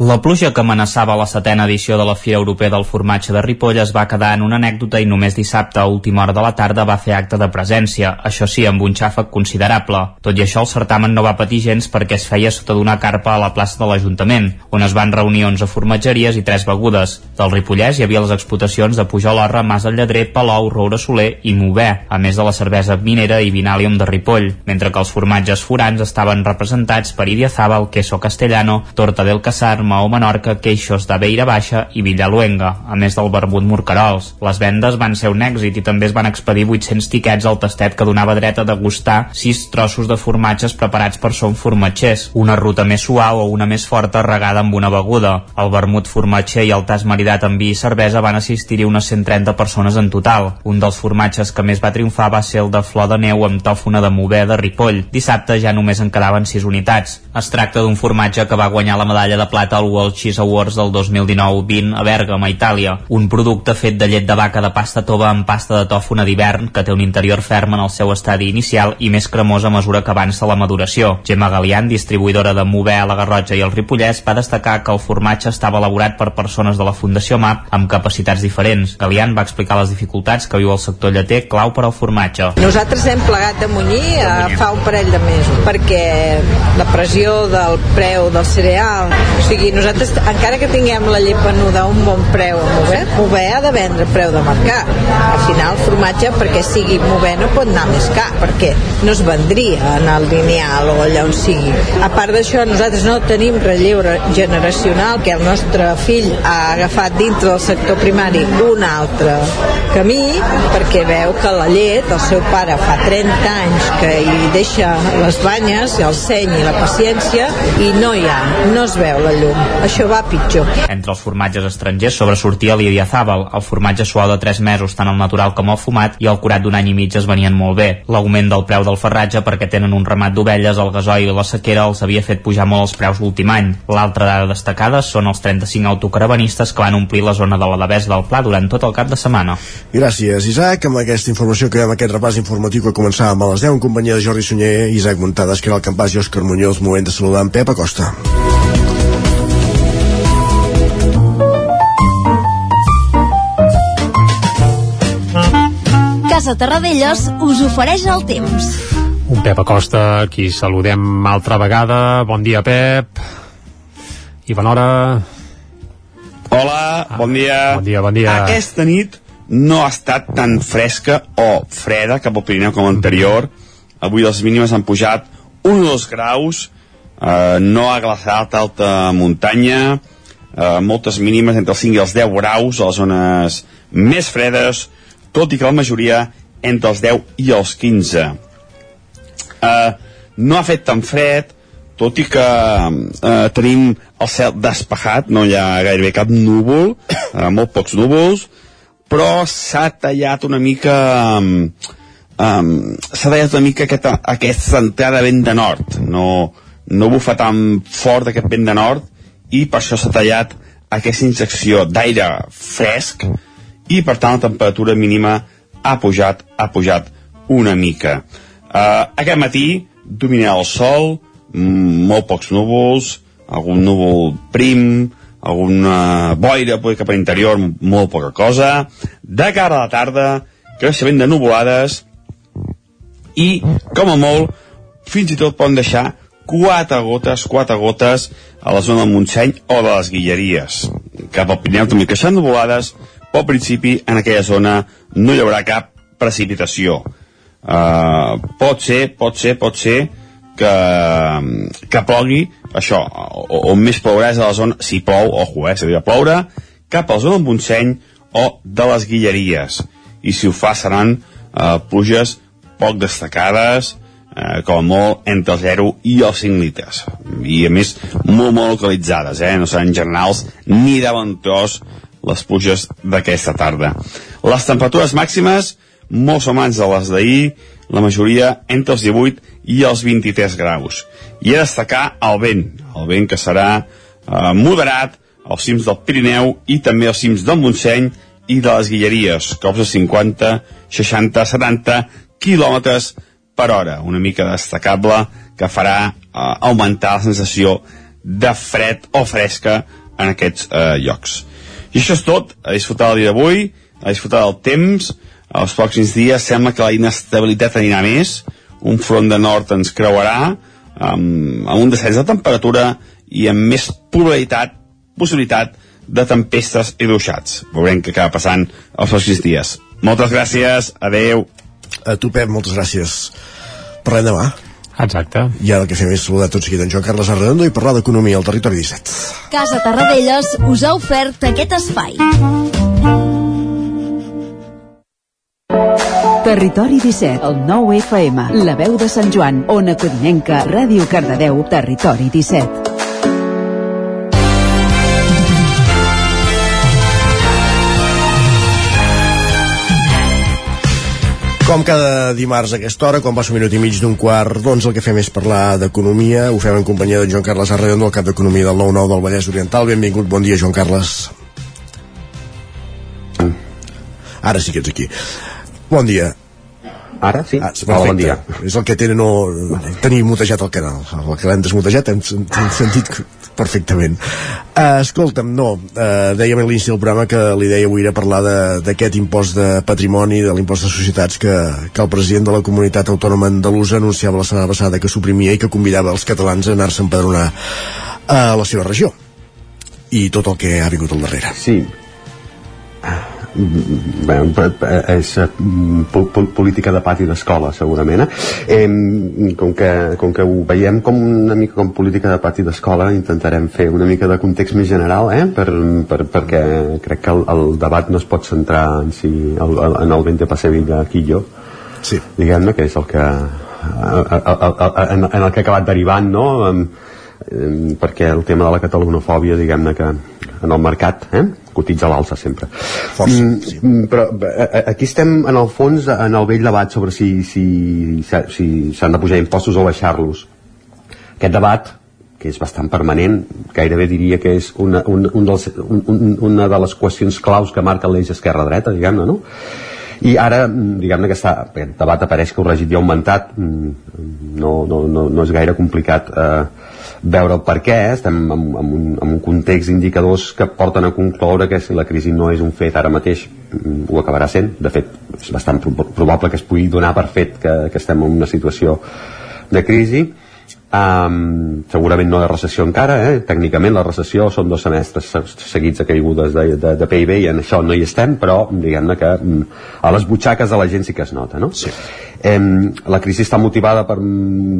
La pluja que amenaçava la setena edició de la Fira Europea del Formatge de Ripoll es va quedar en una anècdota i només dissabte a última hora de la tarda va fer acte de presència, això sí, amb un xàfec considerable. Tot i això, el certamen no va patir gens perquè es feia sota d'una carpa a la plaça de l'Ajuntament, on es van reunir 11 formatgeries i 3 begudes. Del Ripollès hi havia les explotacions de Pujol-Orra, Mas del Lledrer, Palou, Roure Soler i Mover, a més de la cervesa minera i vinàlium de Ripoll, mentre que els formatges forans estaven representats per Idiazábal, Queso Castellano, Torta del Casar, Maó Menorca, Queixos de Beira Baixa i Villaluenga, a més del Barbut Morcarols. Les vendes van ser un èxit i també es van expedir 800 tiquets al tastet que donava dret a degustar 6 trossos de formatges preparats per son formatgers, una ruta més suau o una més forta regada amb una beguda. El vermut formatger i el tas maridat amb vi i cervesa van assistir-hi unes 130 persones en total. Un dels formatges que més va triomfar va ser el de flor de neu amb tòfona de mover de Ripoll. Dissabte ja només en quedaven 6 unitats. Es tracta d'un formatge que va guanyar la medalla de plata al World Cheese Awards del 2019-20 a Bèrgam, a Itàlia. Un producte fet de llet de vaca de pasta tova amb pasta de tòfona d'hivern que té un interior ferm en el seu estadi inicial i més cremós a mesura que avança la maduració. Gemma Galian, distribuïdora de Mover a la Garrotxa i el Ripollès, va destacar que el formatge estava elaborat per persones de la Fundació MAP amb capacitats diferents. Galian va explicar les dificultats que viu el sector lleter clau per al formatge. Nosaltres hem plegat de munyir eh, fa un parell de mesos perquè la pressió del preu del cereal, o sigui, nosaltres encara que tinguem la llet venuda a un bon preu a Mover, Mover ha de vendre preu de mercat. Al final, el formatge, perquè sigui Mover, no pot anar més car, perquè no es vendria en el lineal o allà on sigui. A part d'això, nosaltres no tenim relleu generacional, que el nostre fill ha agafat dintre del sector primari un altre camí, perquè veu que la llet, el seu pare fa 30 anys que hi deixa les banyes, el seny i la paciència, i no hi ha, no es veu la llum. Això va pitjor. Entre els formatges estrangers sobresortia l'Idia Zabal, el formatge suau de 3 mesos, tant el natural com el fumat, i el curat d'un any i mig es venien molt bé. L'augment del preu del ferratge perquè tenen un ramat d'ovelles, el gasoil i la sequera els havia fet pujar molt els preus l'últim any. L'altra dada destacada són els 35 autocaravanistes que van omplir la zona de la Devesa del Pla durant tot el cap de setmana. Gràcies, Isaac. Amb aquesta informació que aquest repàs informatiu que començàvem a les 10 en companyia de Jordi Sunyer, Isaac Muntades, que era el campàs i Òscar Muñoz, moment de saludar en Pep Acosta. Casa Terradellos us ofereix el temps. Un Pep Acosta, qui saludem altra vegada. Bon dia, Pep. I bona hora. Hola, bon dia. Bon dia, bon dia. Aquesta nit no ha estat tan fresca o freda cap al Pirineu com anterior. Avui les mínimes han pujat 1 o 2 graus, eh, no ha glaçat alta muntanya, eh, moltes mínimes entre els 5 i els 10 graus a les zones més fredes, tot i que la majoria entre els 10 i els 15. Eh, no ha fet tan fred, tot i que eh, tenim el cel despejat, no hi ha gairebé cap núvol, eh, molt pocs núvols, però s'ha tallat una mica... Eh, um, s'ha tallat una mica aquesta, aquesta entrada vent de nord no, no bufa tan fort aquest vent de nord i per això s'ha tallat aquesta injecció d'aire fresc i per tant la temperatura mínima ha pujat, ha pujat una mica. Uh, aquest matí domina el sol, mm, molt pocs núvols, algun núvol prim, alguna boira poder cap a l'interior, molt poca cosa. De cara a la tarda, creixement de nuvolades i, com a molt, fins i tot poden deixar quatre gotes, quatre gotes a la zona del Montseny o de les Guilleries. Cap al Pirineu també creixen nuvolades, però al principi en aquella zona no hi haurà cap precipitació. Uh, pot ser, pot ser, pot ser que, que plogui, això, on més plourà és a la zona, si plou, ojo, eh, s'hauria de ploure, cap a la zona del Montseny o de les Guilleries. I si ho fa seran uh, pluges poc destacades eh, com a molt entre el 0 i els 5 litres i a més molt molt localitzades eh? no seran generals ni de les pluges d'aquesta tarda. Les temperatures màximes molt semblants a les d'ahir la majoria entre els 18 i els 23 graus. I a destacar el vent el vent que serà eh, moderat als cims del Pirineu i també als cims del Montseny i de les Guilleries, cops de 50, 60, 70 quilòmetres per hora, una mica destacable que farà eh, augmentar la sensació de fred o fresca en aquests eh, llocs. I això és tot, a disfrutar el dia d'avui, a disfrutar del temps, els pròxims dies sembla que la inestabilitat anirà més, un front de nord ens creuarà, amb, amb un descens de temperatura i amb més probabilitat, possibilitat de tempestes i ruixats. Veurem què acaba passant els pròxims dies. Moltes gràcies, adeu. A tu, Pep, moltes gràcies. Parlem demà. Exacte. I ara el que fem és saludar tot seguit en Joan Carles Arredondo i parlar d'economia al territori 17. Casa Tarradellas us ha ofert aquest espai. Territori 17, el 9 FM, la veu de Sant Joan, Ona Codinenca, Ràdio Cardedeu, Territori 17. Com cada dimarts a aquesta hora, quan passa un minut i mig d'un quart d'onze, el que fem és parlar d'economia. Ho fem en companyia de Joan Carles Arredondo, el cap d'Economia del 9-9 del Vallès Oriental. Benvingut, bon dia, Joan Carles. Ara sí que ets aquí. Bon dia. Ara sí? Ah, Hola, bon dia. És el que tenen no, tenir mutejat el canal. El que l'hem desmutejat hem, hem sentit perfectament. Uh, escolta'm, no, uh, dèiem a l'inici del programa que l'idea avui era parlar d'aquest impost de patrimoni, de l'impost de societats que, que el president de la comunitat autònoma andalusa anunciava la setmana passada que suprimia i que convidava els catalans a anar-se a empadronar a la seva regió i tot el que ha vingut al darrere. Sí, bé, és eh, política de pati d'escola segurament eh? com, que, com que ho veiem com una mica com política de pati d'escola intentarem fer una mica de context més general eh? per, per, perquè crec que el, el debat no es pot centrar en, si, el, el, en el 20 Passevilla Quillo sí. diguem-ne que és el que en, en el que ha acabat derivant no? perquè el tema de la catalanofòbia diguem-ne que en el mercat eh? Cotitza a l'alça sempre Força, mm, sí. mm, però aquí estem en el fons en el vell debat sobre si s'han si, si de pujar impostos o baixar-los aquest debat que és bastant permanent, gairebé diria que és una, un, un dels, un, una de les qüestions claus que marca l'eix esquerra-dreta, diguem-ne, no? I ara, diguem-ne que està, aquest debat apareix que el regit ja ha augmentat, mm, no, no, no, no és gaire complicat eh, veure el per què, estem en, en, un, en un context d'indicadors que porten a concloure que si la crisi no és un fet ara mateix mm, ho acabarà sent, de fet és bastant probable que es pugui donar per fet que, que estem en una situació de crisi Um, segurament no de recessió encara, eh? tècnicament la recessió són dos semestres seguits de caigudes de, de, de PIB i en això no hi estem, però diguem-ne que um, a les butxaques de la gent sí que es nota. No? Sí. Um, la crisi està motivada per,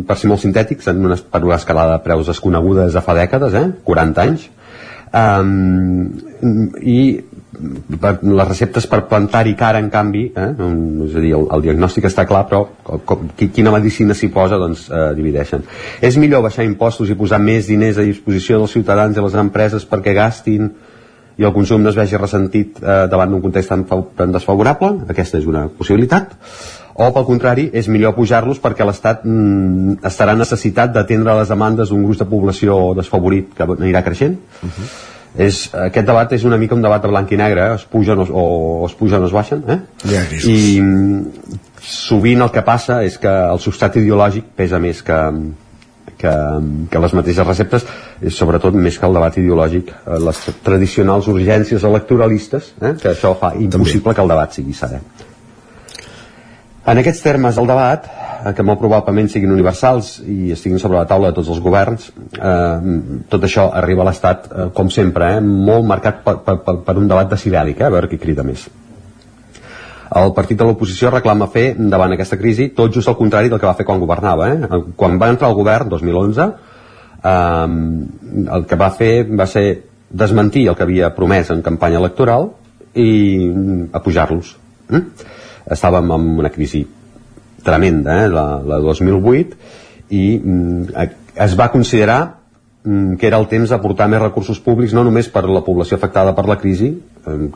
per ser molt sintètics, en una, per una escalada de preus desconeguda des de fa dècades, eh? 40 anys, um, i per, les receptes per plantar-hi cara en canvi eh? és a dir, el, el diagnòstic està clar però com, quina medicina s'hi posa doncs eh, divideixen és millor baixar impostos i posar més diners a disposició dels ciutadans i les empreses perquè gastin i el consum no es vegi ressentit eh, davant d'un context tan, tan desfavorable. Aquesta és una possibilitat. O pel contrari és millor pujar-los perquè l'Estat mm, estarà necessitat d'atendre les demandes d'un gruix de població desfavorit que anirà creixent. Uh -huh és, aquest debat és una mica un debat de blanc i negre. Eh? es pugen o, o, o es pugen o es baixen eh? ja, i mm, sovint el que passa és que el substrat ideològic pesa més que, que, que les mateixes receptes és sobretot més que el debat ideològic eh, les tradicionals urgències electoralistes eh? que això fa impossible També. que el debat sigui serè en aquests termes el debat eh, que molt probablement siguin universals i estiguin sobre la taula de tots els governs eh, tot això arriba a l'Estat eh, com sempre, eh, molt marcat per, per, per un debat decibèlic, eh, a veure qui crida més el partit de l'oposició reclama fer davant aquesta crisi tot just el contrari del que va fer quan governava eh? quan va entrar al govern 2011 eh, el que va fer va ser desmentir el que havia promès en campanya electoral i apujar-los eh? estàvem en una crisi tremenda, eh, la, la 2008, i mm, es va considerar mm, que era el temps d'aportar més recursos públics no només per la població afectada per la crisi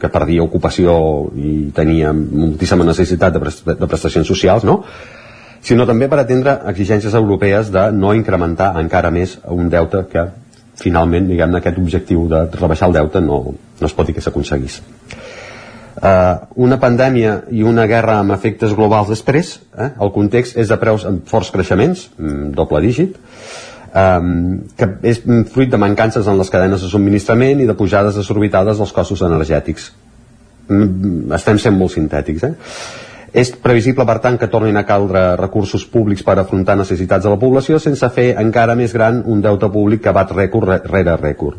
que perdia ocupació i tenia moltíssima necessitat de, de prestacions socials no? sinó també per atendre exigències europees de no incrementar encara més un deute que finalment diguem aquest objectiu de rebaixar el deute no, no es pot dir que s'aconseguís Uh, una pandèmia i una guerra amb efectes globals després, eh? el context és de preus amb forts creixements, mm, doble dígit, um, que és fruit de mancances en les cadenes de subministrament i de pujades desorbitades dels costos energètics. Mm, estem sent molt sintètics, eh? És previsible, per tant, que tornin a caldre recursos públics per afrontar necessitats de la població sense fer encara més gran un deute públic que bat rècord rere rècord.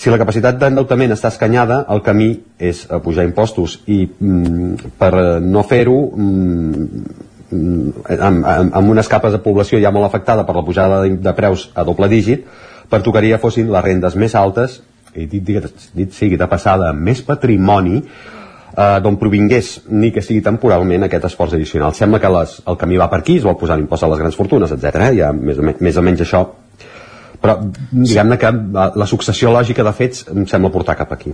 Si la capacitat d'endeutament està escanyada, el camí és pujar impostos i mm, per no fer-ho mm, amb, amb, amb unes capes de població ja molt afectada per la pujada de, de preus a doble dígit, pertocaria fossin les rendes més altes i dit, dit, dit sigui de passada més patrimoni eh, d'on provingués ni que sigui temporalment aquest esforç addicional. Sembla que les, el camí va per aquí, es vol posar l'impost a les grans fortunes, etc. Eh? Ja més o, me, més o menys això però diguem-ne que la successió lògica de fets em sembla portar cap aquí.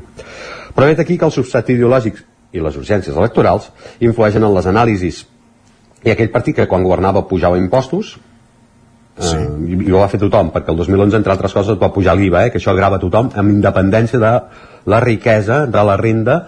Però vet aquí que el substrat ideològic i les urgències electorals influeixen en les anàlisis i aquell partit que quan governava pujava impostos sí. eh, i, ho va fer tothom perquè el 2011 entre altres coses va pujar l'IVA eh, que això agrava tothom amb independència de la riquesa, de la renda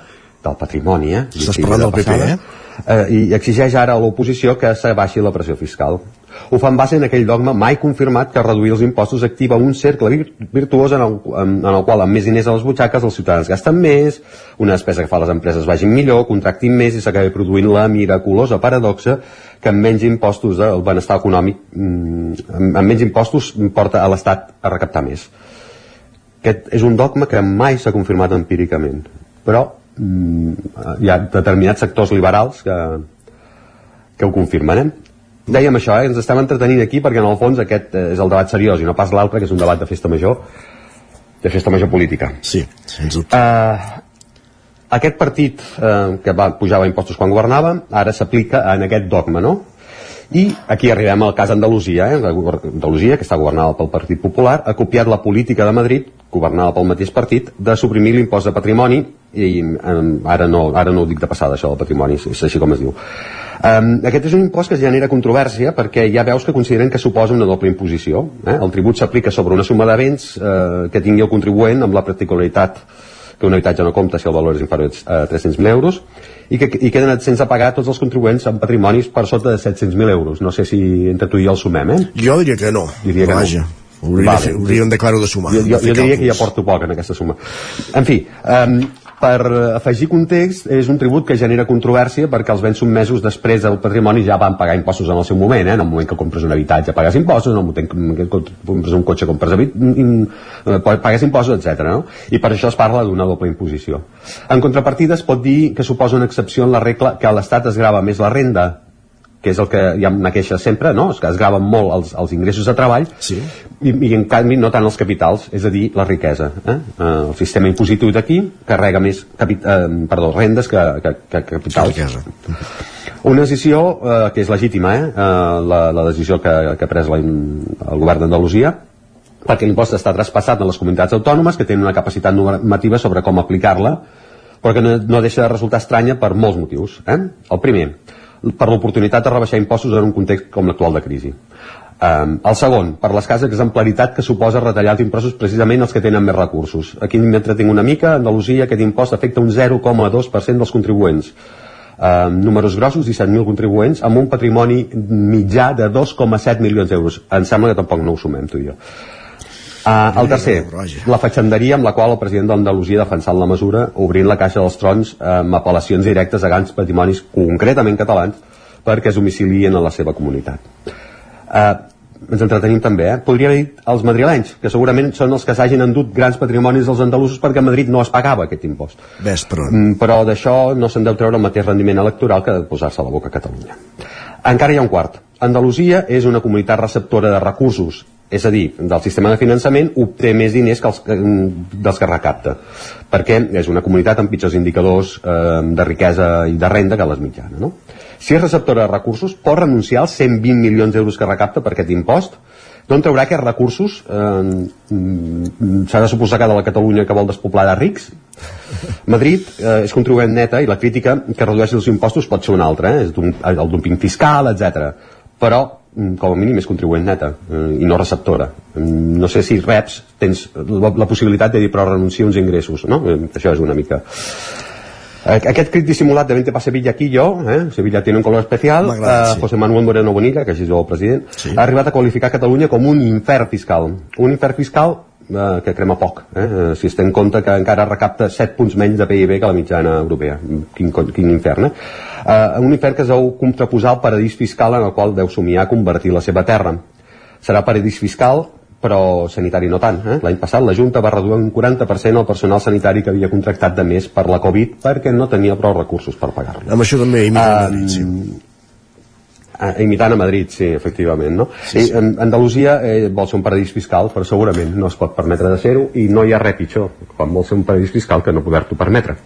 del patrimoni eh? estàs parlant del PP eh? eh, i exigeix ara a l'oposició que s'abaixi la pressió fiscal ho fan base en aquell dogma mai confirmat que reduir els impostos activa un cercle virtuós en el, en, en el qual amb més diners a les butxaques els ciutadans gasten més, una despesa que fa les empreses vagin millor, contractin més i s'acabi produint la miraculosa paradoxa que amb menys impostos el benestar econòmic mm, amb menys impostos porta a l'Estat a recaptar més. Aquest és un dogma que mai s'ha confirmat empíricament, però mm, hi ha determinats sectors liberals que, que ho confirmen. Eh? Dèiem això, eh? ens estem entretenint aquí perquè en el fons aquest eh, és el debat seriós i no pas l'altre que és un debat de festa major de festa major política sí, sens dubte uh, aquest partit uh, que va pujava impostos quan governava ara s'aplica en aquest dogma no? I aquí arribem al cas Andalusia eh? Andalusia, que està governada pel Partit Popular ha copiat la política de Madrid governada pel mateix partit de suprimir l'impost de patrimoni i um, ara, no, ara no ho dic de passada això del patrimoni, és així com es diu Um, aquest és un impost que genera controvèrsia perquè ja veus que consideren que suposa una doble imposició. Eh? El tribut s'aplica sobre una suma de béns eh, que tingui el contribuent amb la particularitat que un habitatge no compta si el valor és inferior a 300.000 euros i que i queden sense pagar tots els contribuents amb patrimonis per sota de 700.000 euros. No sé si entre tu i jo el sumem, eh? Jo diria que no. Diria que Vaja. no. Hauríem, vale. de fer, hauríem de de sumar. Jo, jo, jo diria que ja porto poc en aquesta suma. En fi, um, per afegir context, és un tribut que genera controvèrsia perquè els béns submesos després del patrimoni ja van pagar impostos en el seu moment, eh? en el moment que compres un habitatge pagues impostos, en el moment que compres un cotxe compres eh, pagues impostos, etc. No? I per això es parla d'una doble imposició. En contrapartida es pot dir que suposa una excepció en la regla que a l'Estat es grava més la renda que és el que hi ha una queixa sempre, no? Es que es graven molt els, els ingressos de treball sí. i, i en canvi no tant els capitals, és a dir, la riquesa. Eh? Eh, el sistema impositiu d'aquí carrega més capi, eh, perdó, rendes que, que, que capitals. Una decisió eh, que és legítima, eh? eh la, la decisió que, que ha pres la, el govern d'Andalusia, perquè l'impost està traspassat a les comunitats autònomes que tenen una capacitat normativa sobre com aplicar-la, però que no, no deixa de resultar estranya per molts motius. Eh? El primer, per l'oportunitat de rebaixar impostos en un context com l'actual de crisi. Um, el segon, per l'escassa exemplaritat que suposa retallar els impostos precisament els que tenen més recursos. Aquí m'entretinc una mica, Andalusia aquest impost afecta un 0,2% dels contribuents. Um, números grossos, 17.000 contribuents, amb un patrimoni mitjà de 2,7 milions d'euros. Em sembla que tampoc no ho sumem, tu i jo. Uh, el tercer, la fatxanderia amb la qual el president d'Andalusia ha defensat la mesura obrint la caixa dels trons amb apel·lacions directes a grans patrimonis concretament catalans perquè es domicilien a la seva comunitat. Uh, ens entretenim també, eh? Podria haver dit els madrilenys, que segurament són els que s'hagin endut grans patrimonis dels andalusos perquè a Madrid no es pagava aquest impost. Ves, però... Mm, però d'això no se'n deu treure el mateix rendiment electoral que de posar-se a la boca a Catalunya. Encara hi ha un quart. Andalusia és una comunitat receptora de recursos és a dir, del sistema de finançament obté més diners que els, dels que recapta perquè és una comunitat amb pitjors indicadors eh, de riquesa i de renda que les mitjanes no? Si és receptora de recursos, pot renunciar als 120 milions d'euros que recapta per aquest impost? D'on traurà aquests recursos? Eh, S'ha de suposar que de la Catalunya que vol despoblar de rics? Madrid eh, és contribuent neta i la crítica que redueix els impostos pot ser una altra, eh? és el dumping fiscal, etc. Però, com a mínim, és contribuent neta eh, i no receptora. Mm, No sé si reps, tens la, la possibilitat de dir però renuncia a uns ingressos, no? Eh, Això és una mica... Aquest crit dissimulat de Vente pa Sevilla aquí jo, eh? Sevilla tiene un color especial, eh, sí. José Manuel Moreno Bonilla, que així diu el president, Sí. ha arribat a qualificar Catalunya com un infern fiscal. Un infern fiscal eh, que crema poc, eh? eh, si es té en compte que encara recapta 7 punts menys de PIB que la mitjana europea. Quin, quin infern, eh? eh? Un infern que es deu contraposar al paradís fiscal en el qual deu somiar convertir la seva terra. Serà paradís fiscal, però sanitari no tant. Eh? L'any passat la Junta va reduir un 40% el personal sanitari que havia contractat de més per la Covid perquè no tenia prou recursos per pagar-lo. Amb això també imita Ah, sí. Imitant a Madrid, sí, efectivament, no? Sí, sí. En, Andalusia eh, vol ser un paradís fiscal, però segurament no es pot permetre de ser-ho i no hi ha res pitjor quan vol ser un paradís fiscal que no poder-t'ho permetre.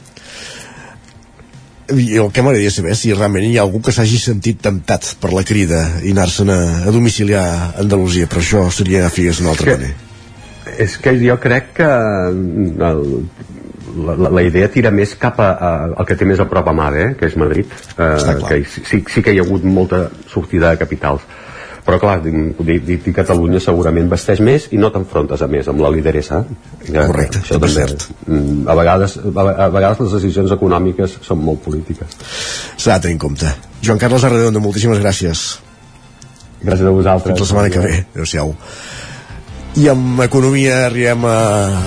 I el que m'agradaria saber si realment hi ha algú que s'hagi sentit temptat per la crida i anar-se'n a, a domiciliar a Andalusia, però això seria figues una altra que- manera. És que jo crec que mm, el, la, la, idea tira més cap a, a, al que té més a prop a mà, eh, que és Madrid, eh, que sí, sí que hi ha hagut molta sortida de capitals. Però clar, dir, dir, dir Catalunya segurament vesteix més i no t'enfrontes a més amb la lideressa. Correcte, això també, mm, a, vegades, a, a vegades les decisions econòmiques són molt polítiques. S'ha de tenir en compte. Joan Carles Arredondo, moltíssimes gràcies. Gràcies a vosaltres. Fins la setmana que ve. Adéu-siau. I amb economia arribem a,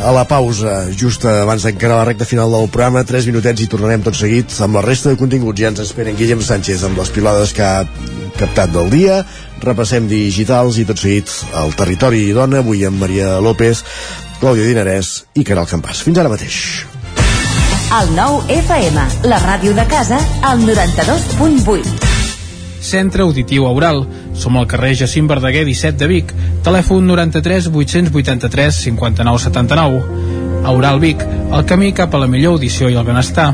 a la pausa just abans d'encarar la recta final del programa. 3 minutets i tornarem tot seguit amb la resta de continguts. Ja ens esperen Guillem Sánchez amb les pilades que ha captat del dia. Repassem digitals i tot seguit el territori i dona avui amb Maria López Clàudia Dinarès i Caral Campàs. Fins ara mateix. El nou FM, la ràdio de casa, al 92.8. Centre Auditiu Aural. Som al carrer Jacint Verdaguer 17 de Vic. Telèfon 93 883 59 79. Aural Vic, el camí cap a la millor audició i el benestar.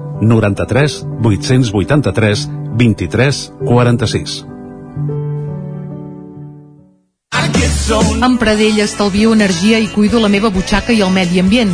93 883 23 46. Amb Pradell estalvio energia i cuido la meva butxaca i el medi ambient.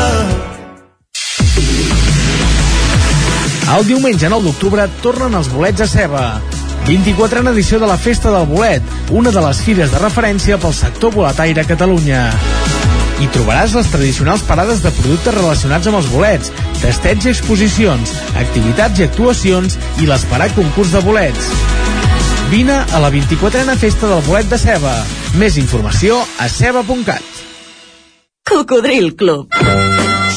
El diumenge 9 d'octubre tornen els bolets a ceba. 24a edició de la Festa del Bolet, una de les fires de referència pel sector boletaire a Catalunya. Hi trobaràs les tradicionals parades de productes relacionats amb els bolets, testets i exposicions, activitats i actuacions i l'esperat concurs de bolets. Vine a la 24a Festa del Bolet de Ceba. Més informació a ceba.cat. Cocodril Club.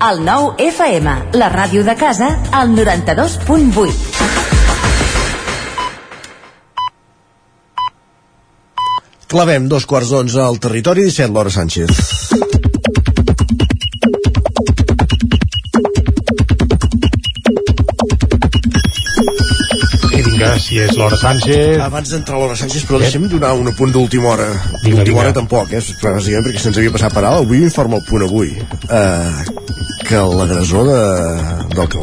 El 9 FM, la ràdio de casa, al 92.8. Clavem dos quarts d'onze al territori 17, l'hora Sánchez. Vinga, si és l'hora Sánchez... Abans d'entrar a l'hora Sánchez, però deixem donar un apunt d'última hora. D'última hora tampoc, eh? Bàsicament perquè se'ns havia passat per alt. Avui informa el punt avui eh, que l'agressor de, del,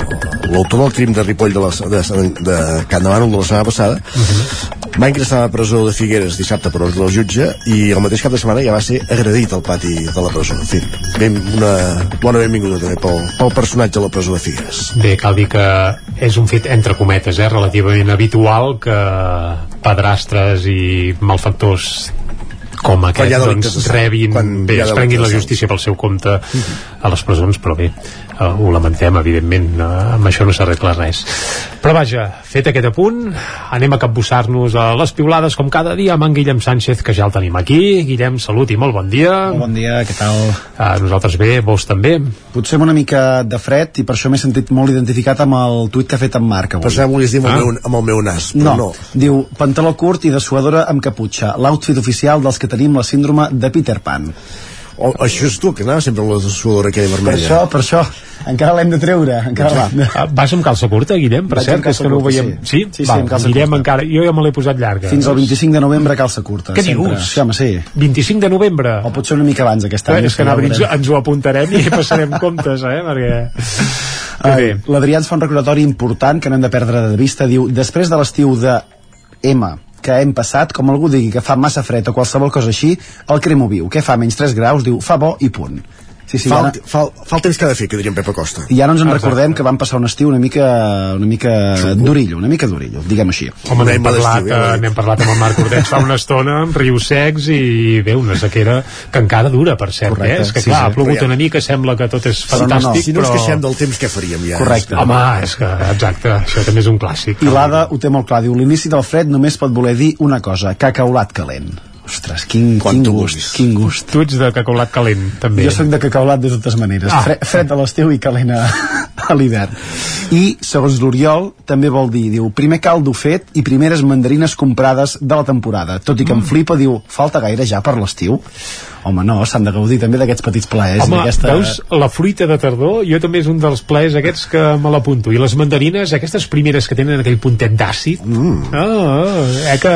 l'autor del crim de Ripoll de, la, de, de Can de Bànol de la setmana passada va ingressar a la presó de Figueres dissabte per ordre del jutge i el mateix cap de setmana ja va ser agredit al pati de la presó. En fi, ben, una bona benvinguda també pel, pel personatge de la presó de Figueres. Bé, cal dir que és un fet entre cometes, eh, relativament habitual que padrastres i malfactors com aquest doncs, rebin, quan bé, es prenguin la justícia pel seu compte a les presons, però bé, eh, ho lamentem, evidentment, eh, amb això no s'arregla res. Però vaja, fet aquest apunt, anem a capbussar-nos a les piulades com cada dia amb en Guillem Sánchez, que ja el tenim aquí. Guillem, salut i molt bon dia. Molt bon dia, què tal? Uh, nosaltres bé, vos també. Potser amb una mica de fred i per això m'he sentit molt identificat amb el tuit que ha fet en Marc avui. Pensava que volies dir amb, el meu, amb el meu nas, però No, no. diu pantaló curt i dessuadora amb caputxa, l'outfit oficial dels que tenim la síndrome de Peter Pan. O, això és tu, que anava sempre amb la dessuadora aquella Per vermella. això, per això, encara l'hem de treure. Encara l'hem de... Ah, Vas amb calça curta, Guillem, per Vaig cert, que és que no ho veiem. sí. Sí, sí, Val, amb calça Guillem curta. encara, jo ja me l'he posat llarga. Fins al 25 de novembre calça curta. Què sempre. dius? Sí, home, sí. 25 de novembre. O potser una mica abans aquest any. és que anava, ens, ens ho apuntarem i passarem comptes, eh? Perquè... Ai, L'Adrià ens fa un recordatori important que no hem de perdre de vista. Diu, després de l'estiu de M que hem passat, com algú digui que fa massa fred o qualsevol cosa així, el cremo viu. Què fa? Menys 3 graus? Diu, fa bo i punt. Sí, sí, fa, ara- el, fa, fa el temps que ha de fer, que diria en Pepa Costa. I ara ens en recordem que vam passar un estiu una mica, una mica d'orillo, una mica d'orillo, diguem així. Home, n'hem parlat, eh, n'hem parlat amb el Marc Ordeig fa una estona, amb rius secs i bé, una sequera que encara dura, per cert, Correcte, eh? És que sí, clar, sí. ha plogut ja- una mica, sembla que tot és Però no, no, fantàstic, Si no ens però... queixem del temps, què faríem ja? Correcte. Home, és que, exacte, això també és un clàssic. I l'Ada ho té molt clar, diu, l'inici del fred només pot voler dir una cosa, cacaulat calent. Ostres, quin, quin gust, quin gust. Tu ets de cacaulat calent, també. Jo sóc de cacaulat de totes maneres. Ah. Fred, fred a l'estiu i calent a, a l'hivern. I, segons l'Oriol, també vol dir, diu, primer caldo fet i primeres mandarines comprades de la temporada. Tot i que em Mm. flipa, diu, falta gaire ja per l'estiu? Home, no, s'han de gaudir també d'aquests petits plaers. Home, d'aquesta... veus, la fruita de tardor, jo també és un dels plaers aquests que me l'apunto. I les mandarines, aquestes primeres que tenen aquell puntet d'àcid. Mm. Ah, eh, que...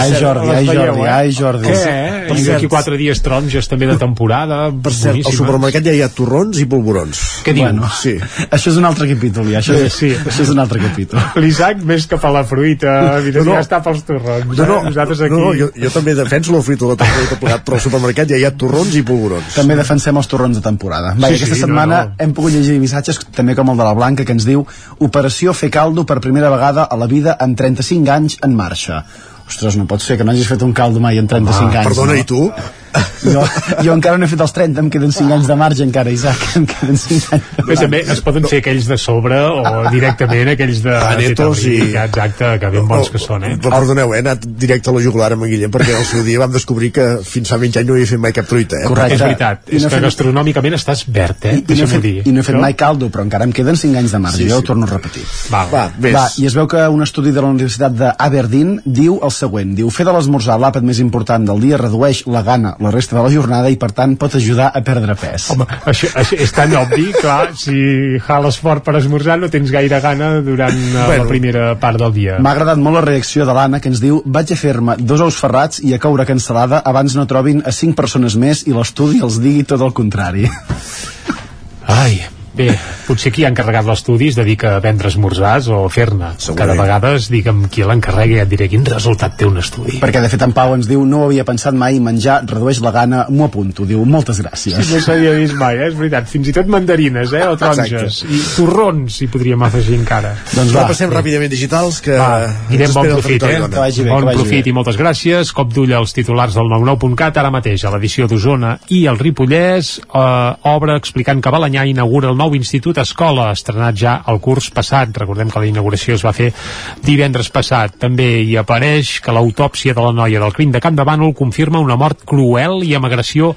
Ai, Jordi, ai, veieu, Jordi, eh? ai, Jordi. Què, eh? I d'aquí quatre dies taronges també de temporada. Per cert, al supermercat ja hi ha torrons i polvorons. Què dius? Bueno, Sí. Això és un altre capítol, ja. Això, és, Sí. això és un altre capítol. L'Isaac més que per la fruita, evidentment, No, no. ja està pels torrons. No, no, eh? Nosaltres aquí... no, no jo, jo també defenso la fruita de temporada i tot plegat, però al supermercat ja hi ha torrons i polvorons. També defensem els torrons de temporada. Va, Sí, aquesta sí, setmana no, no. hem pogut llegir missatges també com el de la Blanca que ens diu Operació fer caldo per primera vegada a la vida en 35 anys en marxa. Ostres, no pot ser que no hagis fet un caldo mai en 35 anys. Perdona, no? i tu? Jo, jo encara no he fet els 30, em queden 5 anys de marge encara, Isaac, em queden 5 anys de Bé, també es poden fer aquells de sobre o directament aquells de... Anetos i- Exacte, que ben bons que són, eh? Però perdoneu, eh, he anat directe a la jugular amb en Guillem perquè al seu dia vam descobrir que fins fa mig any no havia fet mai cap truita, eh? És veritat, I és no que gastronòmicament estàs verd, eh? I, no he fet, dir. I no he fet mai caldo, però encara em queden 5 anys de marge, Sí, jo sí. ho torno a repetir. Va, Va, ves. Va, i es veu que un estudi de la Universitat d'Aberdeen diu el següent, diu fer de l'esmorzar l'àpat més important del dia redueix la gana la resta de la jornada i per tant pot ajudar a perdre pes. Home, això, això és tan obvi, clar, si jales fort per esmorzar no tens gaire gana durant bueno, Bueno. la primera part del dia. M'ha agradat molt la reacció de l'Anna que ens diu vaig a fer-me dos ous ferrats i a coure cansalada abans no trobin a cinc persones més i l'estudi els digui tot el contrari. Ai, bé, potser qui ha encarregat l'estudi es dedica a vendre esmorzars o fer-ne. Cada vegada es digue'm qui l'encarrega i et diré quin resultat té un estudi. Perquè de fet en Pau ens diu no ho havia pensat mai, menjar redueix la gana, m'ho apunto. Diu moltes gràcies. Sí, no s'havia vist mai, eh? és veritat. Fins i tot mandarines, eh? O taronges. I torrons, hi podríem afegir encara. Doncs va, passem ràpidament digitals que Va, Guillem, bon profit, eh? Que vagi bé, bon que vagi profit bé. i moltes gràcies. Cop d'ull als titulars del 99.cat, ara mateix a l'edició d'Osona i el Ripollès, eh, obre explicant que Balanyà inaugura el nou Institut Escola, estrenat ja el curs passat. Recordem que la inauguració es va fer divendres passat. També hi apareix que l'autòpsia de la noia del crim de Camp de Bànol confirma una mort cruel i amb agressió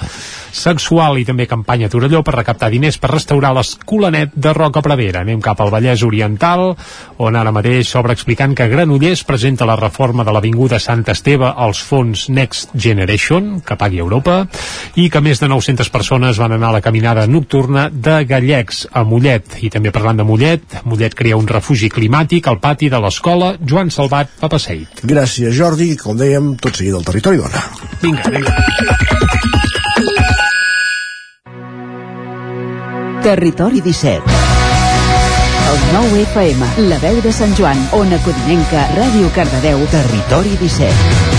sexual i també campanya Torelló per recaptar diners per restaurar l'escolanet de Roca Pradera. Anem cap al Vallès Oriental, on ara mateix s'obre explicant que Granollers presenta la reforma de l'Avinguda Sant Esteve als fons Next Generation, que pagui Europa, i que més de 900 persones van anar a la caminada nocturna de Gallecs a Mollet. I també parlant de Mollet, Mollet crea un refugi climàtic al pati de l'escola Joan Salvat Papaseit. Gràcies, Jordi. Com dèiem, tot seguit del territori dona. Vinga, vinga. Territori 17 El 9 FM, la veu de Sant Joan, Ona Codinenca, Ràdio Cardedeu, Territori 17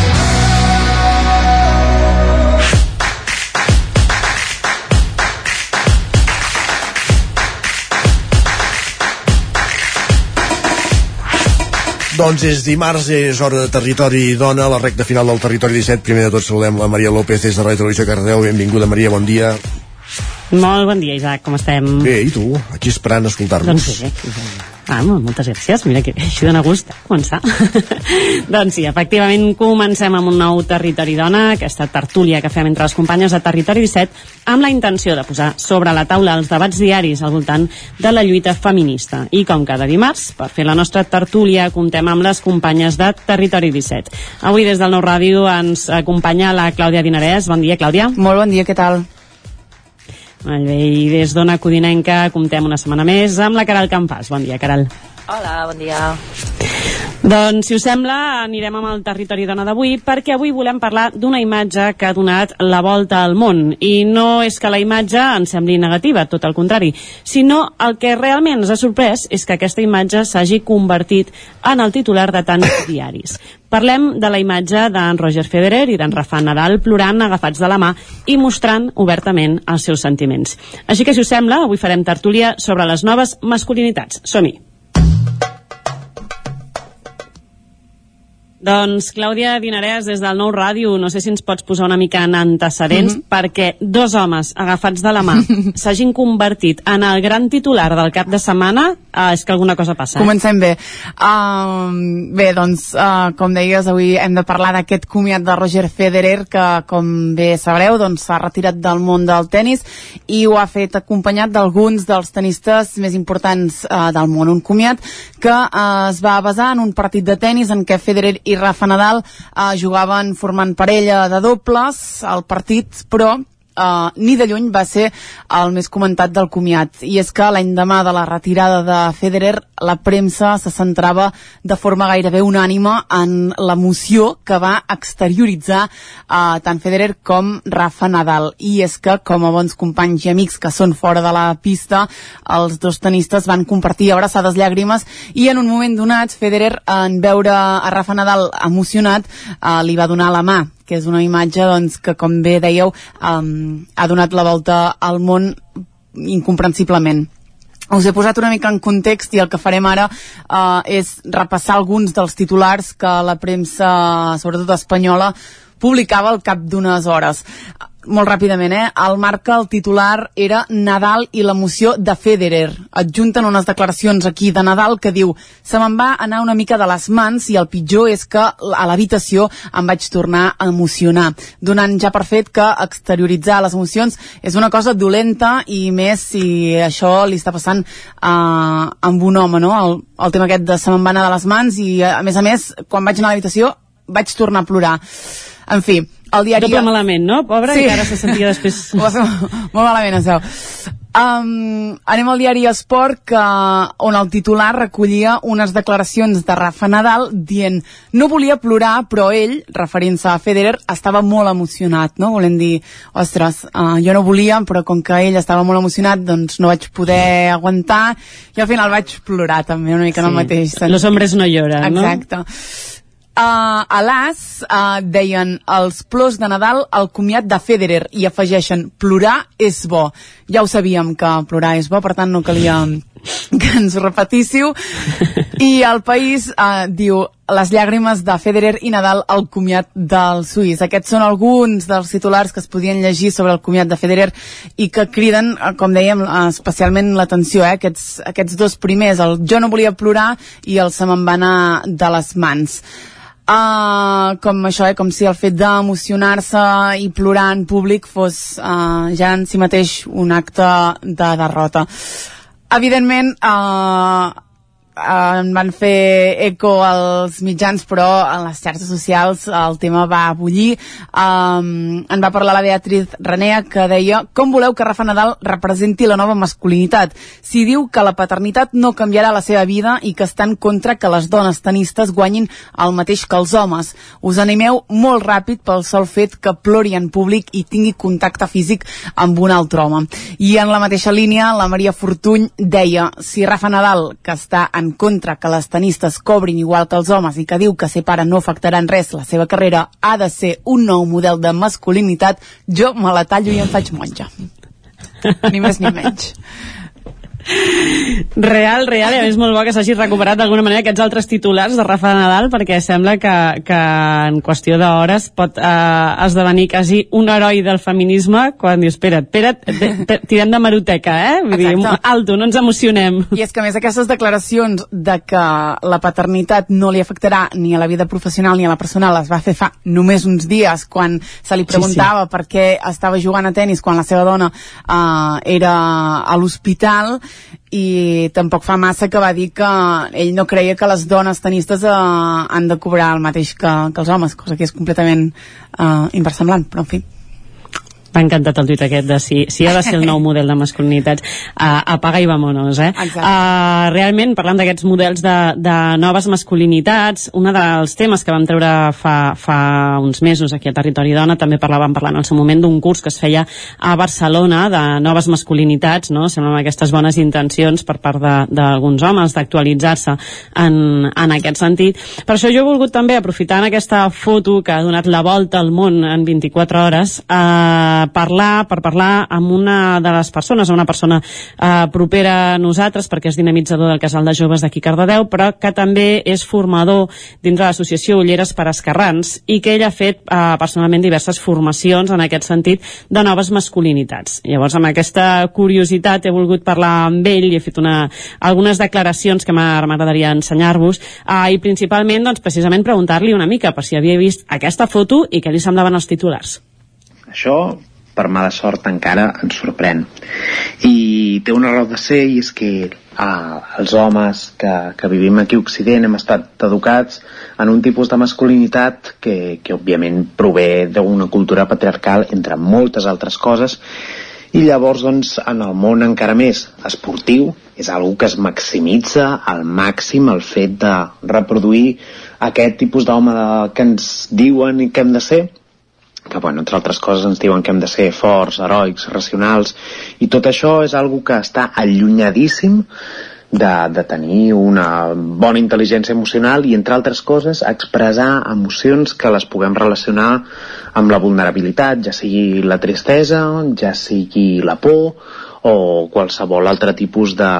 Doncs és dimarts, és hora de Territori Dona, la recta final del Territori 17. Primer de tot saludem la Maria López des de Ràdio Televisió Cardeu. Benvinguda, Maria, bon dia. Molt bon dia, Isaac, com estem? Bé, i tu? Aquí esperant escoltar-nos. Doncs bé, ah, moltes gràcies, mira que així dona gust començar. doncs sí, efectivament comencem amb un nou Territori Dona, aquesta tertúlia que fem entre les companyes de Territori 17, amb la intenció de posar sobre la taula els debats diaris al voltant de la lluita feminista. I com cada dimarts, per fer la nostra tertúlia, comptem amb les companyes de Territori 17. Avui des del Nou Ràdio ens acompanya la Clàudia Dinarès. Bon dia, Clàudia. Molt bon dia, què tal? Molt bé, i des d'Ona Codinenca comptem una setmana més amb la Caral Campàs. Bon dia, Caral. Hola, bon dia. Doncs, si us sembla, anirem amb el territori dona d'avui, perquè avui volem parlar d'una imatge que ha donat la volta al món. I no és que la imatge ens sembli negativa, tot el contrari, sinó el que realment ens ha sorprès és que aquesta imatge s'hagi convertit en el titular de tants diaris. Parlem de la imatge d'en Roger Federer i d'en Rafa Nadal plorant agafats de la mà i mostrant obertament els seus sentiments. Així que, si us sembla, avui farem tertúlia sobre les noves masculinitats. Som-hi! Doncs, Clàudia Dinarès, des del Nou Ràdio, no sé si ens pots posar una mica en antecedents, mm -hmm. perquè dos homes agafats de la mà s'hagin convertit en el gran titular del cap de setmana, uh, és que alguna cosa passa. Eh? Comencem bé. Uh, bé, doncs, uh, com deies, avui hem de parlar d'aquest comiat de Roger Federer, que, com bé sabreu, doncs s'ha retirat del món del tennis i ho ha fet acompanyat d'alguns dels tenistes més importants uh, del món. Un comiat que uh, es va basar en un partit de tennis en què Federer i Rafa Nadal eh, jugaven formant parella de dobles al partit, però Uh, ni de lluny va ser el més comentat del comiat. I és que l'any demà de la retirada de Federer la premsa se centrava de forma gairebé unànime en l'emoció que va exterioritzar uh, tant Federer com Rafa Nadal. I és que com a bons companys i amics que són fora de la pista els dos tenistes van compartir abraçades llàgrimes i en un moment donat Federer en veure a Rafa Nadal emocionat uh, li va donar la mà que és una imatge doncs, que, com bé dèieu, um, ha donat la volta al món incomprensiblement. Us he posat una mica en context i el que farem ara uh, és repassar alguns dels titulars que la premsa, sobretot espanyola, publicava al cap d'unes hores molt ràpidament, eh? El marca, el titular, era Nadal i l'emoció de Federer. Adjunten unes declaracions aquí de Nadal que diu se me'n va anar una mica de les mans i el pitjor és que a l'habitació em vaig tornar a emocionar, donant ja per fet que exterioritzar les emocions és una cosa dolenta i més si això li està passant uh, amb un home, no? El, el tema aquest de se me'n va anar de les mans i, a més a més, quan vaig anar a l'habitació vaig tornar a plorar. En fi, el diari... Doble malament, no? Pobre, sí. encara se sentia després... molt malament, es veu. Um, anem al diari Esport que, on el titular recollia unes declaracions de Rafa Nadal dient no volia plorar però ell, referint-se a Federer estava molt emocionat no? volem dir, ostres, uh, jo no volia però com que ell estava molt emocionat doncs no vaig poder aguantar i al final vaig plorar també una mica sí. en el mateix sentit. Los hombres no lloran, Exacte. no? Uh, a l'AS uh, deien els plors de Nadal al comiat de Federer i afegeixen plorar és bo. Ja ho sabíem que plorar és bo, per tant no calia que ens ho repetíssiu. I el país eh, diu les llàgrimes de Federer i Nadal al comiat del suís. Aquests són alguns dels titulars que es podien llegir sobre el comiat de Federer i que criden, eh, com dèiem, eh, especialment l'atenció, eh? aquests, aquests dos primers, el jo no volia plorar i el se me'n va anar de les mans. Uh, com això, eh, com si el fet d'emocionar-se i plorar en públic fos uh, ja en si mateix un acte de derrota. Evidentment, uh, en van fer eco als mitjans, però en les xarxes socials el tema va bullir. Um, en va parlar la Beatriz Renea, que deia com voleu que Rafa Nadal representi la nova masculinitat? Si diu que la paternitat no canviarà la seva vida i que està en contra que les dones tenistes guanyin el mateix que els homes. Us animeu molt ràpid pel sol fet que plori en públic i tingui contacte físic amb un altre home. I en la mateixa línia, la Maria Fortuny deia si Rafa Nadal, que està en en contra que les tenistes cobrin igual que els homes i que diu que ser pare no afectarà en res la seva carrera, ha de ser un nou model de masculinitat, jo me la tallo i em faig monja. ni més ni menys. Real, real, i a més molt bo que s'hagi recuperat d'alguna manera aquests altres titulars de Rafa Nadal perquè sembla que, que en qüestió d'hores pot eh, esdevenir quasi un heroi del feminisme quan dius, espera't, espera't, tirem de maroteca, eh? Vull dir, alto, no ens emocionem. I és que més aquestes declaracions de que la paternitat no li afectarà ni a la vida professional ni a la personal les va fer fa només uns dies quan se li preguntava sí, sí. per què estava jugant a tennis quan la seva dona eh, era a l'hospital i tampoc fa massa que va dir que ell no creia que les dones tenistes eh, han de cobrar el mateix que, que els homes, cosa que és completament eh, inversemblant, però en fi M'ha encantat el tuit aquest de si, si ha de ser el nou model de masculinitats. Uh, apaga i vamonos, eh? Uh, realment, parlant d'aquests models de, de noves masculinitats, un dels temes que vam treure fa, fa uns mesos aquí a Territori Dona, també parlàvem parlant en el seu moment d'un curs que es feia a Barcelona de noves masculinitats, no? Semblen aquestes bones intencions per part d'alguns homes d'actualitzar-se en, en aquest sentit. Per això jo he volgut també, aprofitant aquesta foto que ha donat la volta al món en 24 hores, eh, parlar, per parlar amb una de les persones, una persona eh, propera a nosaltres, perquè és dinamitzador del casal de joves d'aquí Cardedeu, però que també és formador dins de l'associació Ulleres per Escarrans i que ell ha fet eh, personalment diverses formacions en aquest sentit de noves masculinitats. Llavors, amb aquesta curiositat he volgut parlar amb ell i he fet una, algunes declaracions que m'agradaria ensenyar-vos eh, i principalment, doncs, precisament preguntar-li una mica per si havia vist aquesta foto i què li semblaven els titulars. Això per mala sort encara ens sorprèn. I té una raó de ser i és que ah, els homes que, que vivim aquí a Occident hem estat educats en un tipus de masculinitat que, que òbviament prové d'una cultura patriarcal entre moltes altres coses i llavors doncs en el món encara més esportiu és algo que es maximitza al màxim el fet de reproduir aquest tipus d'home que ens diuen i que hem de ser que, bueno, entre altres coses ens diuen que hem de ser forts, heroics, racionals, i tot això és algo que està allunyadíssim de, de tenir una bona intel·ligència emocional i, entre altres coses, expressar emocions que les puguem relacionar amb la vulnerabilitat, ja sigui la tristesa, ja sigui la por, o qualsevol altre tipus de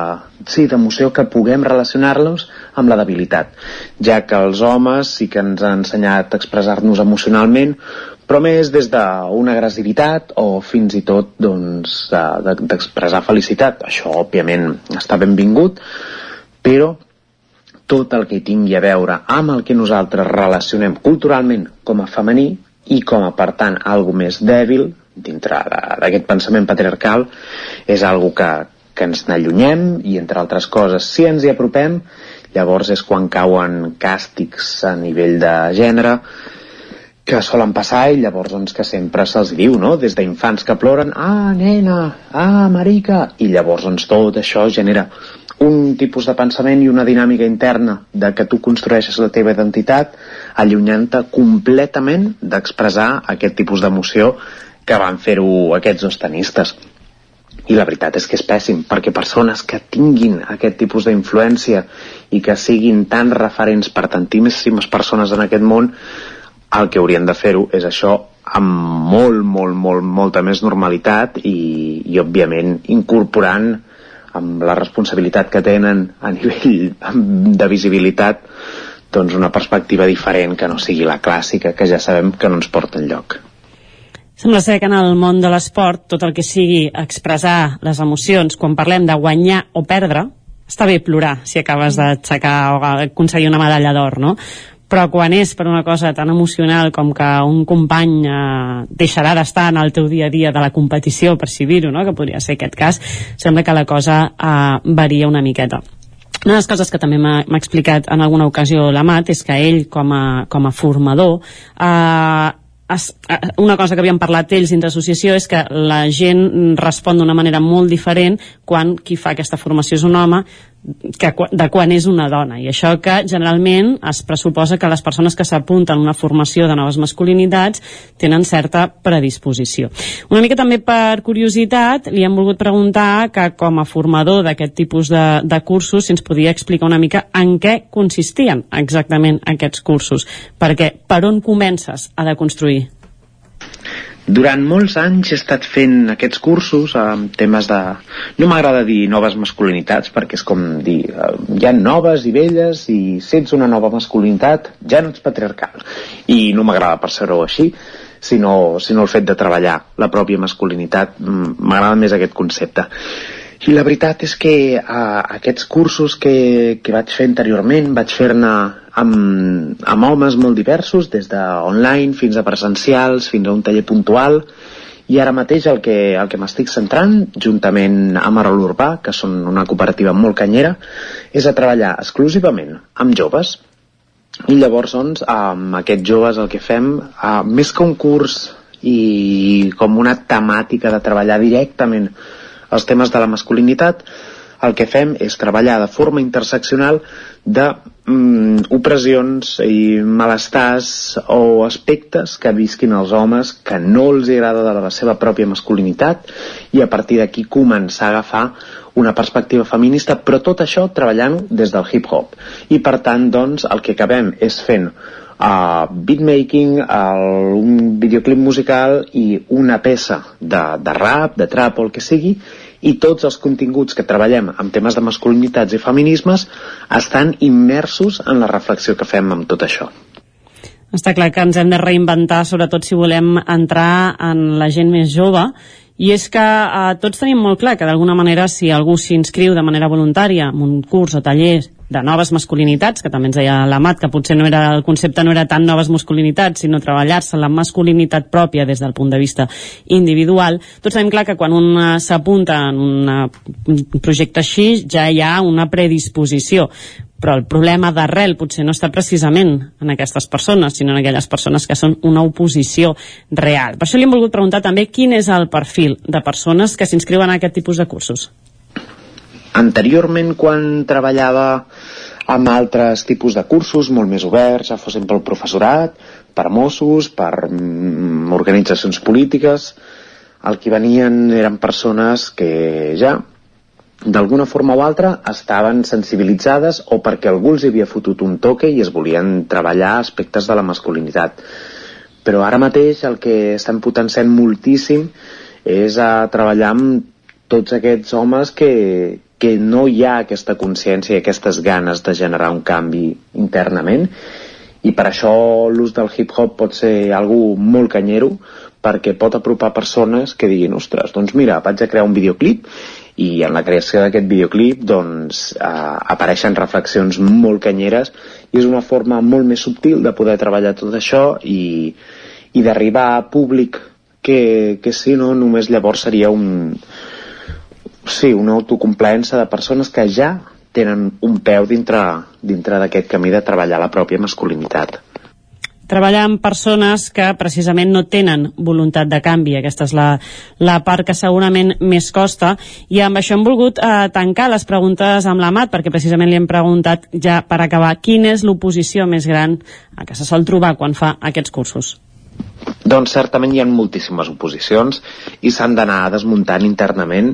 sí, d'emoció que puguem relacionar-los amb la debilitat, ja que els homes sí que ens han ensenyat a expressar-nos emocionalment, però més des d'una agressivitat o fins i tot doncs, d'expressar de, felicitat. Això, òbviament, està benvingut, però tot el que tingui a veure amb el que nosaltres relacionem culturalment com a femení i com a, per tant, algo més dèbil dintre d'aquest pensament patriarcal és algo que, que ens n'allunyem i, entre altres coses, si ens hi apropem, llavors és quan cauen càstigs a nivell de gènere que solen passar i llavors doncs, que sempre se'ls diu, no? Des d'infants que ploren, ah, nena, ah, marica, i llavors doncs, tot això genera un tipus de pensament i una dinàmica interna de que tu construeixes la teva identitat allunyant-te completament d'expressar aquest tipus d'emoció que van fer-ho aquests dos tenistes. I la veritat és que és pèssim, perquè persones que tinguin aquest tipus d'influència i que siguin tan referents per tantíssimes persones en aquest món el que haurien de fer-ho és això amb molt, molt, molt, molta més normalitat i, i òbviament incorporant amb la responsabilitat que tenen a nivell de visibilitat doncs una perspectiva diferent que no sigui la clàssica que ja sabem que no ens porta enlloc. Sembla ser que en el món de l'esport tot el que sigui expressar les emocions quan parlem de guanyar o perdre està bé plorar si acabes d'aixecar o aconseguir una medalla d'or, no? Però quan és per una cosa tan emocional com que un company eh, deixarà d'estar en el teu dia a dia de la competició, per si dir-ho, no? que podria ser aquest cas, sembla que la cosa eh, varia una miqueta. Una de les coses que també m'ha explicat en alguna ocasió l'Amat és que ell, com a, com a formador, eh, eh, una cosa que havíem parlat ells dins l'associació és que la gent respon d'una manera molt diferent quan qui fa aquesta formació és un home que, de quan és una dona i això que generalment es pressuposa que les persones que s'apunten a una formació de noves masculinitats tenen certa predisposició. Una mica també per curiositat li hem volgut preguntar que com a formador d'aquest tipus de, de cursos si ens podia explicar una mica en què consistien exactament aquests cursos perquè per on comences a deconstruir durant molts anys he estat fent aquests cursos amb temes de... No m'agrada dir noves masculinitats perquè és com dir eh, hi ha noves i velles i si ets una nova masculinitat ja no ets patriarcal. I no m'agrada per ser-ho així, sinó, sinó el fet de treballar la pròpia masculinitat. M'agrada més aquest concepte. I la veritat és que uh, aquests cursos que, que vaig fer anteriorment vaig fer-ne amb, amb homes molt diversos, des de online fins a presencials, fins a un taller puntual, i ara mateix el que, el que m'estic centrant, juntament amb Arol Urbà, que són una cooperativa molt canyera, és a treballar exclusivament amb joves. I llavors, doncs, amb aquests joves el que fem, uh, més que un curs i com una temàtica de treballar directament els temes de la masculinitat, el que fem és treballar de forma interseccional de mm, opressions i malestars o aspectes que visquin els homes que no els agrada de la seva pròpia masculinitat i a partir d'aquí començar a agafar una perspectiva feminista, però tot això treballant des del hip-hop. I per tant, doncs, el que acabem és fent uh, beatmaking, el, un videoclip musical i una peça de, de rap, de trap o el que sigui, i tots els continguts que treballem amb temes de masculinitats i feminismes estan immersos en la reflexió que fem amb tot això. Està clar que ens hem de reinventar, sobretot si volem entrar en la gent més jove, i és que eh, tots tenim molt clar que d'alguna manera si algú s'inscriu de manera voluntària en un curs o taller de noves masculinitats, que també ens deia l'Amat, que potser no era, el concepte no era tan noves masculinitats, sinó treballar-se la masculinitat pròpia des del punt de vista individual. Tots sabem clar que quan un eh, s'apunta en un projecte així ja hi ha una predisposició però el problema d'arrel potser no està precisament en aquestes persones, sinó en aquelles persones que són una oposició real. Per això li hem volgut preguntar també quin és el perfil de persones que s'inscriuen a aquest tipus de cursos. Anteriorment, quan treballava amb altres tipus de cursos molt més oberts, ja fossin pel professorat, per Mossos, per mm, organitzacions polítiques, el que venien eren persones que ja d'alguna forma o altra estaven sensibilitzades o perquè algú els havia fotut un toque i es volien treballar aspectes de la masculinitat. Però ara mateix el que estem potenciant moltíssim és a treballar amb tots aquests homes que, que no hi ha aquesta consciència i aquestes ganes de generar un canvi internament i per això l'ús del hip-hop pot ser algú molt canyero perquè pot apropar persones que diguin ostres, doncs mira, vaig a crear un videoclip i en la creació d'aquest videoclip doncs, eh, apareixen reflexions molt canyeres i és una forma molt més subtil de poder treballar tot això i, i d'arribar a públic que, que si no? Només llavors seria un, sí, una autocomplaença de persones que ja tenen un peu dintre, dintre d'aquest camí de treballar la pròpia masculinitat treballar amb persones que precisament no tenen voluntat de canvi. Aquesta és la, la part que segurament més costa. I amb això hem volgut eh, tancar les preguntes amb la Mat, perquè precisament li hem preguntat ja per acabar quina és l'oposició més gran a que se sol trobar quan fa aquests cursos. Doncs certament hi ha moltíssimes oposicions i s'han d'anar desmuntant internament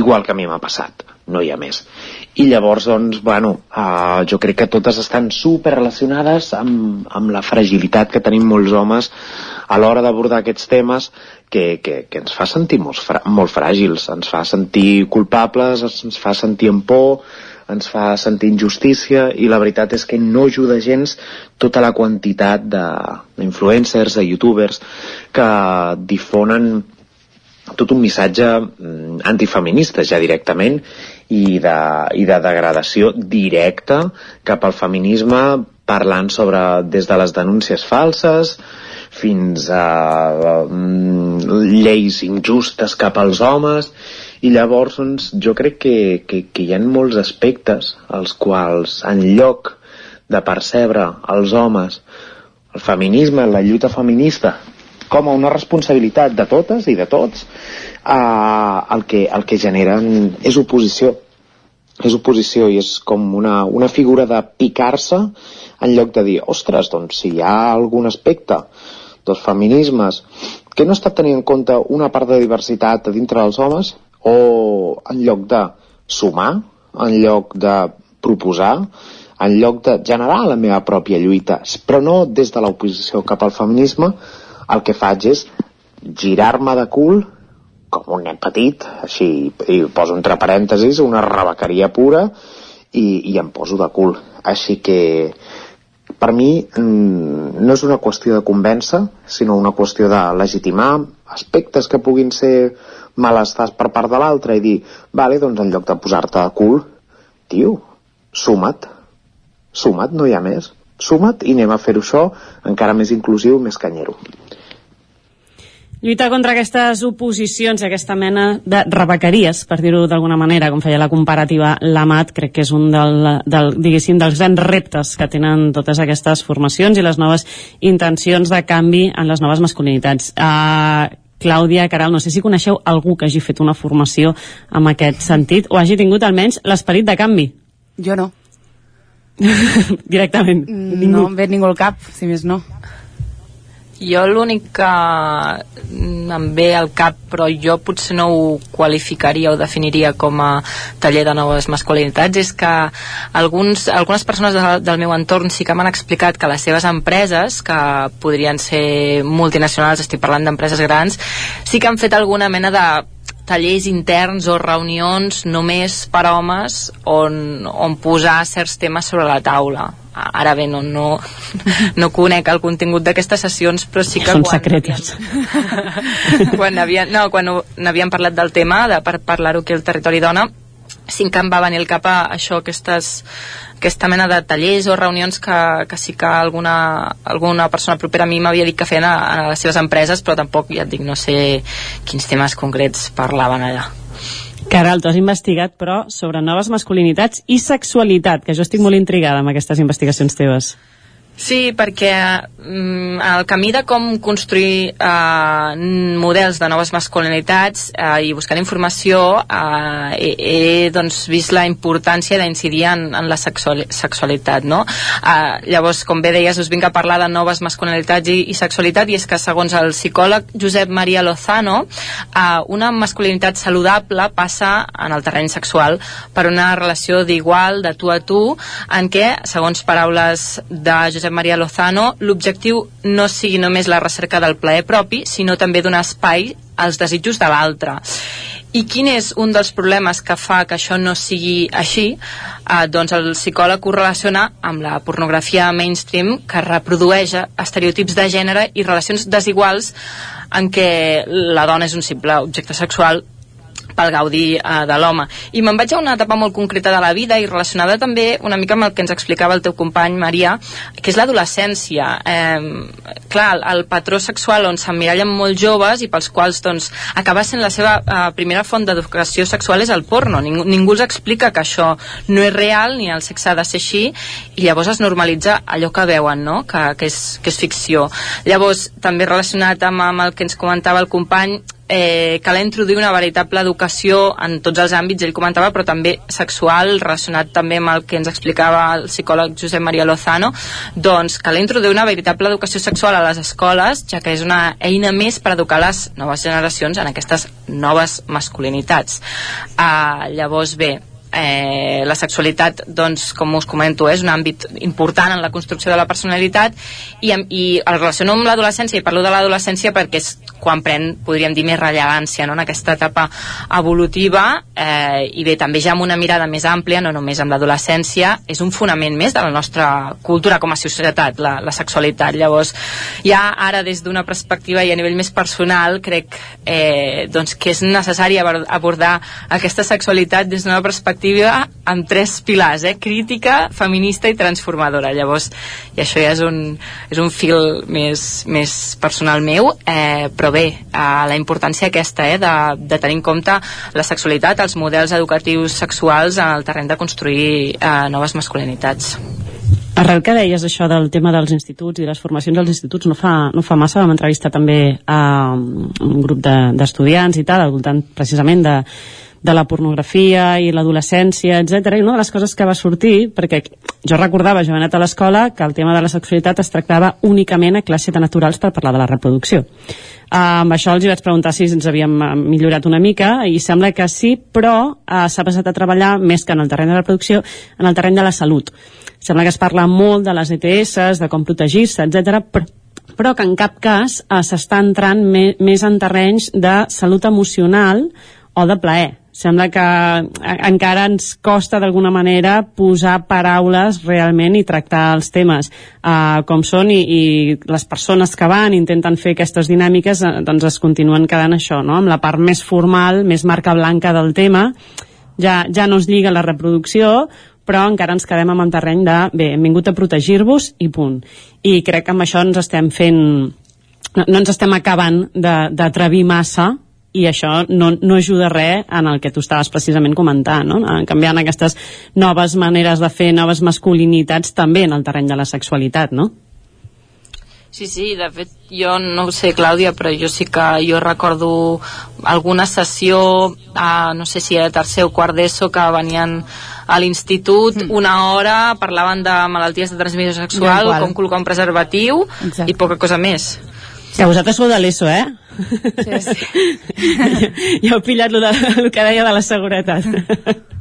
igual que a mi m'ha passat, no hi ha més. I llavors, doncs, bueno, uh, jo crec que totes estan super relacionades amb, amb la fragilitat que tenim molts homes a l'hora d'abordar aquests temes que, que, que ens fa sentir molt, fra, molt fràgils, ens fa sentir culpables, ens fa sentir en por, ens fa sentir injustícia i la veritat és que no ajuda gens tota la quantitat d'influencers, de, de youtubers que difonen tot un missatge mm, antifeminista ja directament i de, i de degradació directa cap al feminisme parlant sobre des de les denúncies falses fins a mm, lleis injustes cap als homes. I llavors doncs, jo crec que, que, que hi ha molts aspectes als quals en lloc de percebre els homes el feminisme, la lluita feminista com a una responsabilitat de totes i de tots eh, el, que, el que generen és oposició. És oposició i és com una, una figura de picar-se en lloc de dir, ostres, doncs si hi ha algun aspecte dels feminismes que no està tenint en compte una part de diversitat dintre dels homes o en lloc de sumar, en lloc de proposar, en lloc de generar la meva pròpia lluita, però no des de l'oposició cap al feminisme, el que faig és girar-me de cul com un nen petit, així, i poso entre parèntesis una rebequeria pura i, i em poso de cul. Així que per mi mm, no és una qüestió de convèncer, sinó una qüestió de legitimar aspectes que puguin ser malestars per part de l'altre i dir, vale, doncs en lloc de posar-te a cul, tio, suma't, suma't, no hi ha més, suma't i anem a fer-ho això encara més inclusiu, més canyero. Lluitar contra aquestes oposicions i aquesta mena de rebequeries, per dir-ho d'alguna manera, com feia la comparativa l'Amat, crec que és un del, del, diguéssim, dels grans reptes que tenen totes aquestes formacions i les noves intencions de canvi en les noves masculinitats. Uh, Clàudia Caral, no sé si coneixeu algú que hagi fet una formació en aquest sentit o hagi tingut almenys l'esperit de canvi. Jo no. Directament. Mm, ningú. No em ve ningú al cap, si més no. Jo l'únic que em ve al cap, però jo potser no ho qualificaria o definiria com a taller de noves masculinitats, és que alguns, algunes persones de, del meu entorn sí que m'han explicat que les seves empreses, que podrien ser multinacionals, estic parlant d'empreses grans, sí que han fet alguna mena de tallers interns o reunions només per homes on, on posar certs temes sobre la taula ara bé, no, no, no conec el contingut d'aquestes sessions però sí que són secretes quan havien, no, quan n'havien parlat del tema de, per parlar-ho aquí al Territori Dona sí que em va venir al cap a això, aquestes, aquesta mena de tallers o reunions que, que sí que alguna, alguna persona propera a mi m'havia dit que feien a, a les seves empreses, però tampoc, ja et dic, no sé quins temes concrets parlaven allà. Caral, tu has investigat, però, sobre noves masculinitats i sexualitat, que jo estic molt intrigada amb aquestes investigacions teves. Sí, perquè mm, el camí de com construir eh, models de noves masculinitats eh, i buscar informació eh, he, he doncs, vist la importància d'incidir en, en la sexual, sexualitat no? eh, llavors, com bé deies, us vinc a parlar de noves masculinitats i, i sexualitat i és que segons el psicòleg Josep Maria Lozano eh, una masculinitat saludable passa en el terreny sexual per una relació d'igual, de tu a tu en què, segons paraules de Josep Josep Maria Lozano, l'objectiu no sigui només la recerca del plaer propi, sinó també donar espai als desitjos de l'altre. I quin és un dels problemes que fa que això no sigui així? Eh, doncs el psicòleg ho relaciona amb la pornografia mainstream que reprodueix estereotips de gènere i relacions desiguals en què la dona és un simple objecte sexual pel gaudi eh, de l'home. I me'n vaig a una etapa molt concreta de la vida i relacionada també una mica amb el que ens explicava el teu company, Maria, que és l'adolescència. Eh, clar, el patró sexual on s'emmirallen molt joves i pels quals doncs, acaba sent la seva eh, primera font d'educació sexual és el porno. Ningú, ningú els explica que això no és real ni el sexe ha de ser així i llavors es normalitza allò que veuen, no? que, que, és, que és ficció. Llavors, també relacionat amb, amb el que ens comentava el company, eh, cal introduir una veritable educació en tots els àmbits, ell comentava, però també sexual, relacionat també amb el que ens explicava el psicòleg Josep Maria Lozano, doncs cal introduir una veritable educació sexual a les escoles, ja que és una eina més per educar les noves generacions en aquestes noves masculinitats. Uh, llavors, bé, eh, la sexualitat, doncs, com us comento, és un àmbit important en la construcció de la personalitat i, i el relaciono amb l'adolescència i parlo de l'adolescència perquè és quan pren, podríem dir, més rellevància no? en aquesta etapa evolutiva eh, i bé, també ja amb una mirada més àmplia, no només amb l'adolescència, és un fonament més de la nostra cultura com a societat, la, la sexualitat. Llavors, ja ara des d'una perspectiva i a nivell més personal, crec eh, doncs que és necessari abordar aquesta sexualitat des d'una perspectiva amb tres pilars, eh? crítica, feminista i transformadora. Llavors, i això ja és un, és un fil més, més personal meu, eh, però bé, eh, la importància aquesta eh, de, de tenir en compte la sexualitat, els models educatius sexuals en el terreny de construir eh, noves masculinitats. Arrel que deies això del tema dels instituts i les formacions dels instituts, no fa, no fa massa vam entrevistar també a un grup d'estudiants de, i tal, al voltant precisament de, de la pornografia i l'adolescència, etc. I una de les coses que va sortir, perquè jo recordava, jo anat a l'escola, que el tema de la sexualitat es tractava únicament a classe de naturals per parlar de la reproducció. Uh, amb això els vaig preguntar si ens havíem millorat una mica i sembla que sí, però uh, s'ha passat a treballar més que en el terreny de la reproducció, en el terreny de la salut Sembla que es parla molt de les ETS, de com protegir-se, etc, però però que en cap cas eh, s'està entrant me, més en terrenys de salut emocional o de plaer. Sembla que eh, encara ens costa d'alguna manera posar paraules realment i tractar els temes eh, com són i, i les persones que van intenten fer aquestes dinàmiques eh, doncs es continuen quedant això, no? amb la part més formal, més marca blanca del tema ja, ja no es lliga la reproducció però encara ens quedem amb el terreny de, bé, hem vingut a protegir-vos i punt. I crec que amb això ens estem fent... No, no ens estem acabant d'atrevir massa i això no, no ajuda res en el que tu estaves precisament comentant, no? canviant aquestes noves maneres de fer, noves masculinitats també en el terreny de la sexualitat, no? Sí, sí, de fet, jo no ho sé, Clàudia, però jo sí que jo recordo alguna sessió, a, no sé si era tercer o quart d'ESO, que venien a l'institut mm. una hora, parlaven de malalties de transmissió sexual, com col·locar un preservatiu Exacte. i poca cosa més. Que vosaltres sou de l'ESO, eh? Sí, sí. ja, ja heu pillat el, de, el que deia de la seguretat.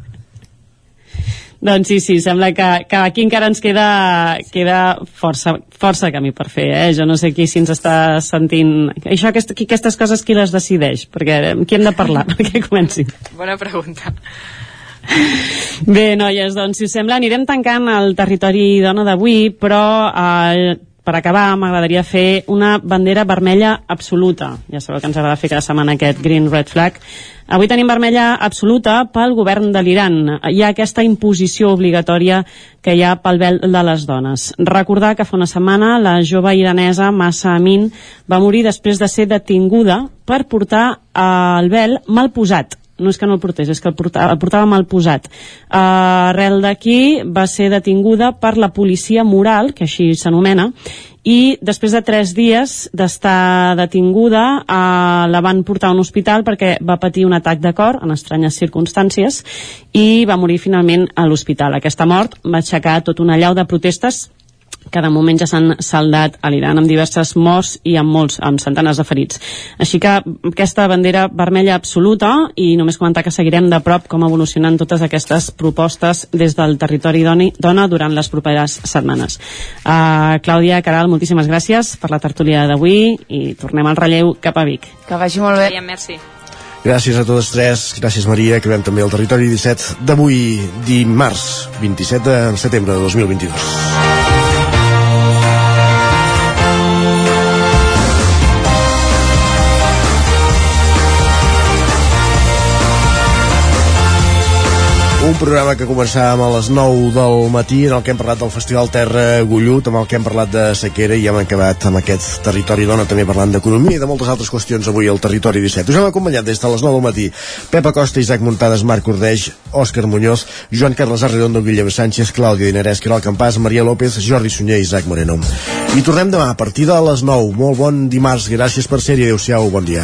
Doncs sí, sí, sembla que, que aquí encara ens queda, queda força, força camí per fer, eh? Jo no sé qui si ens està sentint... Això, aquest, qui, aquestes coses, qui les decideix? Perquè amb qui hem de parlar? Perquè comencin. Bona pregunta. Bé, noies, doncs, si us sembla, anirem tancant el territori dona d'avui, però eh, per acabar, m'agradaria fer una bandera vermella absoluta. Ja sabeu que ens agrada fer cada setmana aquest Green Red Flag. Avui tenim vermella absoluta pel govern de l'Iran. Hi ha aquesta imposició obligatòria que hi ha pel vel de les dones. Recordar que fa una setmana la jove iranesa Massa Amin va morir després de ser detinguda per portar el vel mal posat no és que no el portés, és que el portava, el portava mal posat. Uh, arrel d'aquí va ser detinguda per la policia moral, que així s'anomena, i després de tres dies d'estar detinguda uh, la van portar a un hospital perquè va patir un atac de cor en estranyes circumstàncies i va morir finalment a l'hospital. Aquesta mort va aixecar tot una llau de protestes que de moment ja s'han saldat a l'Iran amb diverses morts i amb molts, amb centenars de ferits. Així que aquesta bandera vermella absoluta i només comentar que seguirem de prop com evolucionen totes aquestes propostes des del territori doni, dona durant les properes setmanes. Uh, Clàudia, Caral, moltíssimes gràcies per la tertúlia d'avui i tornem al relleu cap a Vic. Que vagi molt bé. Merci. Gràcies a totes tres, gràcies Maria, que veiem també el territori 17 d'avui, dimarts, 27 de setembre de 2022. Un programa que començàvem a les 9 del matí en el que hem parlat del Festival Terra Gullut, amb el que hem parlat de sequera i hem acabat amb aquest territori dona també parlant d'economia i de moltes altres qüestions avui al territori 17. Us hem acompanyat des de les 9 del matí Pepa Costa, Isaac Muntades, Marc Ordeix, Òscar Muñoz, Joan Carles Arredondo, Guillem Sánchez, Clàudia Dinarès, Caral Campàs, Maria López, Jordi Sunyer i Isaac Moreno. I tornem demà a partir de les 9. Molt bon dimarts, gràcies per ser-hi, adeu-siau, bon dia.